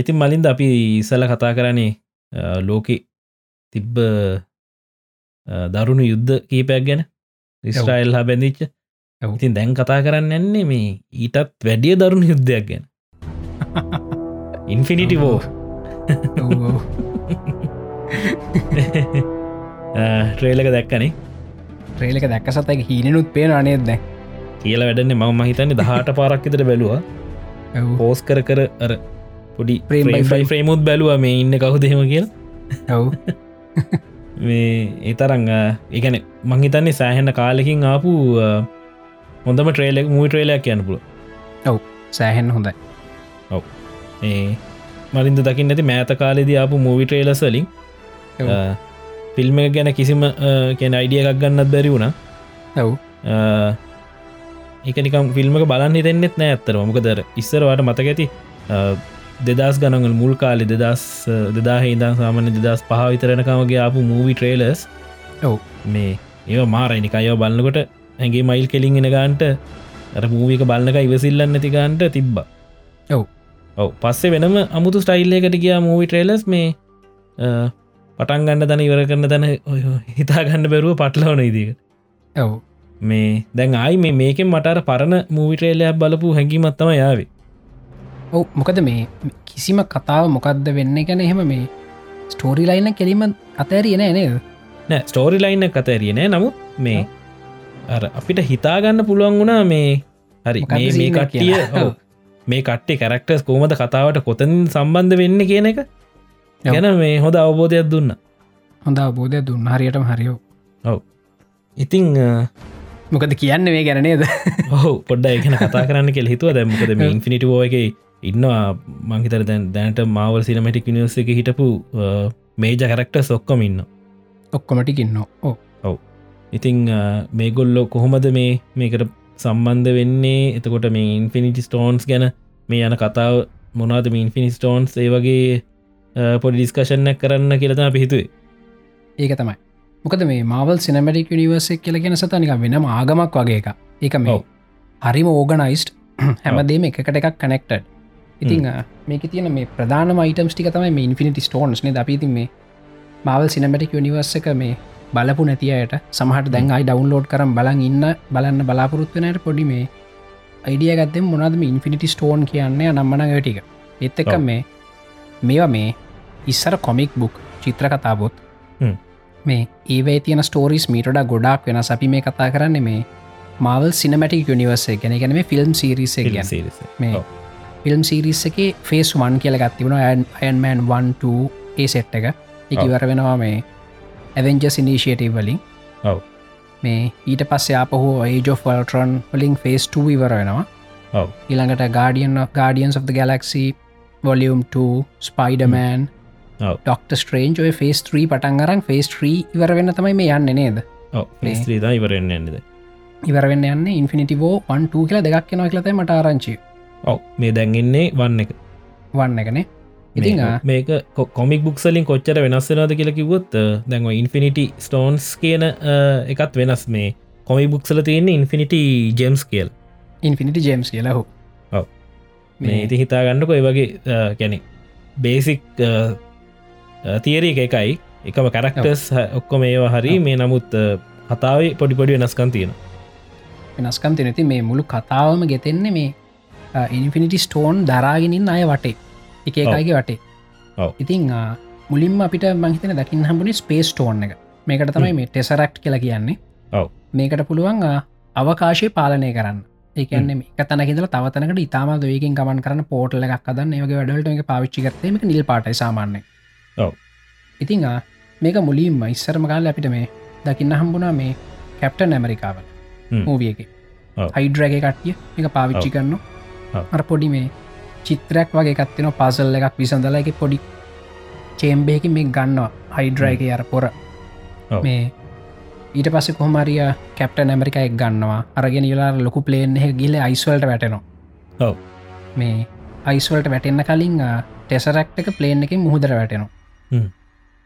ඉතින් මලින්ද අපි ඉසල කතා කරන්නේ ලෝකෙ තිබ්බ දරුණු යුද්ධ කීපයක් ගැන ඉස්ට්‍රයිල් හා බැඳිච්ච. ඉතින් දැන් කතා කරන්න යන්නේ මේ ඊටත් වැඩිය දරුණු යුද්ධයක් ගැන. ඉන්ෆිනිටි වෝ ට්‍රේලක දැක්කනේ? ට්‍රේලක දැක්ක සතයි හීනනුත් පේන අනේද කියල වැඩන්නේ මම. හිතන්නේ දහට පාරක්කිතට බැලවා. පෝස් කර කර අර පොඩි frame. ෆ්‍රේමුත් බැලවා මේ ඉන්න කවුදහෙම කියල. ඔව් <laughs> මේ ඒතරං ඒගැන මංහිතන්නේ සෑහෙන්න කාලෙකින් ආපු හොඳම ට්‍රේලෙක් මූ ට්‍රේලයක් කියන්න පුල ඔව් සෑහෙන් හොඳයි. ඒ මරින්ද දකින්න ඇති මෑත කාලෙදී ආපු මූවි ට්‍රේලසලින් ඔව්. ෆිල්ම් එක ගැන කිසිම කැන අයිඩිය එකක් ගන්නත් බැරි වුණ. ඔව්. එකනිකම් ෆිල්ම බලන්න හිතෙන්නෙත් නෑ ඇත්තර මොකදර ඉස්සරවාට මතක ඇති දෙදස් ගනගල් මුල් කාලි දෙදස් දෙදා හිදන් සාමන දෙදස් පහ විතරනකමගේ ආපු මූවි ට්‍රේලස් ඔව් මේ ඒ මාරයිනික අයෝ බලන්නකොට ඇගේ මයිල් කෙලින් එන ගාන්ට අර මූවික බලන්නක ඉවසිල්ලන්න නැතිගන්ට තිබ්බ. ඔව්. ඔව පස්සේ වෙනම අමුතු ස්ටයිල්ලයකට ගියා මූවි ට්‍රේලස් මේ පටන් ගන්න තන ඉවර කරන්න තැන ඔය හිතාගන්න බැරුව පටලවන ඉදික ඔව්. මේ දැන් ආයි මේ මේකෙන් මටර පරණ මූවිට්‍රේලයක් බලපු හැඟීමත්තම යාවේ ඔව් මොකද මේ කිසිම කතාව මොකක්ද වෙන්න ගැන එහෙම මේ ස්ටෝරි ලයින්න කෙලිම අතෑරිය නෑ නේද? නෑ ස්ටෝරි ලයින්න කතැරියනෑ නමුත් මේ අර අපිට හිතාගන්න පුළුවන් වුණා මේ හරි මේ කට්ටිය. ඔව්. මේ කට්ටේ කැරක්ටර්ස් කෝමද කතාවට කොතන් සම්බන්ධ වෙන්න කියන එක ගැන මේ හොඳ අවබෝධයක් දුන්න. හොඳ බෝධය දුන්න. හරියටම හරියෝ ඉතිං මොකද කියන්න මේ ගැනනේද ඔහු පොඩ්ඩ එකන කතා කරන්න කෙල් හිතුව. දැම්මකද මේ එක ඉන්නවා. මංහිතර දැන් දැනට මවල් සිනමටික් නිවස එක හිටපු මේජ කරක්ට සොක්කොම ඉන්න ඔක්කොමටිකින්න ඕ ඉතිං මේගොල්ලෝ කොහොමද මේ මේකට සම්බන්ධ වෙන්නේ? එතකොට මේ ඉන්ෆිනිටි ස්ටෝන්ස් ගැන මේ යන කතාව මොනාද මේ ඉන්ෆිනි ස්ටෝන්ස් ඒ වගේ පොඩි ඩිස්කශන්නක් කරන්න කියලතම පිහිතුවේ ඒක තමයි. මොකද මේ මවල් සිනමටික් නිවර්සෙක් කියලගෙන සතනික වෙනම ආගමක් වගේ එක ඒක මේ ඔව්. හරිම ඕගනයිස්ට් <clears throat> හැමදේම එකට එකක් කනෙක්ටඩ් ඉතිං මේක තියන මේ ප්‍රධාන මයිටම්ස් ටික තමයි මේ ඉන්ෆිනිටි ස්ටෝන්ස් නේ අපිති මේ මවල් සිනමටික් නිවර්ස එක මේ බලපු නැතියට සමහට දැන් අයි ඩවන්ලෝඩ් කරම් බලන් ඉන්න බලන්න බලාපොරොත්වනයට පොඩි මේ අයිඩිය ගත්තෙම මොනදම ඉන්ෆිනිටි ස්ටෝන් කියන්නේ? නම්මන ටික. එත් එක. මේ මේවා මේ ඉස්සර කොමික් බුක් චිත්‍ර කතාබොත්. මේ ඒවේ තියෙන ස්ටෝරිස් මීටඩ ගොඩක් වෙන අපි මේ කතා කරන්න මේ මවල් සිනමටික් යනිවර්සේ ගැන. ගැන මේ ෆිල්ම් සිරිසේ ගැන. මේ. ෆිල්ම් සිරිස් එක ෆේස් වන් කියල ගත්තිබුණ අයන්මෑන් 1 ඒ සෙට් එක එක ඔව්. ඉවර වෙනවා මේ ඇවෙන්ජස් ඉනිශේටව වලින් ඔව්. මේ ඊට පස්සේ අපහු ඒජෝෆල්ටරන් වලින් ෆේස් 2 ඉවර වෙනවා. ඊළඟට guardian guardians of the galaxy volume 2 Spiderman. Doctor Strange ඔය ෆේස් 3 පටන් අරන් ෆේස් 3 ඉවර වෙන්න තමයි මේ යන්න නේද ස්ත්‍රීදා ඉවරෙන්න්න ඉවරවෙන්න යන්න ඉන්ෆිනිටිවෝ 1 කියලා දෙයක් කෙනව කියලත මට ආරංචි ඔව මේ දැන්ගන්නේ වන්න එක. වන්න එකනේ. ඉතිං මේක කොමික් බුක්සලින් කොච්චර වෙනස්සෙනද කියලා කිවොත් දැන්ව ඉන්ෆිනිටි ස්ටෝන්ස් කියන එකත් වෙනස් මේ කොමි බුක්සල තියෙන්නේ ඉන්ෆිනිටි ජෙම්ස් කියල්. ඉන්ෆිනිටි ජේම්ස් කියලහු ඔව්. මේ ඉති හිතාගන්නක ඔය වගේ කැනෙ බේසික් තියරි එක එකයි. එකම කරක්ටර්ස් ඔක්කොම ඒවා හරි මේ නමුත් කතාවේ පොඩිපොඩි වෙනස්කන් තියෙන වෙනස්කම් තිනති මේ මුළු කතාවම ගෙතෙන්නේ මේ ඉන්ෆිනිටි ස්ටෝන් දරාගෙනින් අය වටේ එක එකයිගේ වටේ. ඉතිං ආ, මුලින්ම අපිට මහිතන දකින්න හම්බුණේ ස්පේස් ටෝන් එක මේකට තමයි මේ ටෙසරක්් කියලා කියන්නේ. මේකට පුළුවන් ආ, අවකාශය පාලනය කරන්න ඒකන්න මේ තනකිදල තවතනකට ඉතාම දයකින් ගමන් කරන පෝටල එකක් අදන්න ඒගේ වැඩලට එක පාවිච්චි කරතේ එක නිල් පාටයි සාමාන්‍ය ඔව්. ඉතිං ආ, මේක මුලින්ම ඉස්සරම කාල අපිට මේ දකින්න හම්බුණා මේ හ්ම්. මූවියක ඔව්. හයිඩ්‍රගේ කට්ටිය එක පාවිච්චි ඔව්. අර පොඩි මේ චිත්‍රයක් වගේ කත්තින පසල් එකක් විසඳල එක පොඩි චේම්බේක මේ ගන්නවා හයිඩ්‍රයක අර පොර. මේ ඊට පස්ස කොහමරිය කැප්ට ඇමරික එක් ගන්නවා අරගෙන ඉලාර ලොකු පලේන් එක ගිල අයිස්වල්ට වැටෙනවා ඔව්. මේ අයිස්වල්ට වැටෙන්න්න කලින් ටෙසරක්ට එක පලේන් එක මුහදර වැටෙනවා.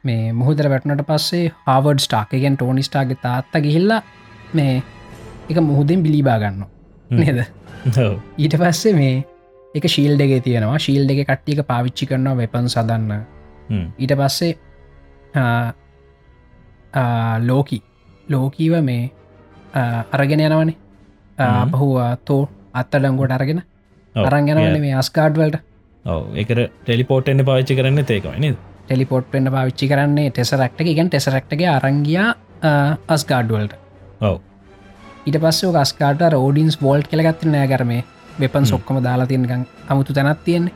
මේ මුහදර වැටනට පස්සේ හාවඩ් ස්ටාකගෙන් ටෝනි ස්ටාග තාත්ත ගිහිල්ලා මේ එක මුහුදෙන් බිලිබා ගන්න. නේද. ඊට පස්සේ මේ එක ශීල් දෙගේ තියෙනවා. ශීල් දෙක කට්ටියක පාවිච්චි කරනවා වෙපන් සදන්න. ඊට පස්සේ ලෝකි. ලෝකීව මේ අරගෙන යනවනේ. හ්ම්. පහුවා තෝ අත්තඩංගොට අරගෙන. අරංගෙනවන. මේ අස්කාඩ්වලට ඔව. එක ටෙලිපෝට්ෙන්න්න පාච්චි කරන්න ඒකවන ටෙලිපොට් වෙන්න පාවිච්චි කරන්නේ ටෙසරක්ට එකෙන් ටෙසරක්ටගේ අරංගියා අස්ගාඩ්වල්ට ඔව ඊට පස්සේ ගස්කාට රෝඩින්ස් වෝල්ට් කළගත්ත නෑ කරමේ වෙපන් සොක්කම දාලා තියනකං අමුතු තැනත් තියෙන්නේ.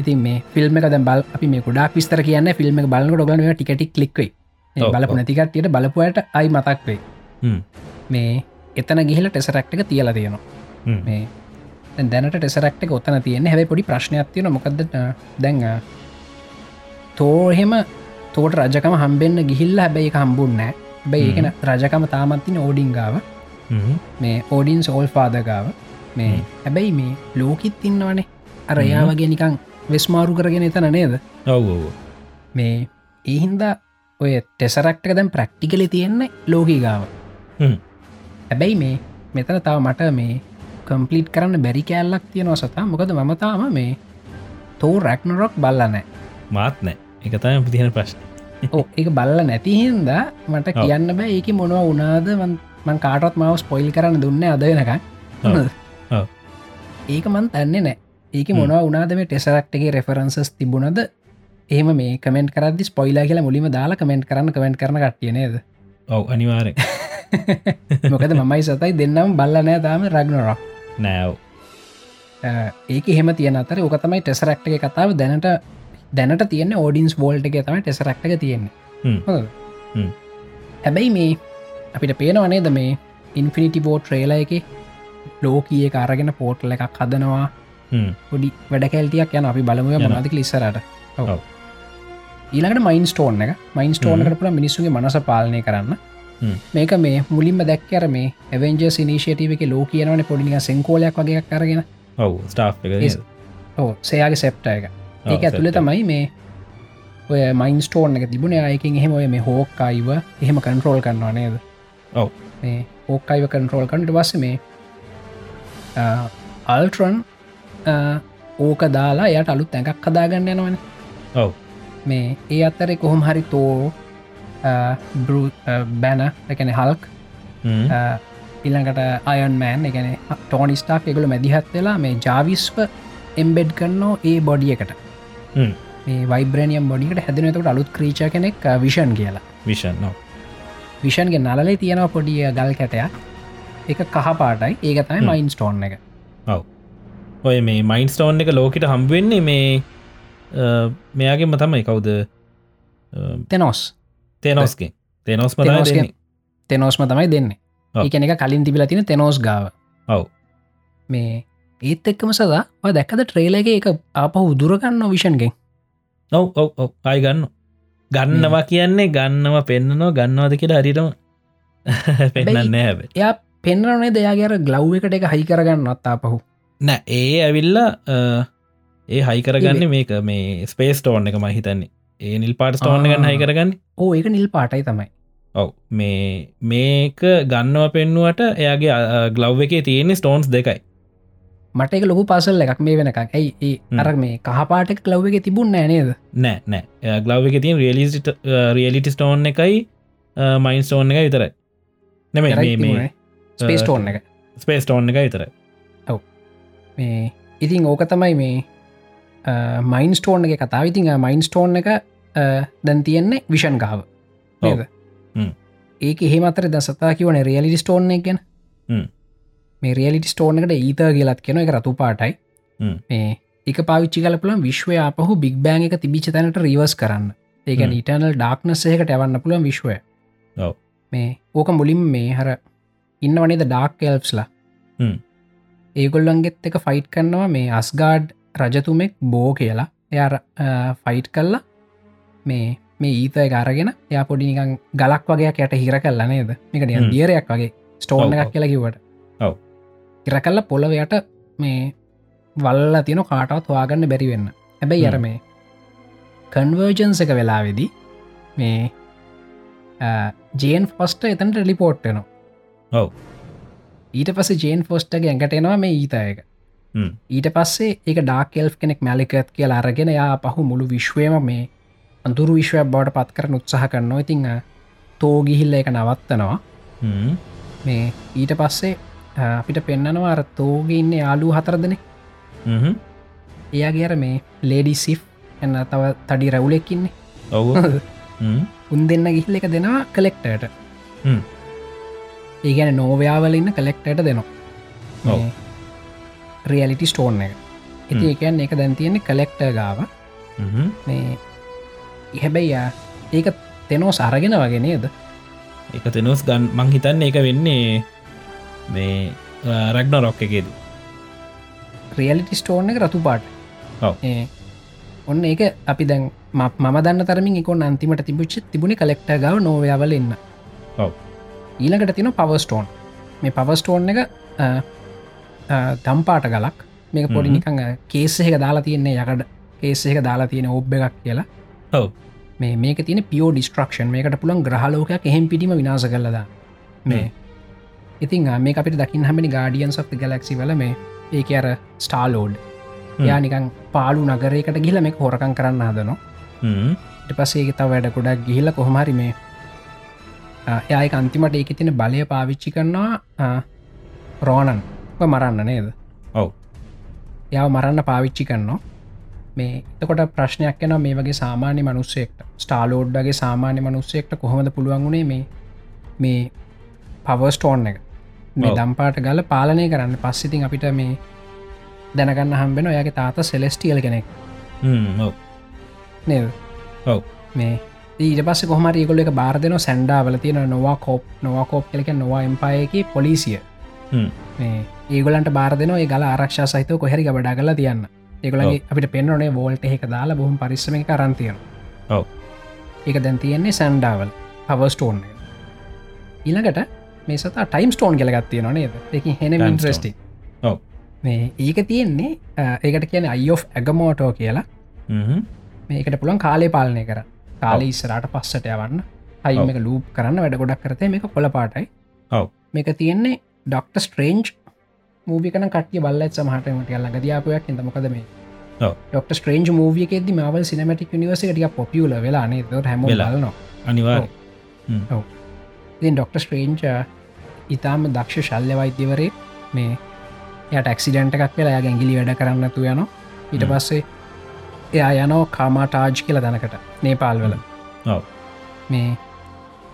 ඉතින් මේ ෆිල්ම් එක දැ බල් අපි මේ ගොඩක් විස්තර කියන්න ෆිල්ම් එක බලන්නට ඔගන ටිකටි කලික්වේ ඔව්, බලපු. නැතිකටයට බලපුයට අයි මතක් වේ හ්ම්, මේ එතන ගිහිල ටෙසරක්ට එක තියලා තියෙනවා. මේ දැන් දැනට ටෙසරක්ට ඔත්තන තියෙන හැබයි පොඩි ප්‍රශ්නයක් තියෙන මොකක්ද දැන් තෝහෙම තෝට රජකම හම්බෙන්න්න ගිහිල්ල හැබැයි හම්බුන්නෑ බැයි ඒකන රජකම තාමත්තින ඕඩිංගාව. මේ ඕඩින් සෝල් පාදගාව මේ හැබැයි මේ ලෝකිත් ඉන්නවනේ. අර එයා වගේ නිකං වෙස්මාරු කරගෙන එතන නේද? ඔව් මේ ඒහින්දා ඔය ටෙසරක්ට දැම් ප්‍රක්ටිකලි තියෙන්නේ ලෝකී ගාව. හ්ම්. හැබැයි මේ මෙතන තාව මට මේ කම්පලිට් කරන්න බැරි කෑල්ලක් තියෙනවා සතා. මොකද මමතාම මේ තෝ රැක්නරොක් බල්ලනෑ මාත් නෑ එක තම තියන ප්‍රශ්න. ඕ එක බල්ල නැතිහින්ද මට. කියන්න බෑ. ඒක මොනවා උනාද මං කාටත් මව ස්පොයිල් කරන්න දුන්න අදනක. ඒක මන් තන්නේ නෑ. ඒක. මොනවා උනාද මේ ටෙසරක්ටගේ රෙෆරන්සස් තිබුණද? එහෙම මේ කමෙන්ට කරදදි ස්පොයිලා කියලා මුලිම දාලා කමෙන්ට් කරන්න කමෙන්ට් කරන කට්ටියනේද ඔව් අනිවාරෙන් <laughs> මොකද මමයි සතයි දෙන්නම් බල්ල නෑ තාම රග්නොරක්. නෑව් ඒක එහෙම තියන අතර ඕක තමයි ටෙසරක්ට එක කතාව. දැනට දැනට තියන ෝඩින්ස් බෝල්ට එක තමයි ටෙසරක්ට එක තියෙන්නේ. හැබැයි මේ අපිට පේනවනේද මේ ඉන්ෆිනිටි බෝට් ්‍රේල එක? ලෝකයේ කාරගෙන පෝට්ල එකක් හදනවා. පොඩි වැඩ කැල්ටියක් යන අපි බලමුය යනවා. මොනාදක ලිස්සරට. ඊළඟට මයින් ස්ටෝන් එක මයින් ස්ටෝන කරපුල මිනිස්සුගේ මනස පාලනය කරන්න. මේක මේ මුලින්ම දැක්කර මේ ඇවෙන්ජ සිනිශේටව එක ලෝ කියනවන පොඩිනික සෙංකෝලයක් වගේ කරගෙන ඔව්. ඕ සයාගේ සෙප්ට එක. ඒක ඇතුළ. තමයි මේ ඔය මයින් ස්ටෝන් එක තිබුණ. අයකින් එහෙම ඔය මේ හෝක් අයිව එහෙම කන්ට්‍රෝල් කරනවා නේද ඔව්. මේ ඕක් අයිව කන්ට්‍රෝල් කනට බස්ස මේ අල්ටරන් ඕක දාලා යට අලුත් ඇඟක් කදාගන්න යනවන ඔව් මේ ඒ අත්තරෙ කොහොම හරි තෝ බැන එකන හල්ක් හ්ම්. ඉළඟට අයන්මෑන් එකන ටෝනිස්ටාක් එකගුල මැදිහත් වෙලා මේ ජාවිස්ව එම්බෙඩ් කන්නෝ ඒ බොඩිය එකට. මේ වයිබ්‍රනියම් බොඩිකට හැදනකට අලුත් ක්‍රීච කෙනෙක් විෂන් කියලා විෂන් නො විෂන්ගේ නලේ තියෙනව පොඩිය ගල් කැටයක්. එක කහපාටයි ඒක තමයි හ්ම්. මයින් ස්ටෝන් එක ඔය මේ මයින් ස්ටෝන් එක ලෝකට හම්බවෙන්නේ මේ අ, මෙයාගෙන්ම තමයි කවුද? තෙනොස්. තේනොස්ගේ. තේනොස් තෙනෝස්ම තමයි දෙන්නේ. ඔව්. ඒකන එක කලින් තිබිල තින තෙනෝස් ගාව. ඔව්. මේ ඒත් එක්කම සදා දැක්කද ට්‍රේලගේ එක ආපහ උදුරගන්න විෂන්ගෙන්? ඔව් ඔව් ඔව්. අයි ගන්න ගන්නවා කියන්නේ ගන්නවා පෙන්න්නනවා ගන්නවාද කියලා හරිටම <laughs> පෙන්න්න හැබ එයා පෙන්රනේ දෙයාගේර ග්ලව් එකට එක හයි කරගන්න අත්තාපහු නෑ ඒ ඇවිල්ල ඒ හයි කරගන්න මේක මේ ස්පේස් ටෝන් එක මහිතන්නේ ඒ නිල් පාට ස්ටෝන් ගන්න හයි කරගන්න? ඕ ඒක නිල් පාටයි තමයි. ඔව් මේ මේක ගන්නව පෙන්නුවට එයාගේ ග්ලව් එකේ තියෙන්නේ ස්ටෝන්ස් දෙකයි මට එක ලොකු පසල් එකක් මේ වෙනකක් ඇයි? ඒ. අර මේ කහපාටක් ලව් එක තිබුණ නෑනේද නෑ නෑ. ග්ලව් එක තින් රියලිට රියලිටි ස්ටෝන් එකයි මයින් ස්ටෝන් එක විතරයි. නැම මේ ස්පේස් ටෝන් එක. ස්පේස් ටෝන් එක විතරයි. මේ ඉතින් ඕක තමයි මේ මයින් ස්ටෝන් එක කතාව. ඉතින් මයින් ස්ටෝන් එක දැන් තියෙන්නේ විෂන් ගාව නේද? ඒක එහෙම අතර ද සතා කිවන රියලිටි ස්ටෝන් එක ගැන. මේ රියලිටි ස්ටෝන් එකට ඊත කියලත් කියෙන එක රතු පාටයි. මේ එක පාවිච්චි කලපුලන් විශ්වය අපහු බික් බෑන් එක තිබිච තැනට රිවස් කරන්න ඒක හ්ම්. ඊටනල් ඩාක්නස්සයකට ඇවන්න පුළුවන් විශ්වය. මේ ඕක මුලින් මේ හර ඉන්න වනේද ඩාක් කෙල්ප්ස්ලා හ්ම්. ඒගොල්ලන්ගෙත් එක ෆයිට් කරනවා මේ අස්ගාඩ් රජතුමෙක් බෝ කියලා එයා ෆයිට් කල්ලා මේ මේ ඊත එක අරගෙන එයා පොඩිනිකන් ගලක් වගේයක් යට හිර කල්ලා නේද මේකට හ්ම්. දියරයක් වගේ ස්ටෝන් එකක්. කියලා කිවට හිර කල්ල පොළොවයට මේ වල්ල තියෙන කාටවත් වාගන්න බැරි වෙන්න හැබැයි. අර මේ කන්වර්ජන්ස එක වෙලාවෙදී මේ ජේන් ෆොස්ට එතන්ට ලිපෝට්ටනවා ඔව්. ඊට පස ජේන් ෆොස්ටගේ ඇඟට එනවා මේ ඊතයක. ඊට පස්සේ ඒක ඩාකෙල් කෙනෙක් මැලිකත් කියලා අරගෙන යා පහු මුළු විශ්වයම මේ අඳුරු විශ්වයක් බවට පත් කරන උත්සාහ කරනවා ඉතිං තෝගිහිල්ල එක නවත්තනවා. මේ ඊට පස්සේ අපිට පෙන්න්නනවා අර තෝග ඉන්න යාලු හතරදන හ්ම්. එයාගේ අර මේ ලේඩි සිෆ් එන්න තව තඩි රැවුලෙක්කින්නේ ඔව්. උන් දෙන්න ගිහිල්ල එක දෙනවා කලෙක්ටට. ඒගැන නෝවයාවල ඉන්න කලෙක්ටට දෙනවා. රියලිටි ස්ටෝන් එක. ඉති එකන් එක දැන් තියෙන්නේ කලෙක්ට ගාව. මේ හැබැයි ඒක තෙනෝ සරගෙන වගේ නේද? එක තෙනොස් ගන් මං හිතන්න එක වෙන්නේ මේ රැක්න රොක් එකේද. රියලිටි ස්ටෝන් එක රතු පාට. ඔන්න ඒක අපි දැන් මම දන්න තරමින් එක අන්තිමට තිබුච්ච තිබුණ කලෙක්ට ගව නෝවයාවල ඔව්. ඊළඟට තින පවස්ටෝන් මේ පවස්ටෝන් එක දම්පාට ගලක්. මේක පොඩි. නිකං කේස එක දාලා තියන්නේ යකට කේස එක දාලා තියෙන ඔබ්බ එකක් කියලා. ඔව්. මේ මේක තින පියෝ ඩිස්ට්‍රක්ෂන් මේකට පුළන් ග්‍රහලෝකයක් එහෙම පිටිම විනාස කලද මේ ඉතින් මේක අපිට දකිින් හමනි ගාඩියන් සො ගලක්සි වල මේ ඒක අර ස්ටාලෝඩ්. යා නිකං පාලු නගරයකට ගිල මේ හොරකං කරන්න හදනවා. පසේ තව වැඩ ගොඩක් ගිහිල කොහොමරි මේ එයයි අන්තිමට ඒක තින බලය පාවිච්චි කරනවා රෝණන්. මරන්න නේද? ඔව්. යව මරන්න පාවිච්චි කරනවා. මේ එතකොට ප්‍රශ්නයක් යන මේ වගේ සාමාන්‍ය මනුස්සෙක්ට. ස්ටාලෝඩ්ඩගේ සාමාන්‍ය මනුස්සෙක්ට කොහොමද පුළුවන් වුණේ මේ මේ පවස්ටෝන් එක මේ. දම්පාට ගල පාලනය කරන්න පස්සිතින් අපිට මේ දැනගන්න හම්බෙන ඔයාගේ තාත සෙලෙස්ටියල් කෙනෙක් නේද ඔව්. මේ ඊට පස්ස කොහමර ඒගොල එක බාර දෙන සැන්ඩාවල තියෙන නොවා කෝප් නොවා කෝප් කලක නොවා එම්පායක පොලිසිය. මේ ඒගොලන්ට බාර දෙන ඒ ගල ආරක්ෂා සහිත කොහැරි බඩා කල තියන්න ඒගොලගේ අපිට පෙන්වනේ වෝල්ට එක දාලා බොහම පරිස්සම කරන්තියන ඔව්. ඒක දැන් තියෙන්නේ සැන්ඩාවල් පවස්ටෝන් ඊළඟට මේ සතා ටයිම් ස්ටෝන් කලගත්තිය නොනේද එක හෙන ඉන්ට්‍රස්ටි. මේ ඒක තියෙන්නේ ඒකට කියන අයෝ් ඇගමෝටෝ කියලා. මේකට පුළන් කාලය පාලනය කර කාලේ ඉස්සරට පස්සට යවන්න. ඔව්. එක ලූප් කරන්න වැඩ ගොඩක් කරතේ. මේක කොල පාටයි. ඔව්. මේක තියෙන්නේ ඩොක්ට ස්ට්‍රේන්ජ් මූවිකන කටිය බල්ල සමහටමට යල්ල ගදයාපයක් ඉද මොකද මේ. ඩොක්ට ස්ට්‍රේන්ජ් මූවියකෙද මවල් සිනමටික් නිවසිටිය පොපියල වෙලා නේ ද හැම වෙලා. ලනවා අනිවාර් ඉතින් ඩොක්ට ස්ට්‍රේන්ච් ඉතාම දක්ෂ ශල්්‍ය වෛද්‍යවරේ මේ යට ක්සිඩන්ට එකක් වෙලා යා ඇගිලි වැඩ කරන්නතු යන ඊට. පස්සේ එයා යනෝ කාමාටාජ් කියල දනකට නේපාල්වල. මේ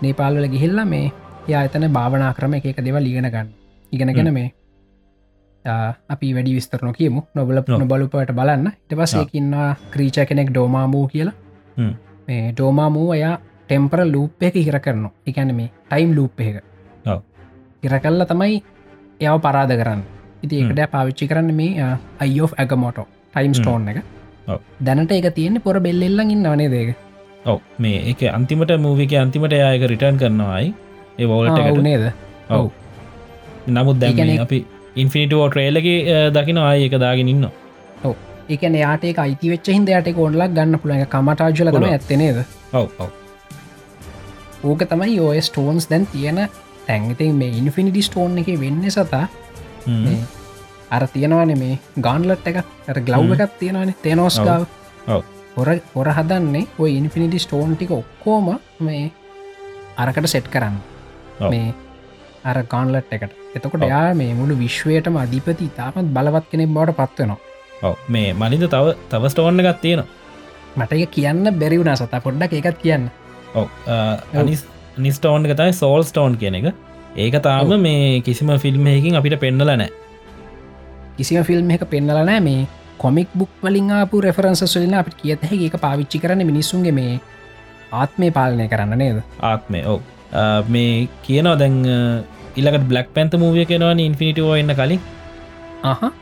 නේපාල්වල ගිහිල්ලා මේ යා එතන භාවනා ක්‍රම එක එක දෙව ලිගෙන ගන්න ඉගෙනගෙන. මේ අපි වැඩි විස්තරන කියමු නොබල. පුන බලුපට බලන්න ඉට පස් ඔව්. ඒකින්නවා ක්‍රීච කෙනෙක් ඩෝමාමූ කියලා. මේ ඩෝමාමූ එයා ටෙම්පර ලූප් එක හිර කරන එකැන මේ ටයිම් ලූප් එක ඔව්. හිර කල්ල තමයි යව පරාද කරන්න. ඉති එකට පාවිච්චි කරන්න මේ අයෝ ඇගමෝටෝ ටයිම් ස්ටෝන් එක. ඔව්. දැනට එක තියෙන්නේ පොර බෙල්ලෙල්ලඟ ඉන්නවනේ දේක ඔව්. මේ එක අන්තිමට මූවික අන්තිමට යායක රිටර්න් කරනවායි. ඒ වෝල්ට නේද? ඔව්. නමුත් ඒකනේ- අපි ඉන්ෆිනිටෝ ට්‍රේලගේ දකින ආය එක දාගෙන ඉන්න යාට එක අයිති වෙච්ච හිද යට කොන්ලක් ගන්න පුළ එක කමටාජල තම පුළුවන්. ඇත්තනේද ඔව් ඔව්. ඕක තමයි ඔය ස්ටෝන්ස් දැන් තියෙන තැන්ගතින් මේ ඉන්ෆිනිටි ස්ටෝන් එක වෙන්න සතා. අර තියෙනවාන මේ ගාන්ලට් එක අර ග්ලව්. එකක් තියෙනවාන තෙනෝස් ඔව්. ගාව ඔව්. හොර හොර හදන්නේ ඔය ඉන්ෆිනිටි ස්ටෝන් ටික ඔක්කෝම මේ අරකට සෙට් කරන්න. මේ අර ගාන්ලට් එකට. එතකොට. යා මේ මුළු විශ්වයටම අධිපති තාමත් බලවත් කෙනෙක් බවට පත්වනවා මේ මනිද තව තව ස්ටෝන්න එකක් තියෙන මට එක කියන්න බැරිවුණ සතා. පොඩ්ඩක් එකත් කියන්න. ඔව්. අනිස් නිස්ටෝන් එක තයි සෝල් ස්ටෝන් කියන එක. ඒක තාම මේ කිසිම ෆිල්ම්මයකින් අපිට පෙන්නල නෑ කිසිම ෆිල්ම් එක පෙන්නලනෑ මේ කොමික් බුක් වලින් ආපු රෙෆරන්ස සුලන අපට කියත හැ ඒක පාවිච්චි කරන මිනිස්සුන්ගේ මේ ආත්මය පාලනය කරන්න නේද? ආත්මය අ, මේ කියනවා දැන් ඉල්ලකට බ්ලක් පැන්ත මූවිය කෙනවාන ඉන්ෆිනිටෝ එන්න කලින්. අහ.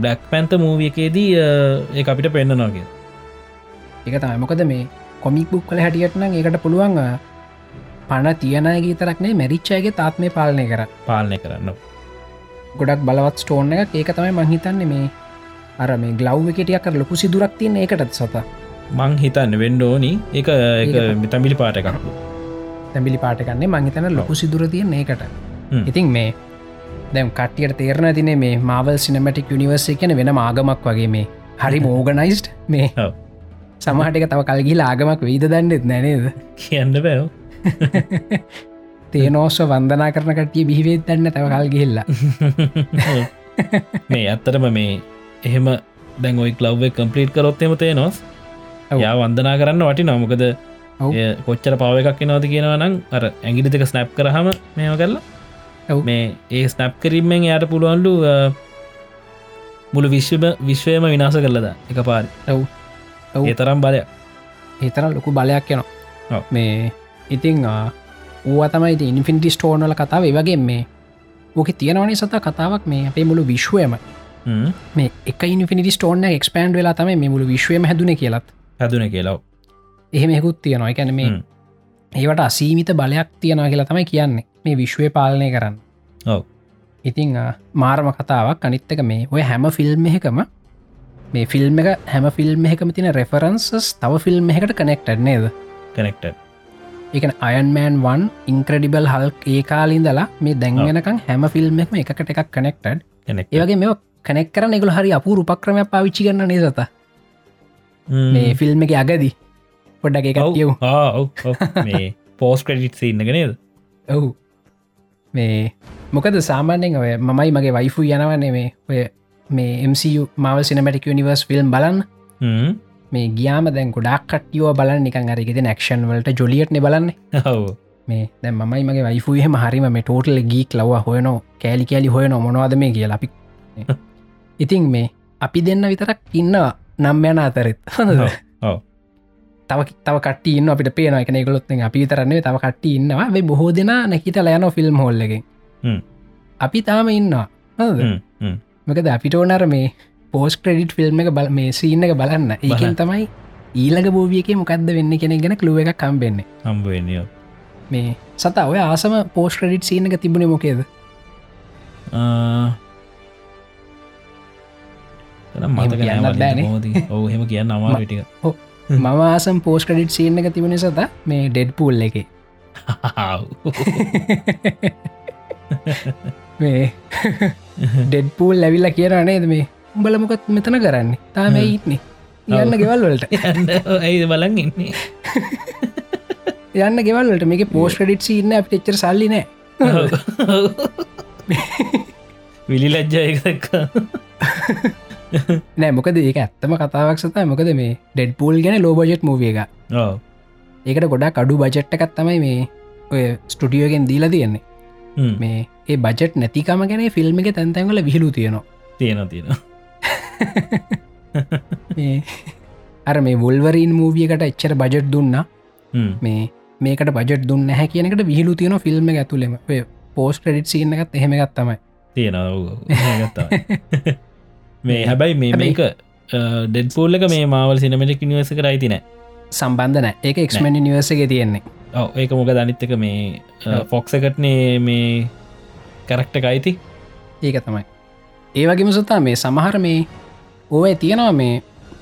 බ්ලක් පැන්ත මූවියකේදී ඒ අපිට පෙන්න්නනවාගේ එක තමයි. මොකද මේ කොමික් බුක් කල හැටියටන ඒකට පුළුවන් පණ තියනයගේ තරක්නේ මැරිච්චයගේ තාත්මය පාලනය කර. පාලනය කරන්න. ගොඩක් බලවත් ස්ටෝන් එක ඒක තමයි මංහිතන්නේ මේ අර මේ ගලව් එකටියක් කර ලොකු සිදුරක් තියන එකටත් සත. මං හිතන්න වෙන්ඩෝනි එක එක ඒක- මිතමිලි පාට එකක්. තැබිලි පාටකන්නේ මංහිතන ලොකු සිදුර තියන ඒකට. ඉතින් මේ දැම් කටියට තේරණ තින මේ මාවල් සිනමටික් යනිවර්ස කියන වෙන ආගමක් වගේ මේ. හරි <laughs> මෝගනයිස්ට් මේ. සමහටක තව කල්ගිල ආගමක් වෙයිද දන්නෙත් නැනේද කියන්න බෑව <laughs> තේනෝස්ව වන්දනා කරන කටිය බිහිවෙත් දන්න තව කල් ගිහිල්ල මේ ඇත්තටම මේ එහෙම දැන් ඔයි කලව් කම්පලිට් කරොත්තෙම තේ නොස් ඔව්. යා වන්දනා කරන්න වටි නොමකද. කොච්චර පාව එකක් නවති කියෙනවා නම් අර ඇගිලි දෙක ස්නැප් කරහම මේම කරලා ඔව්. මේ ඒ ස්නැප් කිරීමෙන් යට පුළුවන්ලු මුළු විශ්වම විශ්වයම විනාස කරලද එක පාරි. ඔව්. ඒ තරම් බලය ඒතර ලොකු බලයක් යනවා. මේ ඉතිං ඌ තමයි ඉන්ෆිනිටි ස්ටෝනල කතාව. වගේ මේ ඕක තියෙනවනි සත කතාවක් මේ අපේ මුළු විශ්වයම. මේ එක ඉනිිනිටි ස්ටෝන එක්ස්පන්ඩ් වෙලා තමයි මේ මුළු විශ්වයම හැදුන කියලත්. හැදුන කියලාව එහෙම හෙකුත් තියෙනවා. එකැන මේ. ඒවට අසීමිත බලයක් තියෙනවා කියලා තමයි කියන්නේ. මේ විශ්වය පාලනය කරන්න. ඔව්. ඉතිං මාර්ම කතාවක්. අනිත්තක මේ ඔය හැම ෆිල්ම් එකම මේ ෆිල්ම් එක හැම ෆිල්ම් එකම තින රෙෆරන්සස් තව ෆිල්ම් එකට කනෙක්ටඩ් නේද? කනෙක්ට එකන අයන්මෑන් වන් ඉන්ක්‍රඩිබල් හල් ඒ කාලින්දලා මේ දැන්ගෙනකම් හැම ෆිල්ම් එකම එකකට එකක් කනෙක්ටඩ් කෙනෙක් ඒවගේ මේ කනෙක් කරන එකගුල හරි අපූ උපක්‍රමයක් පාවිච්චි කරන්න නේසත මේ ෆිල්ම් එක අගදී. පොඩ්ඩක් <laughs> එක කියව්. මේ පෝස් ක්‍රඩිට් ඉන්නගෙනද ඔවු. මේ මොකද සාමාන්‍යෙන් ඔය මමයි මගේ වයිෆු යනවන්නේ මේ. ඔය මේ MCU මව සිනමටික නිවර්ස් ෆිල්ම් බලන්න මේ ගියාම දැන් ගොඩක් කටියෝ බලන්න. නිකන් අරගෙද නැක්ෂන් වලට ජොලියට්න බලන්න. හව මේ දැ මයි මගේ වයිෆුයහම හරිම මේ ටෝටල් ගීක් ලව හොයනෝ කෑලි කෑලි හොයන මොනවාද මේ කියලා අපි. <laughs> ඉතින් මේ අපි දෙන්න විතරක් ඉන්නවා නම් යන අතරෙත්. ඔව්. තව තව කට ඉන්න අපිට පේන එක ගොලොත් අපි තරන්නේ තව කට ඉන්නවා. වෙ බොහෝ දෙෙන නැහිත ලයන ෆිල්ම් හොල්ලකින් හ්ම්. අපි තාම ඉන්නවා? මකද අපිට ඕනර මේ පෝස් ක්‍රඩිට් ෆිල්ම් එක බල මේ සීන්න එක බලන්න. ඒකෙන්. තමයි ඊලක බෝවියක මොකක්ද වෙන්න කෙනෙ ගැන කළුව එකක් කම්බෙන්නේ හම්බුවනිය මේ සතා ඔය ආසම පෝස් ක්‍රඩිට් සීන එක තිබුණ මොකේද? මතක කියන්නත් බෑනේ. නෑ ඔහු හෙම කියන්න අමාටික මම ආසම් පෝස් ක්‍රඩිට් සීන එක තිබුණ සත මේ ඩෙඩ් පූල් එක මේ ඩෙඩ් පූල් ලැවිල්ල කියන නේද මේ උඹල මොකත් මෙතන කරන්නේ? තාම ඉත්නේ යන්න ගෙවල් වලට. ඇයිද බලන් ඉන්නේ? <laughs> යන්න ගෙවල්ලට මේක පෝස් ක්‍රඩිට් සින්න අප එච්චර සල්ලි නෑ. <laughs> විලි ලජ්ජා එකක්. නෑ මොකද ඒක ඇත්තම කතාවක් සතයි මොකද මේ ඩෙඩ් පූල් ගැන ලෝ බජෙට් මූවිය එක. ඒකට ගොඩා කඩු බජට්ට එකත්තමයි මේ ඔය ස්ටඩියෝගෙන් දීලා තියෙන්නේ. මේ ඒ බජට් නැතිකම ගැන ෆිල්ම් එක තැන්තැන්වල විහිලු තියෙනවා. තියෙන තියෙන මේ <laughs> අර මේ වුල්වරීන් මූවියකට එච්චර බජට් දුන්න. මේ මේකට බජට් දුන්න හැ කියනකට විහිලු තියෙන ෆිල්ම් එක ඇතුළෙම. පෝස් ක්‍රඩිට් සින්න එකත් එහෙම ගත්තමයි තියෙන <laughs> මේ හැබැයි මේ මේක ඩෙඩ් පෝල්ල එක මේ මවල් සිනමටික් නිවස කරයි තින සම්බන්ධන ඒක එක්ස්මෙන්ඩ නිවර්ස එක තියෙන්නේ. ඔව ඒක මොක දනිත්තක මේ ෆොක්ස එකටනේ මේ කරක්ට අයිති. ඒක තමයි. ඒවගේම සතා මේ සමහර මේ ඕය තියෙනවා මේ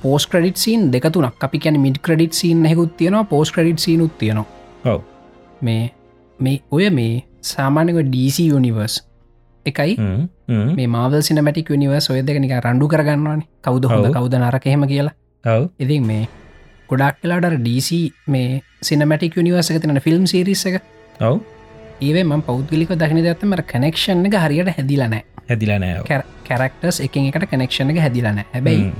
පෝස් ක්‍රඩිට සීන් දෙකතුනක් අපි කියන මිඩ් ක්‍රඩිට් සීන් හෙකුත් තියෙනවා පෝස් ක්‍රඩිට් සීනුත් තියෙනවා ඔව් මේ මේ ඔය මේ සාමානක DC යනිවර්ස් එකයි. මේ මාවල් සිනමටික් නිවර්ස් ඔය දෙක නික රණ්ඩු කරගන්නවානේ කවුද හොඳ. කවුද නරකහෙම කියලා. ඉතින් මේ ගොඩක් කලාට DC මේ සිනමටික් නිවර්ස එක තින ෆිල්ම් සිරිස එක ඔව් ඒවේ ම පෞද්ගලික දකින ඇත්තම කනෙක්ෂන් එක හරියට හැදිලනෑ හැදිලා නෑ කැරක්ටර්ස් එක එකට කනෙක්ෂණ එක හැදිලන හැබැයි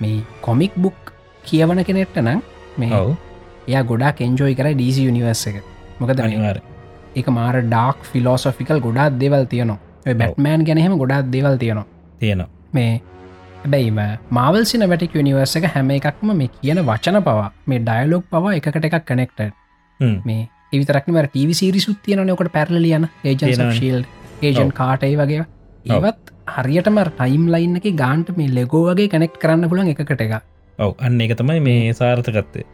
මේ කොමික් බුක් කියවන කෙනෙට්ට නම් මේ එයා ගොඩා කෙන්ජෝයි කර ඩීසි යනිවර්ස එක. මොකද මේ අනිවාර එක මාර ඩාක් ෆිලෝසොෆිකල් ගොඩාත් දේවල් තියනවා. බැට්මෑන් ගැනහෙම ගොඩාත් දේවල් තියෙනවා. තියෙනවා. මේ හැබැයිම මාවල් සින වැටික් නිවර්ස එක හැම එකක්ම මේ කියන වචන පවා මේ ඩයිලොක් පවා එකට එකක් කනෙක්ට. මේ ඒවිතරක්ම ටව සිරිසුත් තියනකොට පැරලියන ඒජන්. Shield agent. කාටයි වගේ. ඒවත් හරියටම ටයිම් ලයින් එක ගාන්ට මේ ලෙගෝ වගේ කනෙක්් කරන්න පුලන් එකට එක ඔව් අන්න එක තමයි මේ සාර්ථකත්තේ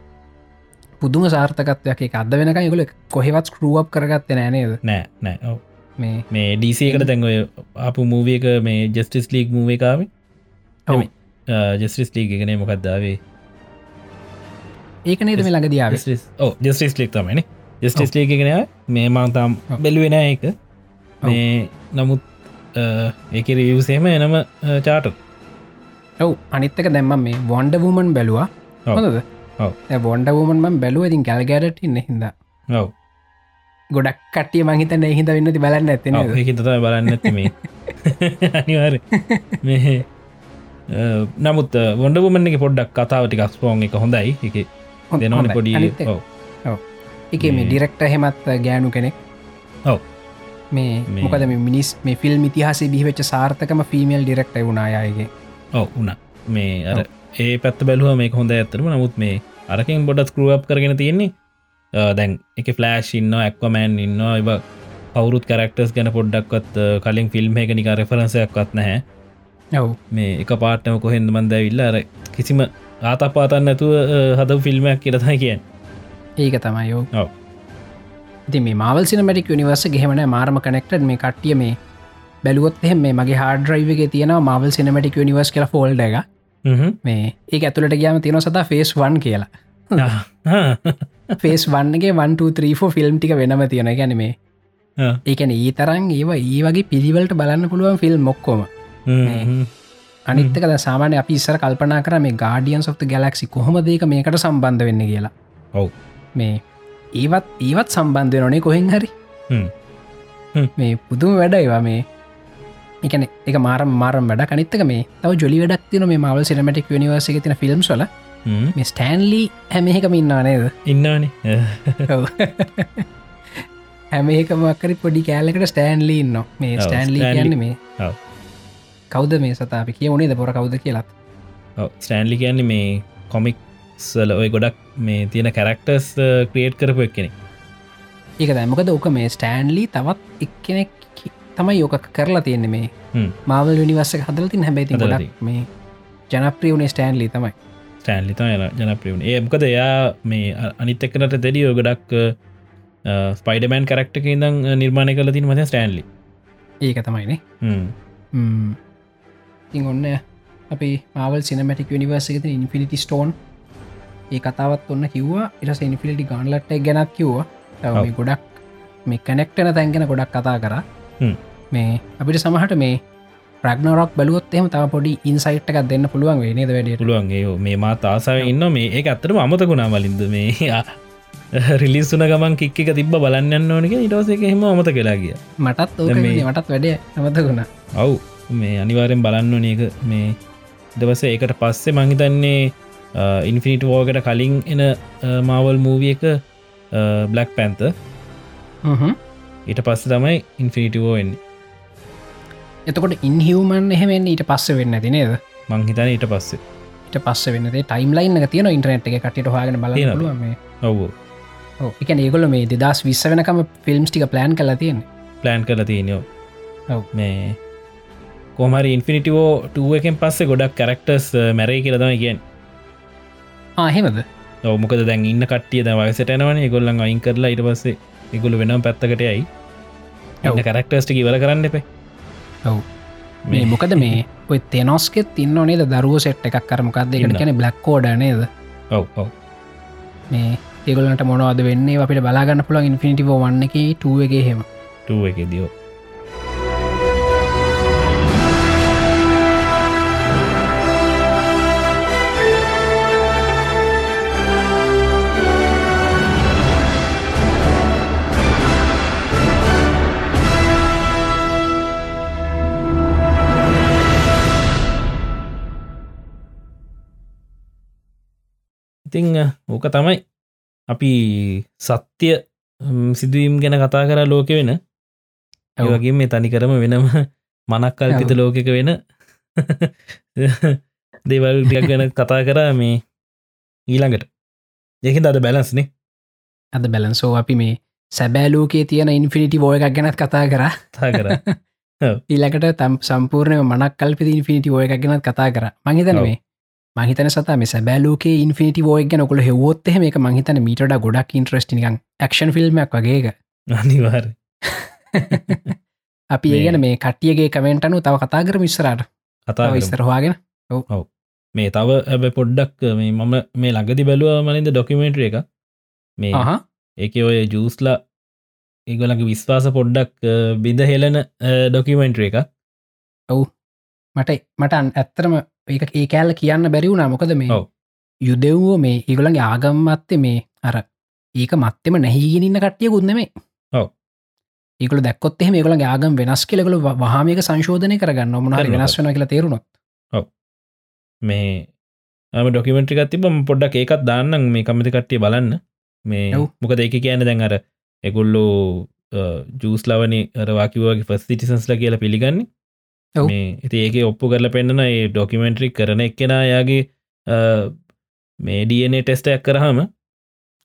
පුදුම සාර්ථකත්වයක් එක අද වෙනක ගොල කොහෙවත් ස්කරුවප් කරගත්ත නෑනේද නෑ නෑ. ඔව්. මේ මේ ඩීසකට දැන්ඔය අපපු මූවියක මේ ජස්ටිස් ලීක් මූව කාම ඔව්. ජස්ටිස් ලීක් එකනේ මොකක්දාවේ ඒක නේද මේ ළඟ දියාව ඕ ජස්ටිස් ලික් තමයින ජස්ටිස් ලීක කෙන මේ මංතාම්. බැලුවෙන එක මේ නමුත් ඒක රියවසේම එනම චාට ඔව් අනිත්තක දැම්ම මේ වොන්ඩ වූමන් බැලවා. හොඳද. බොන්ඩ වූමන් බැලුව. ඉතින් කැල්ගැරට ඉන්න හිද ඔව. ගොඩක් කටිය මහිතන හිත වෙන්නති බලන්න ඇතින තතයි බලන්න ඇති මේ අනිවාර මේ නමුත් වොඩගුමන් එක පොඩ්ඩක් කතාව ටිකක් ස්පෝන් එක හොඳයි. එක දෙනවන. පොඩි එක- මේ ඩිරෙක්ට හෙමත් ගෑනු කෙනෙක්. ඔව්. මේ මොකද මේ මිනිස් මේ ෆිල්ම් ඉතිහාසේ බිහිවෙච්ච සාර්ථකම ෆිමල් ඩිරෙක්ට වුණායගේ ඔව උන මේ අර ඒ පැත්ත බැලුව මේ හොඳ ඇතරම නමුත් මේ අරකින් බොඩත් කරුවප් කරගෙන තියෙන්නේ දැන් එක ෆලෑශ් ඉන්න ඇක්වමෑන් ඉන්න එබ කවුරුත් කරක්ටර්ස් ගැන පොඩ්ඩක්වත් කලින් ෆිල්ම් එක නික රෙෆරන්සයක්වත් නැහැ. ඔව්. මේ එක පාට්ටම කොහෙන්ද මන්ද විල්ල අර කිසිම ආත පාතන්න නැතුව හද ෆිල්ම්මයක් කියරතයි කියෙන් ඒක තමයියෝ ඔව්. ඉති මේ මවල් සිනමටික් නිවර්ස ගෙහමන මාර්ම කනෙක්ටඩ් මේ කට්ටිය මේ බැලුවොත් එහෙම මේ මගේ හාඩරයිවගේ තියෙන මවල් සිනමටික් නිවර්ස් කියලා ෆෝල්ඩ එක. මේ ඒ ඇතුළට ගයාම තියෙන සතා ෆේස් වන් කියලා. ෆේස් වන්ගේ 123 ෆිල්ම් ටික වෙනම තියෙන ගැන මේ. ඒකැන ඒ තරන් ඒවා ඒ වගේ පිළිවලට බලන්න පුළුවන් ෆිල්ම් මොක්කොම. අනිත්තක සාමානය අපි ඉස්සර කල්පනා කර මේ ගාඩියන් සොෆ්ත ගැලක්සි කොහොම දේක මේකට සම්බන්ධ වෙන්න කියලා ඔව්. මේ ඒවත් ඒවත් සම්බන්ධය නොනේ කොහෙන් හරි. මේ පුදුම වැඩ ඒවා මේ එකන එක මාරම් මාරම් වැඩ කනිත්තක මේ තව ජොලි වැඩක් තින මේ මවල් සිනමටික් නිවර්සික තින ෆිල්ම් සොල. මේ ස්ටෑන්ලි හැමහෙකම ඉන්නා නේද ඉන්නවානේ <laughs> ඔව්. හැම ඒකමක්කරි පොඩි කෑලකට ස්ටෑන්ලි ඉන්න මේ ස්ටෑන්ලි. කියන්න මේ. කවද මේ සතාපි කිය වනේ ද පොර කවුද කියලත් ස්ටෑන්ලි කියන්නේ මේ කොමික්සල ඔය ගොඩක් මේ තියෙන කැරක්ටර්ස් ක්‍රියේට් කරපු එක් කෙනෙ ඒක දැමකද ඕක මේ ස්ටෑන්ලි තවත් එක්කෙනෙක් තමයි යෝක කරලා තියෙන්නේ මේ. මාවල් යනිවස්සක හදලතින් හැබැති ගොඩක් මේ ජනප්‍රියවනේ ස්ටෑන්ලි තමයි. ස්ටෑන්ලි ජනප්‍රියුණ ඒ මොකද එයා මේ අනිත් එක්කනට දෙඩියෝ ගොඩක් ස්පයිඩමෑන් කරක්ටක ඉදම් නිර්මාණය කල තින් මත ස්ටෑන්ලි ඒක තමයිනේ ඉං ඔන්න අපි මවල් සිනමටික් නිවර්සක ඉන්ෆිනිටි ස්ටෝන් ඒ කතාවත් ඔන්න කිව්වා ඉරස ඉනිෆිලිටි ගාන්ලට්ට ගැනත් කිව්වා. තව මේ. ගොඩක් මේ කනෙක්ටන තැන්ගෙන ගොඩක් කතා කර. මේ අපිට සමහට මේ ප්‍රග්නරක් බලුවොත් එම තම පොඩි ඉන්සයිට් එකක් දෙන්න පුළුවන් වේනේද වැඩට? පුළුවන්. ඒ මේ මාත් ආසාාව ඉන්න මේ ඒ අත්තරම අමතකුණා වලින්ද මේ <laughs> රිලිස්සුන ගමන් කික්ක තිබ බලන්න ඕනක ඉටස එක හෙම අමත කලා කිය මටත් මේ- මටත් වැඩේ නමතකුණ ඔව්. මේ අනිවාරෙන් බලන්න ඕන එක මේ දවස ඒකට පස්සේ මහිතන්නේ ඉන්ෆිනිට වෝකට කලින් එන මාවල් මූවිය එක බ්ලක් පැන්ත ඊට පස්ස තමයි ඉන්ෆිනිටිවෝ එන්නේ එතකොට ඉන්හිවමන් එහෙමෙන් ඊට පස්ස වෙන්න ඇති නේද? මංහිතන ඊට පස්සේ. ඊට පස්ස වෙන්න ටයිම් ලයින් තියන ඉන්ටරනෙට් එක කටට හගෙන? බල ඔව්ෝ. එක ඒගොල මේ දෙදස් විස්ස වෙනකම ෆිල්ම්ස් ටික ප්ලෑන් කලා තියෙන ප්ලෑන් කල තියනෝ. මේ කොමරි ඉන්ෆිනිිටිවෝ ටුව එකෙන් පස්සේ ගොඩක් කරක්ටර්ස් මැරයි කියලතම කියෙන් ආහෙමද ඔවමකද දැන් ඉන්න කටිය ද වයසටනවන ගොල්ලන් අයින් කරලා ඉට පස්සේ ඉගුල වෙනම් පැත්තකටයයි ඔව්. එන්න කරක්ටර්ස්ටි ඉවර කරන්න එපේ. ඔව්. මේ මොකද මේ <laughs> ඔය තෙනොස්කෙත් තින්න නේද? දරුව සෙට් එකක් කරමකක්ද ඉන්න. එකට කැන බ්ලක් කෝඩ නේද? ඔව් ඔව්. මේ ඒගොලට මොනවද වෙන්නේ? අපිට බලාගන්න පුළන් ඉන්ෆිනිටිව වන්න එක ටුවගේ හෙම ටුව එක දියෝ ඉතිං ඕක තමයි. අපි සත්‍ය සිදුවීම් ගැන කතා කර ලෝක වෙන. ඒවගේ මේ තනිකරම වෙනම <laughs> මනක් කල්පිත ඔව්. ලෝකක වෙන <laughs> දේවල් ටිකක් ගැන කතා කරා මේ ඊළඟට. දෙක අද බැලන්ස්නේ අද බැලන්සෝ අපි මේ සැබෑලෝකේ තියෙන ඉන්ෆිනිටි බෝය එකක් ගැනත් කතා කර. කර. ඊලකට තම් සම්පූර්ණය මනක් කල්පි ඉන්ෆිනිටි ෝය එකක් ගැනත් කතා කර. මහිතන ඔව්. මේ මහිතන සත මේ සැබෑලෝක ඉන්ෆිනිටි ෝය ගැන කොළ හෙවොත් <laughs> මේ මහිතන මීට ගොඩක් ඉන්ට්‍රස්ටිනිකන් ක්ෂන් ෆිල්ම්ක් වගේක අනිවාර අපි ඒගන මේ කටියගේ කමෙන්ටනු තව කතා කර මිස්සරට කතා. විස්තරවාගෙන මේ තව ඇබ පොඩ්ඩක් මේ මම මේ ළඟදි බැලුව මනින්ද ඩොකිමේට්‍ර එක? මේ ඒක ඔය ජූස්ලා ඒගොලගේ විශ්වාස පොඩ්ඩක් බිඳ හෙලන ඩොකිමෙන්ට්‍ර එක මට මට අන්- ඇත්තරම ඒක ඒ කෑල්ල කියන්න බැරිවුණා මොකද මේ ඔව්. යුදෙව්ෝ මේ ඒගොළන්ගේ ආගම්මත්තේ මේ අර ඒක මත්තෙම නැහිගෙනන්න කට්ටිය ගුන්නමේ ඔව්. ඒකල දැක්කොත් එහ මේකලගේ ආගම් වෙනස් කෙලකළ වහාමික සංශෝධනය කරගන්න මොනහරි. වෙනස් වන කියලා තේරුණොත්. මේ ම ඩොකිමෙන්ට්‍රිකත් තිබම පොඩ්ඩක් ඒකත් දාන්නම් මේ කමති කට්ටිය බලන්න මේ. මොකද ඒක කියන දැන් අර එගොල්ලෝ ජූස් ලවනි අරවාකිවගේ ෆස් සිටිසන්ස්ල කියලා පිළිගන්නේ. මේ ඉති ඒක ඔප්පු කරල පෙන්න්නන ඒ ඩොකිමෙන්ට්‍රි කරන එක්කෙනා යාගේ මේ ඩනේ ටෙස්ටයක් කරහම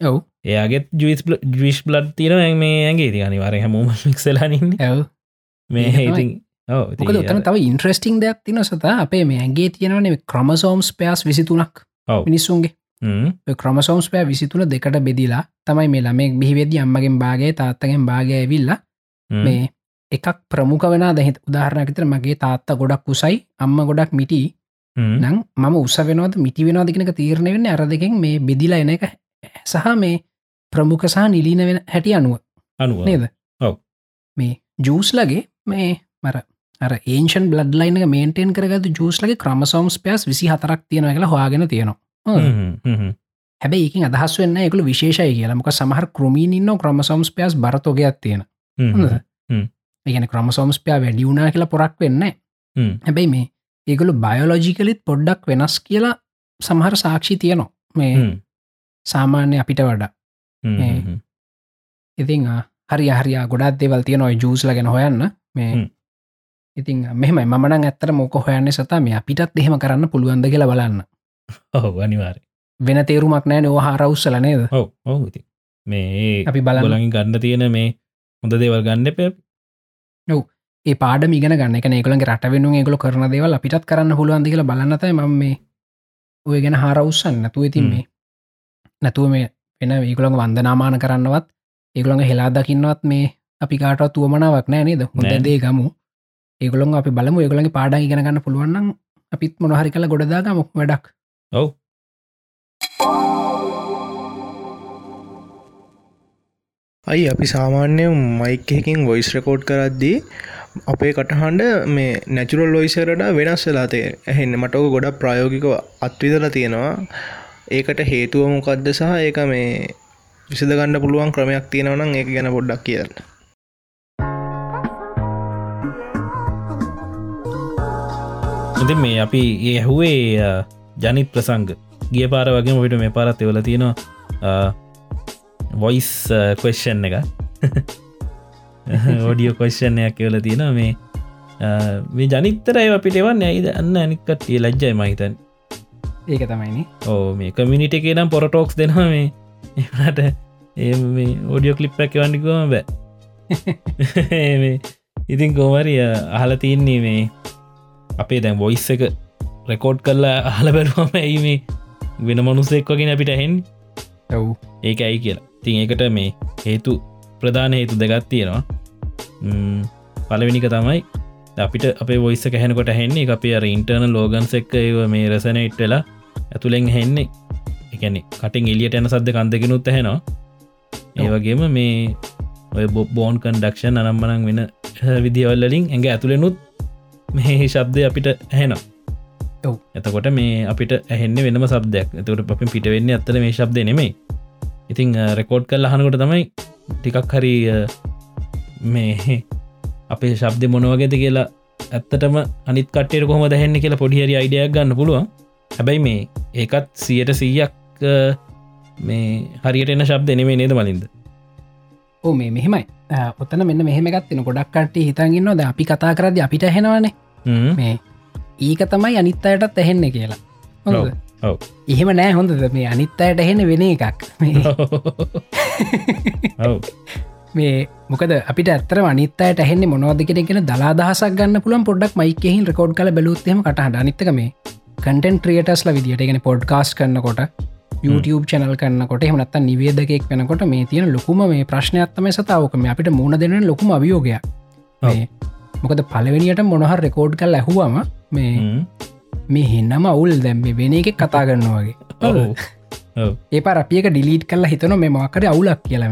ඔව්. එයාගේ ජවිස් ජවිස් බ්ලඩ් තියන මේ ඇගේ ති අනිවාර හැමෝම <laughs> ක්සලානින්න ඇව් මේ මොකද උතන තව ඉන්ට්‍රස්ටිං දෙයක් තින සතා. අපේ මේ ඇගේ තියෙනවන ක්‍රමසෝම්ස් පෑස් විසිතුනක් ඔව්. මිනිස්සුන්ගේ. ක්‍රමසෝම්ස් පෑ විසිතුන දෙකට බෙදිලා තමයි මේ ළමෙක් බිහිවෙදදි අම්මගෙන් භාගේ තාත්තගෙන් භාගය ඇවිල්ල. මේ එකක් ප්‍රමුඛ වෙන. දැහිත උදාහරණකිතර මගේ තාත්ත ගොඩක් කුසයි අම්ම ගොඩක් මිටි. හ්ම්. නං මම උස වෙනවද මිටි වෙනවාදකනක තීරණය වෙන්න අර දෙකෙන් මේ බෙදිලා එන එක සහ මේ ප්‍රමුඛ සහ නිලීන වෙන හැටි අනුව. අනුව. නේද? ඔව්. මේ ජූස්ලගේ මේ මර අර ඒන්ෂන් බ්ලඩ් ලයින මේන්ටේන් කරගතු ජූස්ලගේ ක්‍රමසෝම්ස් පෑස් විසි හතරක් තියෙන කියලා හවාගෙන තියෙනවා. හැබැයි ඒකින් අදහස් වෙන්න එකළු විශේෂය කියලා. මොක සමහර ක්‍රමීන් ඉන්න ක්‍රමසෝම්ස් පෑස් බරතෝගයක් තියෙන හ්ම්. හොඳද? හ්ම්. ඒගැන ක්‍රමසෝම්ස් පයා වැඩියුනා කියලා පොරක් වෙන්න. හැබැයි මේ ඒගොලු බයෝලෝජිකලිත් පොඩ්ඩක් වෙනස් කියලා සමහර සාක්ෂි තියනවා මේ. සාමාන්‍ය අපිට වඩා. ඉතිං හරි හරියා ගොඩත් දෙවල් තියෙනවා ජූස්ල ගැන හොයන්න මේ. ඉතින් මෙහම මන ඇත්තර මොක හොයන්න සතා මේ අපිටත් දෙහෙම කරන්න පුළුවන්ද කියලා බලන්න ඔව් අනිවාර වෙන තේරුමක් නෑ නෝ හරවස්සල නේද ඔව් ඉති මේ අපි බලන්න බලගින් ගන්න තියෙන මේ හොඳ දේවල් ගන්න එප ඒ පාඩ මිගෙන ගන්න. ඒකළගේ රට වෙනු ඒගොල කරන දේවල් අපිටත් කරන්න පුළුවන්දි කියලා බලන්නතයි ම මේ ඔය ගැන හාරවස්සන්න නැතුව ඉතින්. මේ නැතුව මේ වෙන ඒගොළඟ වන්දනාමාන කරන්නවත් ඒගොළඟ හෙලා දකින්නවත් මේ අපි කාටත් තුවමනාවක් නෑ නේද? හොඳ නෑ. දේ ගමු. ඒගොළොන් අපි බලමු. ඒගොළඟ පාඩ ඉගෙන ගන්න පුළුවන්න්න අපිත් මොනහරි කළ ගොඩදාගම. වැඩක්. ඔව් අයි අපි සාමාන්‍ය මයික් එකකින් වොයිස් රකෝඩ් කරද්දී අපේ කටහන්ඩ මේ නැචුරල් ලොයිසරට වෙනස් වෙලාතේ ඇහෙන්න. මටක ගොඩ ප්‍රයෝගිකව අත්විදල තියෙනවා. ඒකට හේතුව මොකක්ද සහ ඒක මේ විසිද ගන්න පුළුවන් ක්‍රමයක් තියෙනවනම් ඒක ගැන පොඩ්ඩක් කියන්න. ඉතින් මේ අපි ඒ ඇහුවේ ජනිත් ප්‍රසංග. ගිය පාර වගේ මොට මේ පාරත් එවල තියෙනවා. වොයිස් කොස්ෂන් එක ඕඩියෝ කොස්ෂණයක් කියවල තියෙන මේ අ, මේ ජනිතරය අපිට එවන්න ඇයිද අන්න අනිකටේ ලජ්ජයි මහිතන් ඒක තමයිනි ඕ මේ කමිනිට එක නම් පොරටෝක්ස් දෙනවා මේ. එට ඒ මේ ඕඩියෝ කලිප්පැක් වන්ඩිකෝම බෑ. <laughs> <laughs> ඉතින් කෝමරිය අහල තියන්නේ මේ අපේ දැන් බොයිස් එක රෙකෝඩ් කරලා අහල බැලුවම ඇයි මේ වෙන මනුස්සෙක් වගෙන අපිට හෙන් ඔව්. ඒක ඇයි කියලා. තින් ඒකට මේ හේතු ප්‍රධාන හේතු දෙගත් තියෙනවා. ම්, පලවෙනික තමයි අපිට අපේ වොයිස කැහෙනකොට හෙන්නේ අපේ අර ඉන්ටර්න ලෝගන්ස එක්ක ඒව මේ රසන ඉට්ටලා ඇතුළෙන් හෙන්නේ එකන කටින් එලියට යන සද්ද කන්දගෙනුත් ඇහෙනවා. ඒවගේම මේ ඔය බො බෝන් කන්ඩක්ෂන් අනම්මනක් වෙන විදිවල්ලින් ඇඟ ඇතුළෙනුත් මේ <laughs> ශබ්දය අපිට ඇහෙනවා. ඔව්. එතකොට මේ අපිට ඇහෙන්න වෙනම සබ්දයක් එතකට අපි පිට වෙන්න ඇත්තල මේ ශබ්ද නෙමේ ඉතිං රෙකෝඩ් කල් අහනකොට තමයි ටිකක් හරි මේ <laughs> අපේ ශබ්ද මොනවගෙද කියලා ඇත්තටම අනිත් කට්ටයට කොහොම දැහෙන්න කියලා පොඩිහරි අයිඩයක් ගන්න පුළුවන්. හැබැයි මේ ඒකත් සියට සීයක් මේ හරියට එන්න ශබ්ද නෙමේ නේද මලින්ද? ඕ මේ මෙහෙමයි. ආ, ඔතන මෙන්න මෙහෙමගත්තින ගොඩක් කට්ටි හිතන්ගන්නවද අපි කතා කරද අපිට හෙනවානේ. මේ ඒක තමයි අනිත් අයටත් ඇහෙන්න කියලා. එහෙම නෑ හොඳද? මේ අනිත් අයට එහෙන වෙන එකක්. මේ <laughs> මොකද අපිට ඇත්තර අනිත්තයට ඇහෙන්නේ මොනවද කෙනෙගෙන දලාදහසක් ගන්න පුළන් පොඩ්ඩක් මයිකෙහින් රකෝඩ් කල බැලුත්තෙම කටහට අනිත්තක මේ කටන් ක්‍රියටස්ල විදිට ගෙන පොඩ්කාස් කරන්නකොට YouTube චැනල් කන්නකොට එහමනත්ත නිවේදකෙක් වෙනකොට මේ තියෙන ලොකුම මේ ප්‍රශ්නයක්ත්තම සතාවකම. අපිට මුණ දෙන ලොකුම අභියෝගයක් මොකද පලවෙනියට මොනහර රෙකෝඩ් කල් ඇහුවම මේ. මේ හෙන්නම අවුල්. දැම් වෙන එක කතා ඔව්. ඔව්. ඒ පර අපියක ඩිලීට් කල්ලා හිතන මේ මකර අවුලක් කියල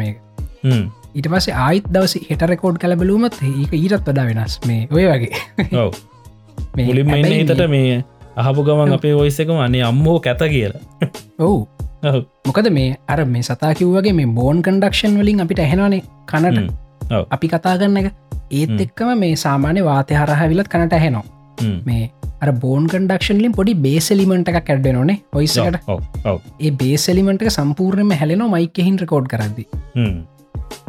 හ්ම්. ඊට පස්සේ ආයිත් දවස හෙට රෙකෝඩ් කල බලුමත් ඒක ඊටත් වඩා වෙනස්. මේ ඔය වගේ. <laughs> මේ මුලින්ම එන්න හිතට මේ අහපු ගමන්. අපේ ඔයිස්සකම අනේ අම්මෝ කැත කියලා. <laughs> ඔවු. මොකද මේ අර මේ සතාකිව්වගේ මේ බෝන් කන්ඩක්ෂන් වලින් අපිට ඇහෙනවානේ කනට. අපි කතා කරන්න එක. ඒත්. එක්කම මේ සාමාන්‍ය වාතය හරහ විලත් කනට ඇහෙනවා. මේ අර බෝන් කන්ඩක්ෂන්ලින් පොඩි බේසලිමට එකක් ඇඩ්ඩ නොනේ ඔව් ඒ බේසලිමට සම්පූර්ණයම හැලෙන මයිකහින් රකෝඩ් කරදදි.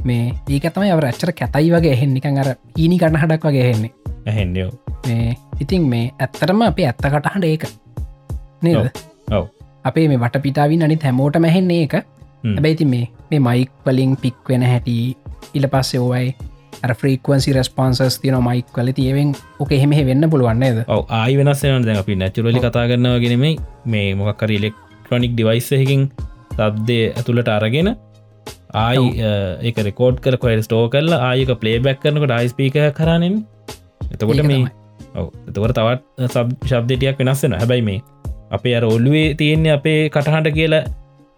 මේ ඒකතම අව අච්චර කැතයි වගේ එහෙන්නිකන් අර ඊනි කන්න හඩක් වගේ හෙන්නේ ඇහෙන්ඩියෝ මේ ඉතින් මේ ඇත්තරම අපේ ඇත්ත කටහට ඒක. නේද? ඔව් අපේ මේ වට පිටාවින් අනි හැමෝට මැහෙන්නේ එක. හැබැයිති මේ මේ මයික් වලින් පික් වෙන හැටි ඉල පස්සේ ඕවයි ෆ්‍රීකවන්සි රස්පන්සස් තියන මයික් කල තියවෙන් ඕක එහෙම වෙන්න පුළුවන්නේද ඔව ආයි වෙනස් වෙන දැ අපි නැචුරලි කතා කරන්නවා ගෙනෙමයි මේ මොකක්කර ඉලෙක්ට්‍රොනික් ඩිවයිස්සහකින් සබ්දය ඇතුළට අරගෙන ආයි ඒක රෙකෝඩ් කර කොය ස්ටෝ කරලා ආයක පලේ බැක් කරනකට යිස්පීක කරනෙන් එතකොට මේ. ඔව එතකොට තවත් සබ් ශබ්දටියක් වෙනස්සෙන හැබැයි මේ අපේ අර ඔල්ලුවේ තියෙන්නේ අපේ කටහට කියලා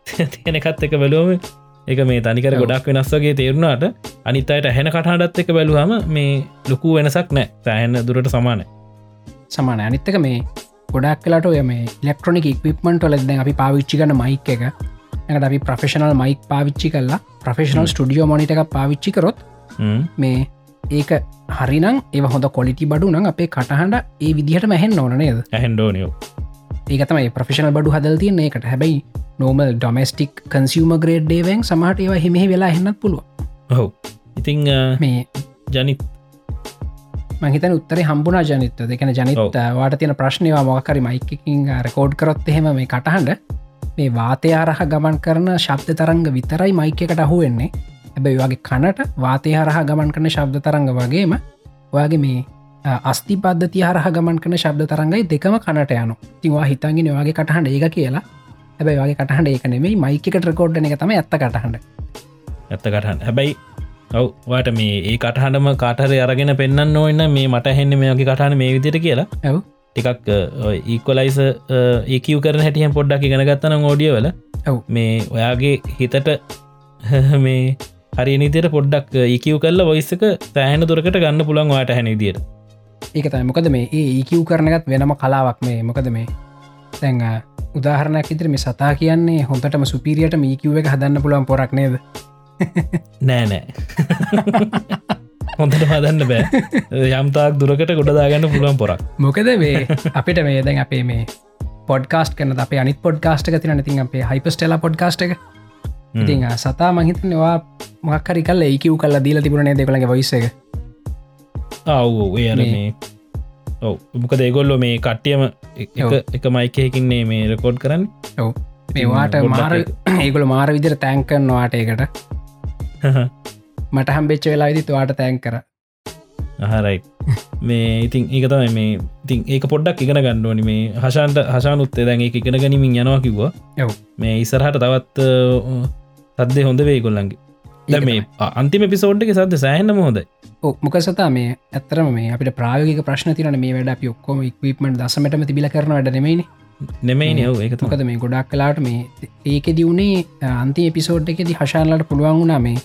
<laughs> තියෙනකත් එක බැලුවම එක මේ තනිකර. ගොඩක් වෙනස්වගේ තේරුණාට අනිත් අයට හැන කටහටත් එක බැලුවම මේ ලොකු වෙනසක් නෑ. සෑහන්න දුරට සමාන සමාන අනිත්තක මේ ගොඩක් කලට ඔය මේ ඉලෙක්ට්‍රොනික ඉක්විප්මට ලද අපි පාවිච්චි කන මයික් එක එකට අපි ප්‍රෆෙෂනල් මයික් පාවිච්චි කල්ලා ප්‍රෆෙෂනල් ස්ටඩියෝ මොනිට එක පාවිච්චි කරොත් මේ ඒක හරිනම් ඒ හොඳ කොලිටි බඩු නම් අපේ කටහඬ ඒ විදිහට මැහෙන් ඕන නේද? ඇහන්ඩෝනියෝ ඒකතමයි ප්‍රෆෙෂනල් බඩු හදල් තියන්නේ එකට හැබැයි නෝමල් ඩොමස්ටික් කන්සියම ග්‍රේඩ්ඩේවෙන් සමහට ඒවා හෙමෙහි වෙලා හෙන්නත් පුළුව ඔහු ඉතිං මේ ජනිත්. මහිතන උත්තර හම්බුනා ජනිත දෙකන ජනිත. වාට තියෙන ප්‍රශ්නයවා මොකරි මයිකකින් රකෝඩ් කරොත් එහෙම මේ කටහඬ මේ වාතය අරහ ගමන් කරන ශබ්ද තරංග විතරයි මයික එකට අහුවෙන්නේ හැබැයි වගේ කනට වාතය හරහ ගමන් කරන ශබ්ද තරංග වගේම ඔයාගේ මේ අස්ති පද්ධති හරහ ගමන් කන ශබ්ද තරංගයි දෙකම කනට යනු තිවා හිතන්ගෙන වගේ කටහඬ ඒක කියලා. හැබැයි වගේ කටහඬ ඒක නෙමයි මයිකට රකෝඩ්න එක තම ඇත්ත කටහඬ. ඇත්තකටහන් හැබැයි ඔව් වාට මේ ඒ කටහඬම කාටර අරගෙන පෙන්න්න ඕන්න මේ මට හෙන්න මේගේ කටහන මේ විදිට කියලා. ඇව් ටිකක් ඒකොලයිස ඒකව කරන හැටියන් පොඩ්ඩක් ඉගෙන ගත්තන ෝඩියවල ඔව්. මේ ඔයාගේ හිතට <laughs> මේ හරි නිතයට පොඩ්ඩක් ඒකව කල්ල වයිස්සක සෑහන දුරකට ගන්න පුළන් වාට හැන දිට ඒක තයි මොකද මේ ඒ ඒකව් කරනගත් වෙනම කලාවක් මේ. මොකද මේ තැන් උදාහරණයක් ඉදිරි මේ සතා කියන්නේ හොඳටම සුපිරියට මීකිව් එක හදන්න පුළුවන් පොරක් නේද? නෑ නෑ. හොඳට හදන්න බෑ. යම්තාක් දුරකට ගොඩදාගන්න පුළුවන් පොරක්. මොකද මේ අපිට මේ දැන් අපේ මේ පොඩ්කාස්ට කන අප අනි පොඩ්කාස්ට තින ඉතින් අපේ හයිපස්ටෙල පොඩ්කාස්ට එක. ඉතින් සතා මහිතනවා මක්කරි කල් ඒකව් කල්ලා දීල තිබුණේ දෙකළගේ වයිස ඒ මේ- මේ ඔව උමක දෙගොල්ලො මේ කට්ටියම එක- මයිකයකින්නේ මේ රෙකෝඩ් කරන්න? ඔව. මේවාට මාර <coughs> ඒගොල මාර විදිර තැන්කන්න වාට එකට මට හම්බෙච්ච වෙලා විදි තුවාට තැන් කර හරයි මේ ඉතින් ඒක තමයි මේ ඉතින් ඒක පොඩ්ඩක් ඉගෙන ගණ්ඩුවනි මේ හශාන්ට හසානුත්තේ දැන් ඒක ඉගෙන ගනිමින් යනවා කිව්වා. මේ ඉස්සරහට තවත් සද්දය හොඳ වේ ගොල්ලන්ගේ දැ මේ අන්තිම පිසෝඩ්ක සද්ද සෑහන්නම හොඳයි මොක සතා මේ ඇතරම මේ අපිට ප්‍රායෝගික ප්‍රශ්න තිරන මේ වැඩ අපි ඔක්කොම ඉක්වීමට දසමටම තිබිල කරන වැඩ නෙමයිනි. නෙමයි නව ඒක මොකද මේ ගොඩක් කලාට මේ ඒක දියුණේ අන්ති එපිසෝඩ් එකෙදි හශාන්ලට පුළුවන් වුණා මේ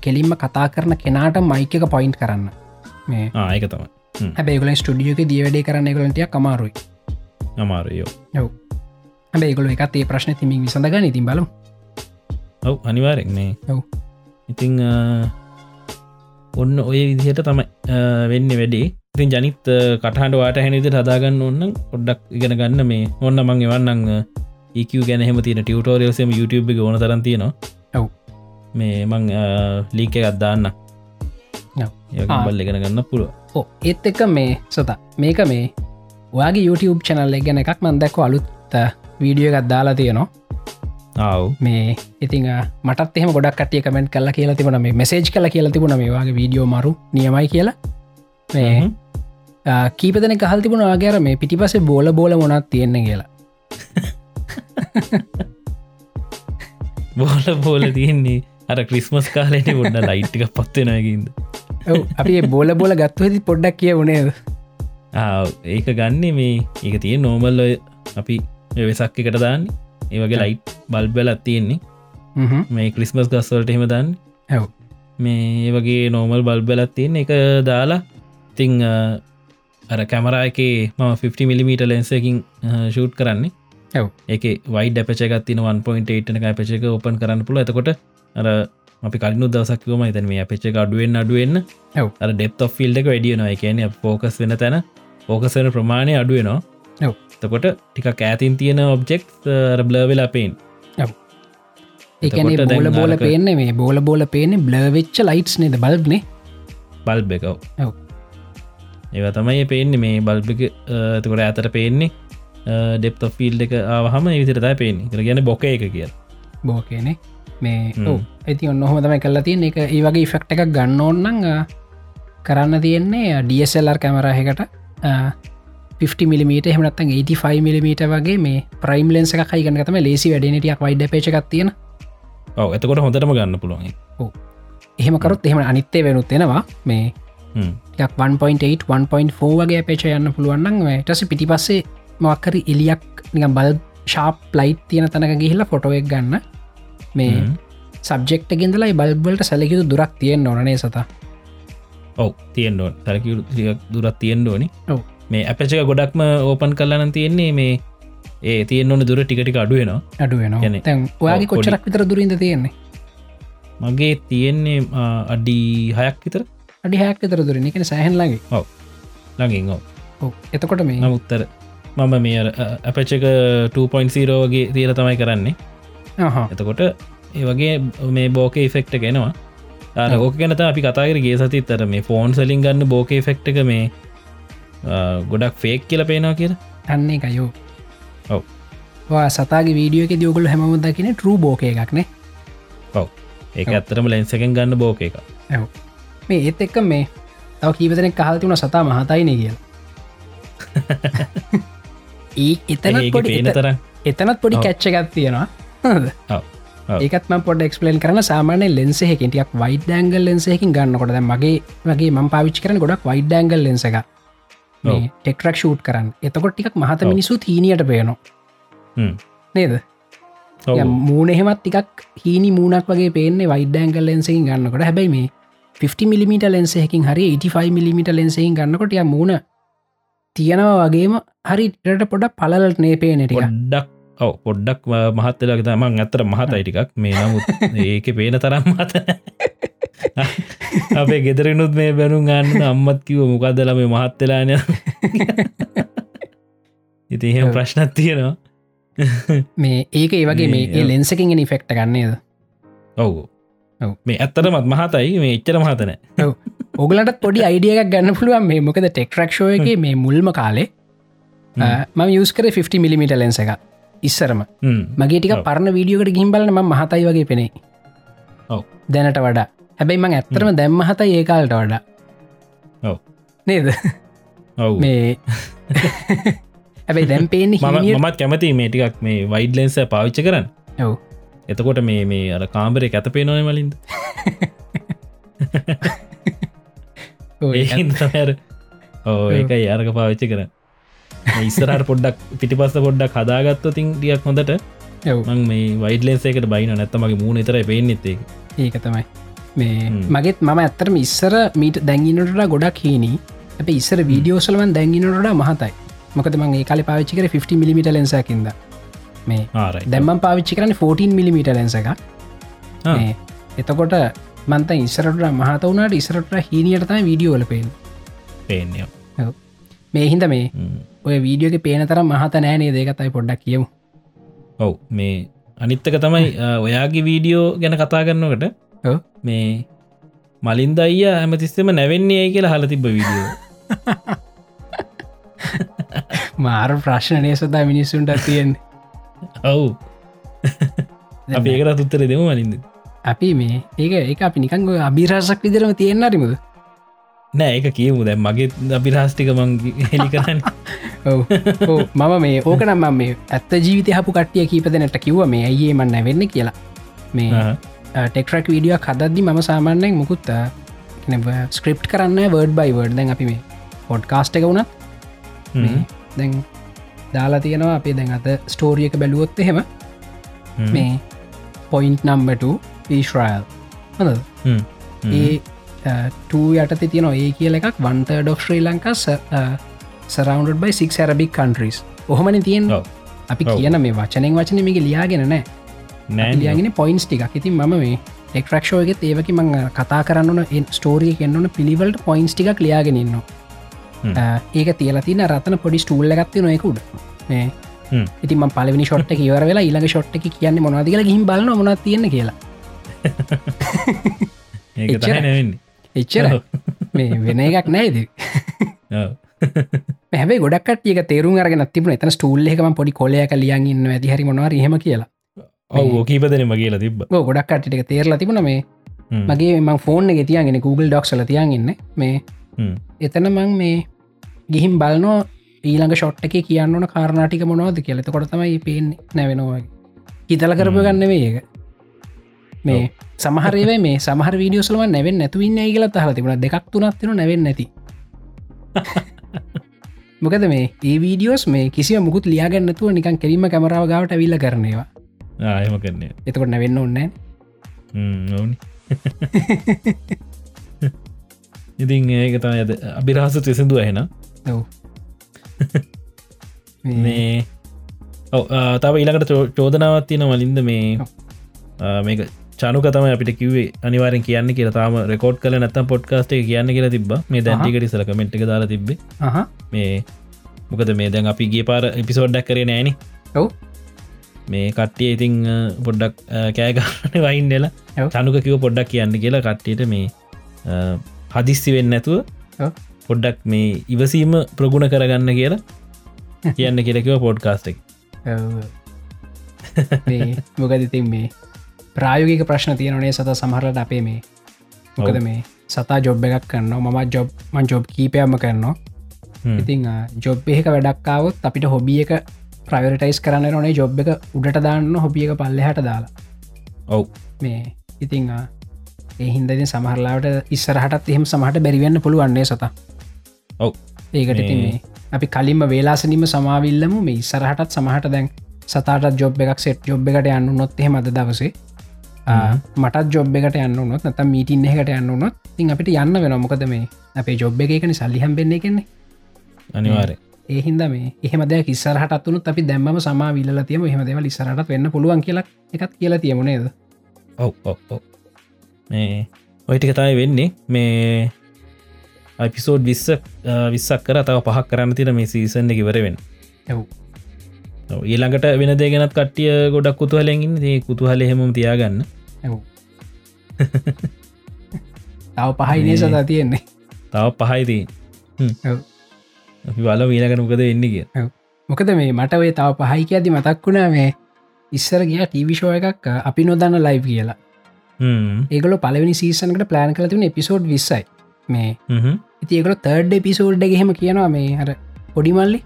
කෙලින්ම කතා කරන කෙනාට මයික එක පොයින්් කරන්න. මේ ඒක තමයි. හැබේගල ස්ටඩියෝක දියවැඩේ කරන්න ගලටිය කමාරුයි අමාරයෝ. හැබේගොල එකත් ඒ ප්‍රශ්න තිමින් විසඳගන ඉතින් බලු ඔව් අනිවාරෙක්නේ ඔව්. ඉතිං ඔන්න ඔය විදිහට තමයි වෙන්න වැඩේ ඉතින් ජනිත් අ, කටහන්ට වාට හැනිද හදාගන්න ඔන්න පොඩ්ඩක් ඉගෙන ගන්න මේ ඔන්න මං එවන්නං ඒක ගැන හෙම තින ටියටෝරියල්සම YouTube එක ඕන තරන් තියෙනවා ඔව්. මේ මං ලීක එකත් දාන්න ඔව්. ආ. බල් ඉගෙන ගන්න පුළුව ඕ ඒත් එක මේ සත මේක මේ ඔයාගේ YouTube චැනල්ල ගැන එකක් මන්දැක්ව අලුත් වීඩියෝ එකත් දාලා තියෙනවා මේ ඉතිං මටත් එහම ගොඩක් කටිය කමෙන්ට් කල්ල කියලා තිබන මේ මෙසේජ් කල කියලා තිබුණ. මේ වගේ වීඩියෝ මරු නියමයි කියලා. මේ. කීපතන කහල් තිබුණ ආගේර මේ පිටිපසේ බෝල බෝල මොනත් තියෙන්න කියලා. <laughs> බෝල බෝල තියෙන්නේ අර ක්‍රිස්මස් කාලයට ගොඩ ලයිට්ටික පත්වෙනකින්ද ඔව්, අපි බෝල බෝල ගත්තු ඇති පොඩ්ඩක් කිය ආව්, ඒක ගන්න මේ ඒක තිය නෝමල් ඔය අපි වෙසක් එකට දාන්න ඒවගේ ලයිට් බල්බලත් තියෙන්නේ. මේ ක්‍රිස්මස් ගස්වලට එහෙම දන්න. ඇව් මේ ඒ වගේ නෝමල් බල්බලත් තියන්න. එක දාලා තිං අර කැමරා එක මම 50 මිලිමීට ලෙන්සකින් ෂූට් කරන්නේ. ඔව්. ඒක වයි ඩපචකත් තින 1.8 එක පචක ඔපන් කරන්න පුළ එතකොට අර අපි කලිනු දවසක්කවම එතන මේ අපච්ච අඩුවෙන් අඩුවෙන්න්න ඔව්. අර ඩෙප් ෆිල්ඩ එක වැඩියනවා කියන ෆෝකස් වෙන තැන ෝකසන ප්‍රමාණය අඩුවනවා. තකොට ටික කෑතින් තියෙන ඔබ්ජෙක්් බ්ලවෙලා පේෙන් දැන් බෝල බෝල පේන්නේ මේ බෝල බෝල පේන බ්ලවෙච්ච ලයිට්ස් නේද බල්බ්නේ බල්බ එකව. ඒව තමයි පේන්නේ මේ බල්බික ඇතකොට ඇතට පේන්නේ ඩෙප්ත ෆිල් එක ආවහම විතරතයි පේන්නේ. කර ගැන බොක එක කිය බෝකනේ මේ ඇති ඔන්න හොම තමයි කල්ලා තියන එක ඒ වගේ ෆෙක්ට එකක් ගන්න ඕන්නං කරන්න තියෙන්නේ DSLR කැමරහකට 50 මිලිමට හමනත්තන් 85 මිලිමට වගේ මේ ප්‍රයිම් ලෙන්ස එක කයිගන්න තම ලේසි වැඩනටියක් වයිඩ පේචකක් තියෙන. ඔව එතකොට හොඳටම ගන්න පුළුවන් එහෙමකරොත් එහෙම අනිත්තේ වෙනුත් එෙනවා. මේ හ්ම්. යක් 1.8 1.4 වගේ පේච යන්න පුළුවන්න්න ටස පිටි පස්සේ මොක්කර එලියක් නිකම් බල් ශාප් ලයිට් තියෙන තැනක ගිහිල්ලා ෆොටෝයක් ගන්න. මේ. සබ්ෙක්ට ගෙන්දලයි බල්බලට සැලකිතු දුරක් තියෙන් ඕනේ සතා? ඔව තියෙන්ඩුවන් සැරකි දුරත් තියෙන්ඩෝනි ඔව්. මේ අපචක ගොඩක්ම ඕපන් කල්ලන තියෙන්නේ මේ ඒ තියෙන් ඕන දුර ටිකටි අඩුවෙන කියන්නේ තැන් ඔයාගේ කොච්චරක් විතර දුරින්ද තියෙන්නේ? මගේ තියෙන්නේ අඩි හයක් විතර. අඩි හැක් විතර දුරින්. එකන සෑහන්ලගේ ළඟින්. ඔව. ඔව්. එතකොට මේ නමුත්තර මම මේ අපචක 2.0 වගේ තියර තමයි කරන්නේ. එතකොට ඒ වගේ මේ බෝක ෆෙක්ට ගෙනවා. ඕක ගැනත අපි කතාගර ගේ සතිත්තර මේ ෆෝන් සලින් ගන්න බෝක ෆෙක්ට එක මේ ගොඩක් ෆේක් කියල පේනවා කියලා? අන්නේ එකයෝ ඔව්. සතාගේ වීඩියෝ එක දියෝගල හැමමුදකින ටරු බෝක එකක්නේ ඔව. ඒ ඇත්තරම ලැන්සකෙන් ගන්න බෝක එක ඇව මේ ඒත් එක්ක මේ තව කීපතනෙක් කහල්තිවුණ සතා මහතයින කියල. ඒ <laughs> එතනත් ඒක පොඩි පේන තරම්. එතනත් පොඩි. කැච්ච එකක් තියෙනවා. ඒකත්ම පොඩ එක්ස්පලන් කරන සාමානය ලෙන්සෙහකිටියක් වයිඩ ඩංගල් ලෙන්සෙහකින් ගන්නකොට මගේ වගේ ම පාවිච් කරන ගොඩක් වයිඩ ඩංගල් ලෙන්ස එක ඔව්. ටෙක්රක් ෂූට් කරන්න එතකොට ටික් මහත. මිනිසු තීනයට පේනවා. නේද. මූන එහෙමත් ටිකක් හීනි මූනක් වගේ පේන්නේ වයිඩ්ඩෑන්ගල් ලෙන්සකින් ගන්නකොට හැබයි මේ 50 මිලිමිට ලෙන්සයකින් හරි 85 මිලිමිට ලෙන්සයින් ගන්නකොට ය මූුණ තියෙනවා වගේම හරි ට පොඩ පලලට නේපේ නැටික පොඩ්ඩක් ඔව පොඩ්ඩක් මහත්තලක තමන් ඇතර මහතයි ටිකක්. මේ නමුත් ඒක පේන තරම් මත <laughs> අපේ ගෙදරනුත් මේ බැනු ගන්න අම්මත් කිව මොකක්දල මේ මහත්තලාන <laughs> ඉති එහෙම. ප්‍රශ්නත් තියෙනවා. <laughs> මේ ඒක ඒ වගේ මේ. ලෙන්සකින් ෆෙක්ට ගන්නේද ඔවු. මේ ඇත්තරමත් මහතයි මේ එච්චර මහතන ඔගලට පොඩි අයිඩියක් ගන්න පුළුවන්. මේ මොකද ටෙක්රක්ෂෝ එක මේ මුල්ම කාලේ ම යස්කර 50 මිලිමිට ලෙන්ස එක ඉස්සරම. මගේ ටික. පරණ වීඩියෝකට ගිහිම්බලන ම මහතයි වගේ පෙනේ. ඔව්. දැනට වඩා. හැබැයි මං ඇත්තරම දැම්ම හතයි ඒකාලට වඩා. නේද? මේ <laughs> හැබැයි දැම් පේන්නේ මම හිමියට මත් කැමති මේ ටිකක් මේ වයිඩ්ලෙන්ස පාවිච්ච කරන්න. ඔව්. එතකොට මේ මේ අර කාම්බරය ඇත පේ නොය මලින්ද? <laughs> ඔව්, <laughs> ඒක- යාරක පාවිච්චි කර ඉස්සරට පොඩ්ඩක් පිටිපස්ස පොඩ්ඩක් හදාගත්ත තින් ටියක් හොඳට. ඔව්. මං වයිඩලෙන්සේකට බයින නැත්තමගේ මූුණ තර පේනෙත්තේ ඒක. තමයි. මේ. මගෙත් මම ඇත්තරම ඉස්සර මීට දැංගිනට ගොඩක් හීනි. අප ඉස්සර වීඩියෝසලවන් දැංගිනට මහතයි. මොකද මං ඒ කාල පාවිච්චිකර 50 මිලිමිට ලෙන්සකින්ද මේ දැම්ම පාවිච්චි කරන 14 මිලිමිට ලෙන්ස එක මේ එතකොට මන්ත ඉස්සරට මහත වුණට ඉස්සරට හීනියට තම වීඩියෝල පේෙන් පේනය මේ හින්ද මේ ඔය වීඩියෝක පේන තරම් මහත නෑනේ දේකතයි පොඩ්ඩක් කියමු. ඔව් මේ අනිත්තක තමයි ඔයාගේ වීඩියෝ ගැන කතා කරන්නකට. මේ මලින්ද අයිය ඇමතිස්සම නැවෙන්නේ ඇයි කියලා හල තිබ වීඩියෝ මාර ප්‍රශ්නනය සදා මිනිස්සුන්ට තියෙන් ඔවු. අප ඒකට තුත්තර දෙම මලින්ද. අපි මේ ඒක ඒ අපි නිකංග අභිරාසක් විදිරම තියෙන්න්න රිමුද නෑ ඒක කියමු. දැ මගේ අභිරාස්ටික මං හෙලි කරන්න. <laughs> මම මේ ඕකනම් මම මේ ඇත්ත ජීවිත හපු කටිය කීපදනට කිව්ව මේ අයියේ මන්න වෙන්න කියලා. මේ ටෙක්ටරක් වීඩියෝ කදද්දි ම සාමාන්‍යයෙන් මුකුත් ස්ක්‍රප් කරන්න වර්ඩ් බයි වර්ඩ් දැන් අපි මේ පොඩ්කාස්ට එක වුණත් දැන් දාලා තියෙනවා අපේ දැන් අත ස්ටෝරිය එක බැලුවොත් එහෙම මේ පොයින්් නම්බට ඊශ්‍රයිල් හොඳ ඒ යට තියන ඒ කියල එකක් වන්ත ඩොක් Sri Lanka surrounded by six Arabic countries ඔහොමන තියෙන්. අපි. කියන මේ වචනෙන් වචන මේක ලියාගෙන නෑ. නෑ ලියගෙන පොයින්ස් ටික් ඉතින් ම මේ එක්රක්ෂෝයගෙත් ඒවකි මං කතා කරන්න ස්ටෝරිය කන්නන පිළිවලට පොයින්ස් ටික් ලියාගෙනන්න ඒක තියලා තින රතන පොඩි ස්ටූල්ල ගත්ති නොයකුඩ. ඉතින් ම පලවිනි ෂොට්ට කියවර වෙලා ඊළඟ ෂොට්ට එක කියන්න මොනවාද කියලා ගිහිම් බලන මොනත් තියෙන කියලා. <laughs> නැවෙන්නේ. එච්චර <laughs> මේ වෙන එකක් නෑද ඔව්. හැබේ ගොඩක් ඒක තේරුම් අරගෙන තිබන එතන ස්ටූල් එකම පොඩි කොලයක ලියන් ඉන්න ඇති හරි මොනවාර හෙම කියලා. ඔව් කීපදනම කියලා තිබ්බ. ඕ ගොඩක් කට්ටික තේරලා තිබුණ. මේ. මගේ ම ෆෝන් එක තියන්ගෙන Google ඩොක්සල තියන් ඉන්න. මේ. එතන මං මේ ගිහිම් බලනෝ ඊළඟ ෂොට් එක කියන්න ඕන කාරණටික මොනවද කියලත කොට තමයි පේෙන් නැවෙනවාගේ හිතල කරප. ගන්න වේ ඒක. මේ සමහරේ මේ සමහර වීඩියෝසලම නැවෙන් නැතුවන්න කියලා තහල තිබුණ. දෙකක් තුනත්තින නැවෙන් නැති <laughs> මොකද මේ ඒ වීඩියෝස් මේ කිසි මුකුත් ලියගන්නතුව නිකන් කෙරීම කැමරාව ගාවට විල්ල කරනවා ආයම කරන්නේ. එතකොට නැවෙන්න ඔන්න ඕනි. ඉතින් ඒක තම ඇද අභිරහස විසඳුව එහෙන ඔව්. <laughs> මේ ඔව් තව ඊළඟට චෝ- චෝදනාවත් තියෙන වලින්ද මේ මේක චනුක තම අපිට කිවේ අනිවාරෙන් කියන්න කියලා. තාම රෙකෝඩ් කල නැත්තම් පොඩ්කාස්ට කියන්න කියලා තිබ මේ දැන්ටිකට සල කමෙන්ට් එක දාලා තිබේ අහ. මේ මොකද මේ දැන් අපි ගිය පාර එපිසෝඩ්ඩක් කරේ නෑන. ඔව්. මේ කට්ටිය ඉතිං පොඩ්ඩක් කෑගන්න <laughs> වයින්ඩලා ඔව්. චනුක කිව පොඩ්ඩක් කියන්න කියලා කට්ටියට මේ හදිස්සි වෙන්න නැතුව ඔව්. පොඩ්ඩක් මේ ඉවසීම ප්‍රගුණ කරගන්න කියලා <laughs> කියන්න කියලකිව පොඩ්කාස්ට එක. මේ මොකද ඉතින් මේ ප්‍රායෝගික ප්‍රශ්න තියනනේ සත සමහරලට අපේ මේ. මොකද මේ සතා ජොබ් එකක් කරන්න මම ජොබ් මන් ජොබ් කීපයම කරනවා. ඉතිං ජොබ් එක වැඩක්කාවත් අපිට හොබිය එක ප්‍රවටයිස් කරන්න නොනේ ජොබ් එක උඩට දාන්න හොබිය එක පල්ලෙහට දාලා. ඔව්. මේ ඉතිං ඒ හින්දති සමහරලාට ඉස්සරහටත් එහෙම සමහට බැරිවෙන්න පුළුවන්න්නේ සත. ඔව්. ඒකට ඉතින් මේ- අපි කලින්ම වේලාසනීම සමාවිල්ලම. මේ ඉස්සරහටත් සමහට දැන් සතාට ජොබ් එකක් සෙට් ජොබ් එකට යන්න නොත්හෙ මද දවසේ ආ, මටත් ජොබ් එකට යන්න නොත් නත මීටින් එකට යන්න නොත් තින් අපිට යන්න වෙන මොකද මේ අපේ ජොබ් එකන සල්ලිහම් වෙන්නේ කෙන්නේ අනිවාරය ඒහින්ද මේ එහෙමද කිස්සරහට වුණු අපි දැම්ම සමාවිල්ල තියම. එහෙම දෙව ලිසරට වෙන්න පුළුවන් කියලා එකත් කියලා තියමුණේද ඔව් ඔව් මේ ඔයිටි කතායි වෙන්නේ. මේ අයිපිසෝඩ් විස්ස විස්සක් කර තව පහක් කරන්න තින මේ සීසන් එක වරවෙන් ඇව් ඊළඟට වෙන දේගෙනත් කට්ටිය ගොඩක් kuතුහලෙන්ගින් ඒ kuතුහල එහෙම තියාගන්න. තව පහයිනේ සතා තියෙන්නේ? තව. අපි බල වීලකට මොකද වෙන්න කිය මොකද මේ මට ඔය තව පහයික ඇති මතක් වුණා මේ ඉස්සර ගිය ටීවිශෝ එකක් අපි නොදන්න ලයි් කියලා. ඒගල පලවෙනි සීසනකට ප්ලෑන් කළ තිබුණ එපිසෝඩ් විස්සයි. මේ ඉති ඒකල තර්ඩ් එපිසෝඩ් එක හෙම කියනවා මේ හර පොඩිමල්ලි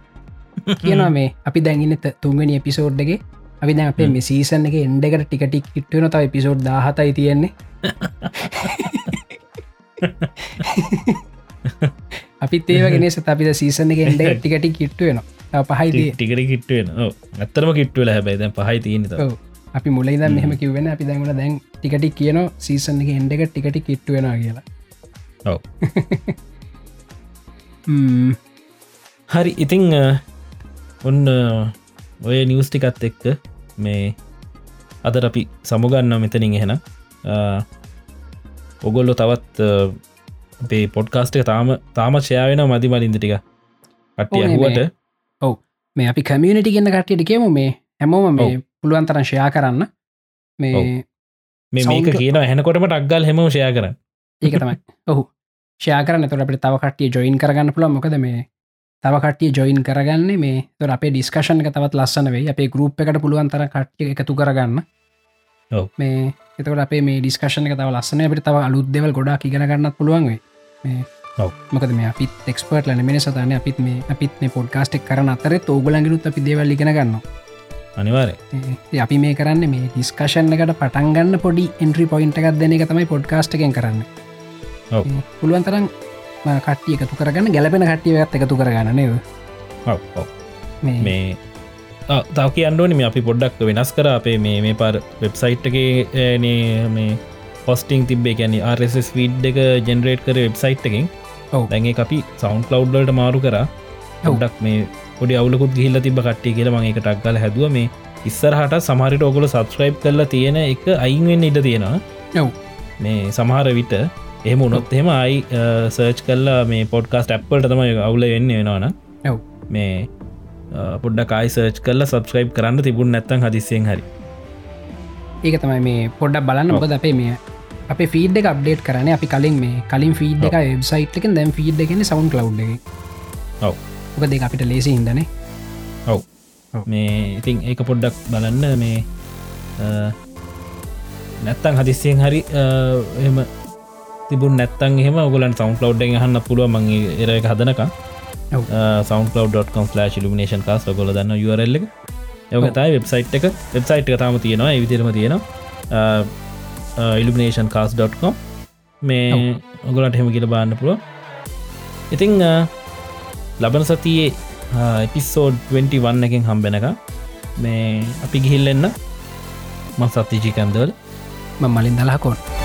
කියනවා මේ. අපි දැන්ගන්න තුන්ගනි එපිසෝඩ්ඩගේ අපි දැන් අපේ මේ සීසන් එක එන්ඩකට ටිකටික් කිට්ටුවන තව එපිසෝඩ් දාහතයි තියෙන්නේ. <laughs> අපිත් ඒවගෙන සත අපිට සීසන එක එන්ඩ ටිකටි කිට්ටුවෙනවා පහයිතිය ටිකට කිට්ටුවෙන ඇත්තරම කිට්ටුවල හැබයි දැන් පහයි තියනත ඔව්. අපි මුලයිද මෙහම කිවෙන අපි දැන්වල දැන් ටිකටි කියන සීසන් එක එන්ඩ එක ටිකටි කිට්ටුවෙන කියලා. ඔව්. <laughs> හරි. ඉතිං ඔන්න ඔය නිවස්ටිකත් එක්ක මේ අදර අපි සමුගන්න මෙතනින් එහෙන ඔගොල්ලො තවත් අපේ පොඩ්කාස්ට එක තාම තාම ෂයාවෙන මදි මලින්ද ටික. කට්ටිය. ඇහුවට. මේ අපි කමියනිටි ගන්න කට්ටියට කියමු මේ හැමෝම මේ පුළුවන්තරන් ෂයා කරන්න. මේ ඔව්. මේ මේක කියන හැනකොටම ටක්ගල් හෙම ෂය කරන්න. ඒක තමයි. ඔහු ෂයා කරන්න. තුර අපට තව කට්ටිය ජොයින් කරගන්න පුළ මොකද මේ තව කට්ටිය ජොයින් කරගන්න මේ. තොර අපේ ඩිස්කශන එක තවත් ලස්සන වේ අපේ ගරුප් එකට පුළුවන්තර කට්ටිය එකතු කරගන්න. මේ එතකට අපේ මේ ඩිස්කශන එක තව ලස්සන අපට තව අලුත් දෙවල් ගොඩා ඉගෙන ගන්නත් පුළුවන්වේ මේ. මොකද මේ අපිත් එක්ස්පර්ට ලන මෙන සතන අපිත් මේ අපිත් මේ පොඩ්කාස්ටෙක් කරන අතරත් ඕගලගලුත් අපි දේවල් ඉගෙන ගන්න අනිවාරය ඒ අපි මේ කරන්න මේ ඩිස්කශන් එකට පටන්ගන්න පොඩි එන්ට්‍රි පොයින්ට එකක් දෙන එක තමයි පොඩ්කාස්ට එකෙන් කරන්න. ඔව්. කට්ටිය එකතු කරගන්න ගැලපෙන කට්ටියවත් එකතු කරගන්න නේව. මේ තව කියන්නඩෝනි මේ අපි පොඩ්ඩක් වෙනස් කර අපේ මේ මේ පර වෙබ්සයිට්ගේ මේ පොස්ටිං තිබේ ගැන RSS වීඩ් එක ජෙනරේට් කර වෙබ්සයිට් එකින් ඔව්. දැන් එක අපි සෞන්් කලව්ඩලට මාරු කර ඔව්ඩක් මේ පොඩි අවුලකුත් ගිහිල්ල තිබ කට්ටිය කියල මගේ එක ටක්ගල හැදුව මේ ඉස්සරහට සමහරිට ඔගොල සබස්ක්‍රයිබ් කරලා තියෙන එක අයින්වෙන්න ඉඩ තියෙනවා. මේ සමහර විට එහම උනොත් එහෙම අයි සර්ච් කල්ලා මේ පොඩ්කාස්ට ඇප්පල්ට තමයි අවුල වෙන්න වෙනවාන ඔව්. මේ පොඩ්ඩ කායි සර්ච් කල්ල සබස්ක්‍රයිබ් කරන්න තිබුණ නැත්තන් හදිසියෙන් හරි. ඒක තමයි මේ පොඩ්ඩක් බලන්න. මොකද අපේ මේ අප ෆීඩ් එක අප්ඩේට් කරන අපි කලින් මේ කලින් ෆීඩ් එක වෙබ්සයිට් එක දැම් ෆීඩ් එකන සවන් කලව් එක ඔව්. ඔක දෙක අපිට ලේසි ඉදනේ ඔව්. මේ ඉතින් ඒක පොඩ්ඩක් බලන්න මේ අ, නැත්තං හදිස්සියෙන් හරි අ, එම තිබුණ නැත්තන් එහම ගලන් සවන් ලව්ඩෙන් හන්න පුළුව මගේ එර එක හදනක. සවන්ලව්.com ලිමිනේෂන් කාස් ගොල දන්න යරල්ල එක. ඔව්. යකතයි වෙබ්සයිට් එක. වෙබ්සයිට් එක තාම තියෙනවා විදිරම තියෙනවා. ඉල්ිනේෂන් කාස්.com මේ ඔගලට හෙම කියල බාන්න පුළුව ඉතිං ලබන සතියේ එපිස්සෝඩ් 21 එකින් හම්බෙනක මේ අපි ගිහිල්ලෙන්න මත් සත්තිජිකන්දවල ම මලින් දලාකොන්